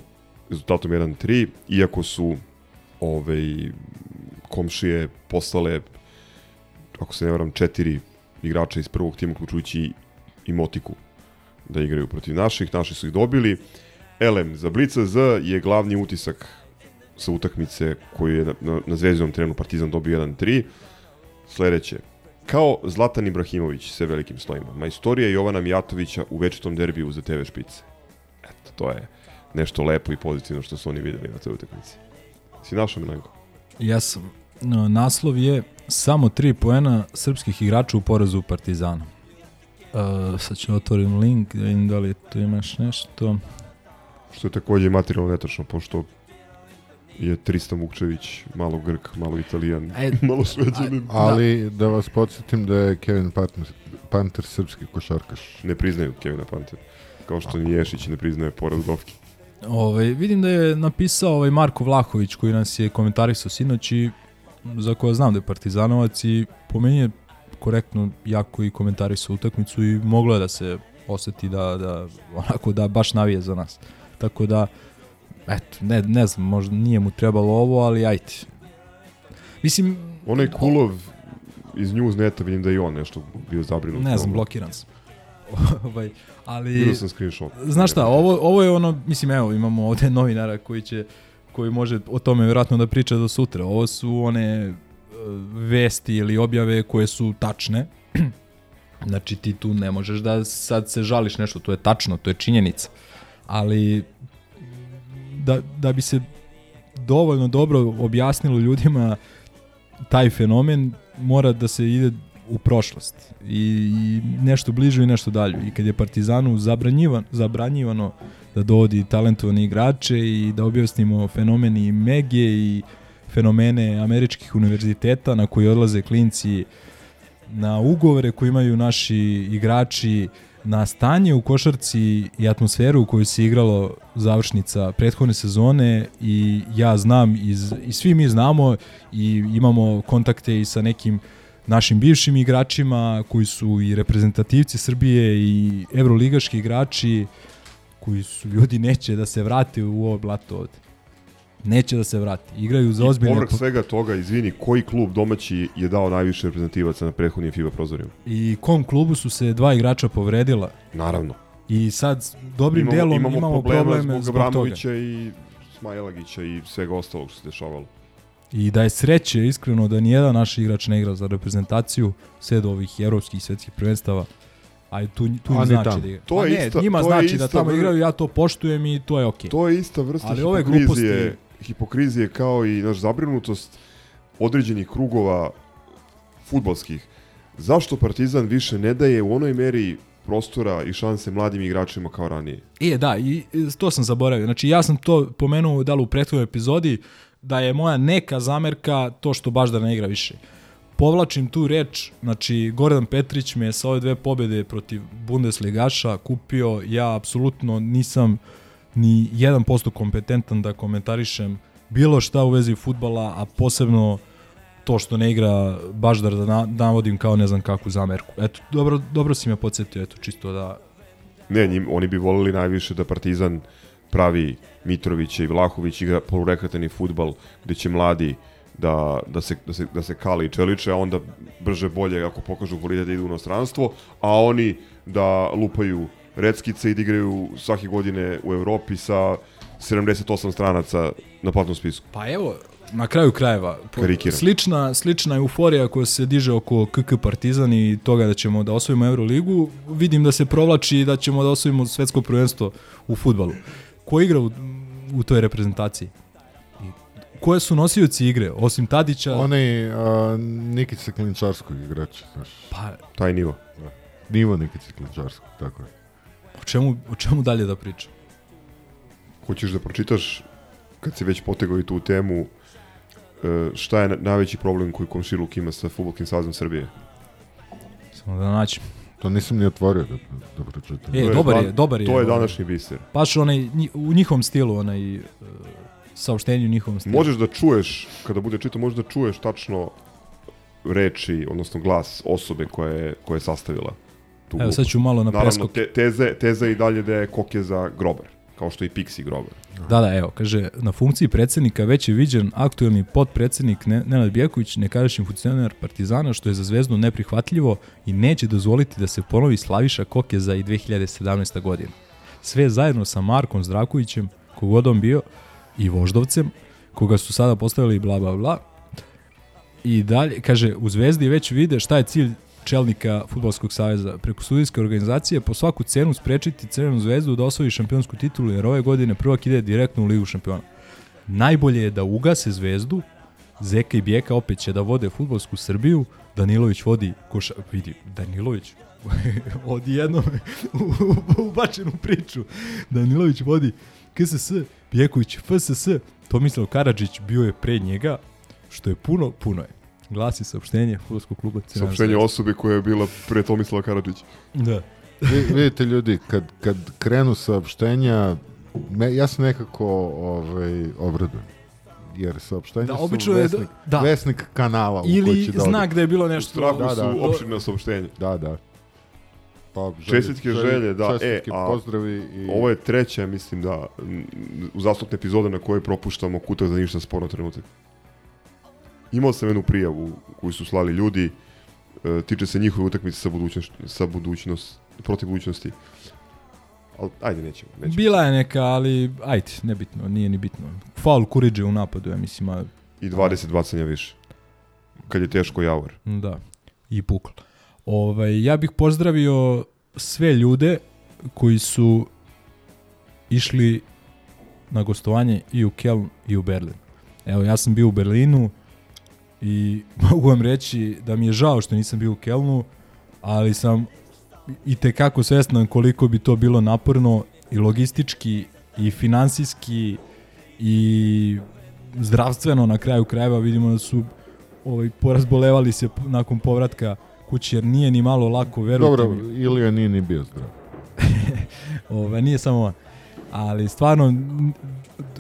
rezultatom 1-3, iako su ovaj, komšije poslale, ako se ne varam, četiri igrača iz prvog tima, uključujući i Motiku, da igraju protiv naših. Naši su ih dobili. Elem, za Blica Z je glavni utisak sa utakmice koju je na, na, na zvezdinom trenu Partizan dobio 1-3. Sledeće. Kao Zlatan Ibrahimović sa velikim slojima. Majstorija Jovana Mijatovića u večitom derbiju za TV špice. Eto, to je nešto lepo i pozitivno što su oni videli na toj utakmici. Si našao Milenko? Ja sam. Naslov je samo tri poena srpskih igrača u porazu Partizana. Uh, sad ću otvorim link da vidim da li tu imaš nešto. Što je takođe materijalno netačno, pošto je Tristan Vukčević malo Grk, malo Italijan, E, malo Šveđanin. Ali da vas podsjetim da je Kevin Panter, Panter srpski košarkaš. Ne priznaju Kevina Panter. Kao što ni Ješić ne priznaje poraz Dovki. Ovaj, vidim da je napisao ovaj Marko Vlahović koji nas je komentarisao sinoć i za koja znam da je partizanovac i po meni je korektno jako i komentarisao utakmicu i moglo je da se oseti da, da onako da baš navije za nas. Tako da, eto, ne, ne znam, možda nije mu trebalo ovo, ali ajde. Mislim, Onaj Kulov iz Newsneta, vidim da je i on nešto bio zabrinut. ne znam, blokiran sam. ovaj, ali Vidio sam screenshot. Znaš šta, ovo, ovo je ono, mislim, evo, imamo ovde novinara koji će koji može o tome vjerojatno da priča do sutra. Ovo su one e, vesti ili objave koje su tačne. znači ti tu ne možeš da sad se žališ nešto, to je tačno, to je činjenica. Ali da, da bi se dovoljno dobro objasnilo ljudima taj fenomen, mora da se ide u prošlost i, i nešto bliže i nešto dalje. I kad je Partizanu zabranjivan, zabranjivano da dovodi talentovane igrače i da objasnimo fenomeni Mege i fenomene američkih univerziteta na koji odlaze klinci na ugovore koje imaju naši igrači na stanje u košarci i atmosferu u kojoj se igralo završnica prethodne sezone i ja znam iz, i svi mi znamo i imamo kontakte i sa nekim našim bivšim igračima koji su i reprezentativci Srbije i evroligaški igrači koji su ljudi neće da se vrate u ovo blato ovde. Neće da se vrati. Igraju za ozbiljne... Povrh svega toga, izvini, koji klub domaći je dao najviše reprezentativaca na prethodnim FIBA prozorima? I kom klubu su se dva igrača povredila. Naravno. I sad dobrim imamo, delom imamo, imamo, probleme zbog zbog toga. I Smajlagića i svega ostalog što se dešavalo. I da je sreće, iskreno, da nijedan naš igrač ne igra za reprezentaciju sve do ovih evropskih i svetskih prvenstava. A tu, tu im znači da igra. To je ne, ista- njima to je znači da ista tamo vr- igraju, ja to poštujem i to je okej. To je ista vrsta Ali ove hipokrizije, gluposti- hipokrizije kao i naš zabrinutost određenih krugova futbalskih. Zašto Partizan više ne daje u onoj meri prostora i šanse mladim igračima kao ranije? E, da, i to sam zaboravio. Znači, ja sam to pomenuo da li u prethodnoj epizodi, da je moja neka zamerka to što baš da ne igra više. Povlačim tu reč, znači Gordon Petrić me sa ove dve pobjede protiv Bundesligaša kupio, ja apsolutno nisam ni 1% kompetentan da komentarišem bilo šta u vezi futbala, a posebno to što ne igra Baždar da na- navodim kao ne znam kakvu zamerku. Eto, dobro, dobro si me podsjetio, eto, čisto da Ne, njim, oni bi volili najviše da Partizan pravi Mitrovića i Vlahović igra polurekreatani futbal gde će mladi da, da, se, da, se, da se kali i čeliče, a onda brže bolje ako pokažu kvalitet da idu u inostranstvo, a oni da lupaju reckice i da igraju svake godine u Evropi sa 78 stranaca na platnom spisku. Pa evo, na kraju krajeva, po- Karikiram. slična, slična euforija koja se diže oko KK Partizan i toga da ćemo da osvojimo Euroligu, vidim da se provlači i da ćemo da osvojimo svetsko prvenstvo u futbalu. Ko igra u, u toj reprezentaciji? Koje su nosioci igre, osim Tadića? Onaj a, Nikica Klinčarskog igrača, znaš. Pa, Taj nivo. Da. Nivo Nikica Klinčarskog, tako je. o čemu, o čemu dalje da pričam? Hoćeš da pročitaš, kad si već potegao i tu temu, e, šta je na- najveći problem koji Komšiluk ima sa Futbolskim savezom Srbije? Samo da naćem. To nisam ni otvorio da, da pročitam. E, dobar je, dobar je. to je ovaj, današnji biser. Baš onaj, u njihovom stilu, onaj, e, saopštenju njihovom stilu. Možeš da čuješ, kada bude čitao, možeš da čuješ tačno reči, odnosno glas osobe koja je, koja je sastavila tu Evo, sad ću malo na Naravno, preskok. te, teze, teza i dalje da je Kokeza grobar, kao što je i Pixi grobar. Da, da, evo, kaže, na funkciji predsednika već je viđen aktuelni potpredsednik Ne- Nenad Bjeković, nekadašnji funkcioner Partizana, što je za zvezdu neprihvatljivo i neće dozvoliti da se ponovi Slaviša Kokeza i 2017. godina. Sve zajedno sa Markom Zdrakovićem, kogod on bio, i Voždovcem, koga su sada postavili bla bla bla. I dalje, kaže, u Zvezdi već vide šta je cilj čelnika Futbolskog saveza. Preko sudijske organizacije po svaku cenu sprečiti Crvenu zvezdu da osvoji šampionsku titulu jer ove godine prvak ide direktno u Ligu šampiona. Najbolje je da ugase zvezdu, Zeka i Bijeka opet će da vode futbolsku Srbiju, Danilović vodi koša... Vidi, Danilović odjednom ubačen u priču. Danilović vodi KSS, Bijeković FSS, Tomislav Karadžić bio je pre njega, što je puno, puno je. Glasi saopštenje futbolskog kluba Crvena Saopštenje osobe koja je bila pre Tomislava Karadžića. Da. Vi, vidite ljudi, kad, kad krenu saopštenja, me, ja se nekako ovaj, obradujem. Jer saopštenja Da, su obično je da- vesnik, da. vesnik kanala u Ili koji će da znak da je bilo nešto- U strahu Da, su da. opširna saopštenja. Da, da. Pa, Čestitke želje, da. E, čestitke, a pozdravi i... ovo je treća, mislim da, m, uzastopna epizoda na kojoj propuštamo kutak za ništa sporno trenutak. Imao sam jednu prijavu koju su slali ljudi, e, tiče se njihove utakmice sa, budućnost, sa budućnost, protiv budućnosti. Ali, ajde, nećemo. nećemo. Bila je neka, ali ajde, nebitno, nije ni bitno. Faul Kuriđe u napadu, ja mislim, a... I 20 bacanja više. Kad je teško javor. Da, i puklo. Ovaj, ja bih pozdravio sve ljude koji su išli na gostovanje i u Keln i u Berlin. Evo, ja sam bio u Berlinu i mogu vam reći da mi je žao što nisam bio u Kelnu, ali sam i tekako svestan koliko bi to bilo naporno i logistički i finansijski i zdravstveno na kraju krajeva vidimo da su ovaj porazbolevali se nakon povratka kući jer nije ni malo lako verujte Dobro, mi. Ilija nije ni bio zdrav. Ovaj nije samo on. Ali stvarno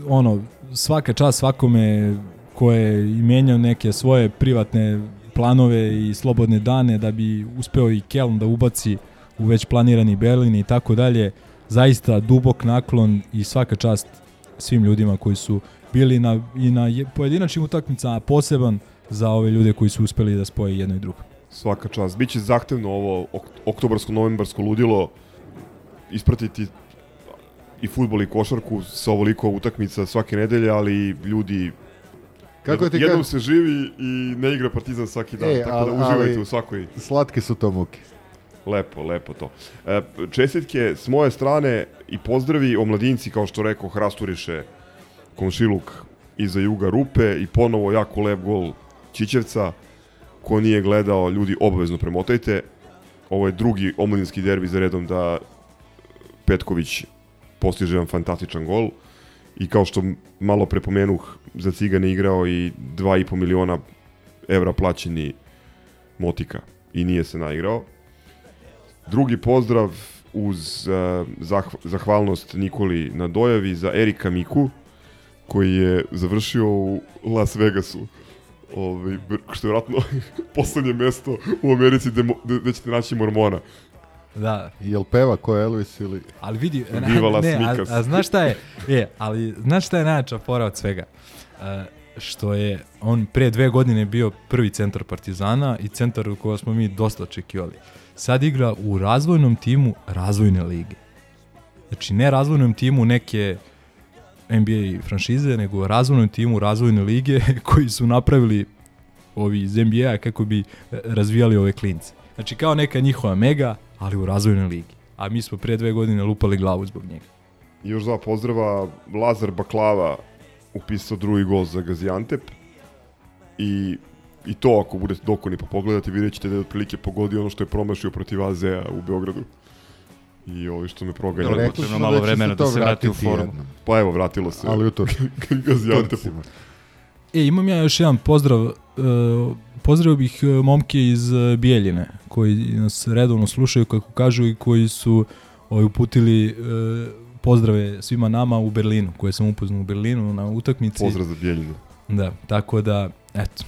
ono svaka čast svakome ko je menjao neke svoje privatne planove i slobodne dane da bi uspeo i Keln da ubaci u već planirani Berlin i tako dalje. Zaista dubok naklon i svaka čast svim ljudima koji su bili na, i na je- pojedinačnim utakmicama, a poseban za ove ljude koji su uspeli da spoje jedno i drugo. Svaka čast. Biće zahtevno ovo ok oktobarsko-novembarsko ludilo ispratiti i futbol i košarku sa ovoliko utakmica svake nedelje, ali ljudi Kako ti jednom kažem- se živi i ne igra Partizan svaki dan, E, tako al- da uživajte ali u svakoj. Slatke su to muke. Lepo, lepo to. E, čestitke s moje strane i pozdravi omladinci, kao što rekao, Hrasturiše, Komšiluk iza juga rupe i ponovo jako lep gol Čičevca. Ko nije gledao, ljudi obavezno premotajte. Ovo je drugi omladinski derbi za redom da Petković postiže jedan fantastičan gol. I kao što malo prepomenuh, za Cigane igrao i 2,5 miliona evra plaćeni Motika i nije se naigrao. Drugi pozdrav uz uh, zah zahvalnost Nikoli na dojavi za Erika Miku, koji je završio u Las Vegasu. Ovaj, što je vratno poslednje mesto u Americi gde, gde, ćete naći mormona. Da. Jel peva ko Elvis ili... Ali vidi, Viva Las ne, a, Vegas. a, znaš šta je, e, ali znaš šta je najjača fora od svega? E, što je on pre dve godine bio prvi centar Partizana i centar u koga smo mi dosta očekivali. Sad igra u razvojnom timu razvojne lige. Znači ne razvojnom timu neke NBA franšize, nego razvojnom timu razvojne lige koji su napravili ovi iz NBA kako bi e, razvijali ove klince. Znači kao neka njihova mega, ali u razvojnoj ligi. A mi smo pre dve godine lupali glavu zbog njega. I još dva pozdrava, Lazar Baklava upisao drugi gol za Gaziantep i, i to ako budete dokoni pa pogledate vidjet ćete da je otprilike pogodio ono što je promašio protiv AZ-a u Beogradu. I ovi što me proganja. Rekli potrebno smo malo da će se vremena to da se vrati u formu. jednom. Pa evo, vratilo se. Ali u to. Gaziantepu. E, imam ja još jedan pozdrav. E, pozdravio bih e, momke iz e, Bijeljine, koji nas redovno slušaju, kako kažu, i koji su ovaj, uputili e, pozdrave svima nama u Berlinu, koje sam upoznao u Berlinu na utakmici. Pozdrav za Bijeljinu. Da, tako da, eto.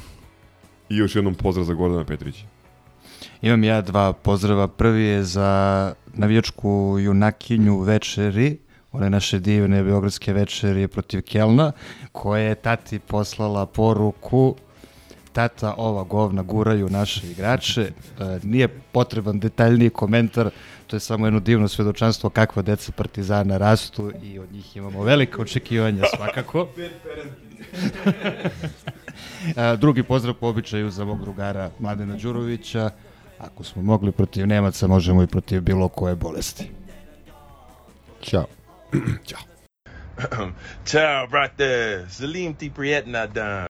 I još jednom pozdrav za Gordana Petrića. Imam ja dva pozdrava. Prvi je za navijačku junakinju večeri, one naše divne beogradske večeri protiv Kelna, koja je tati poslala poruku tata ova govna guraju naše igrače. E, nije potreban detaljniji komentar, to je samo jedno divno svedočanstvo kakva deca Partizana rastu i od njih imamo velike očekivanja svakako. A, drugi pozdrav po običaju za mog drugara Mladena Đurovića. Ako smo mogli protiv Nemaca, možemo i protiv bilo koje bolesti. Ćao. Ćao. Ciao, brate. Salim ti prijetna dan.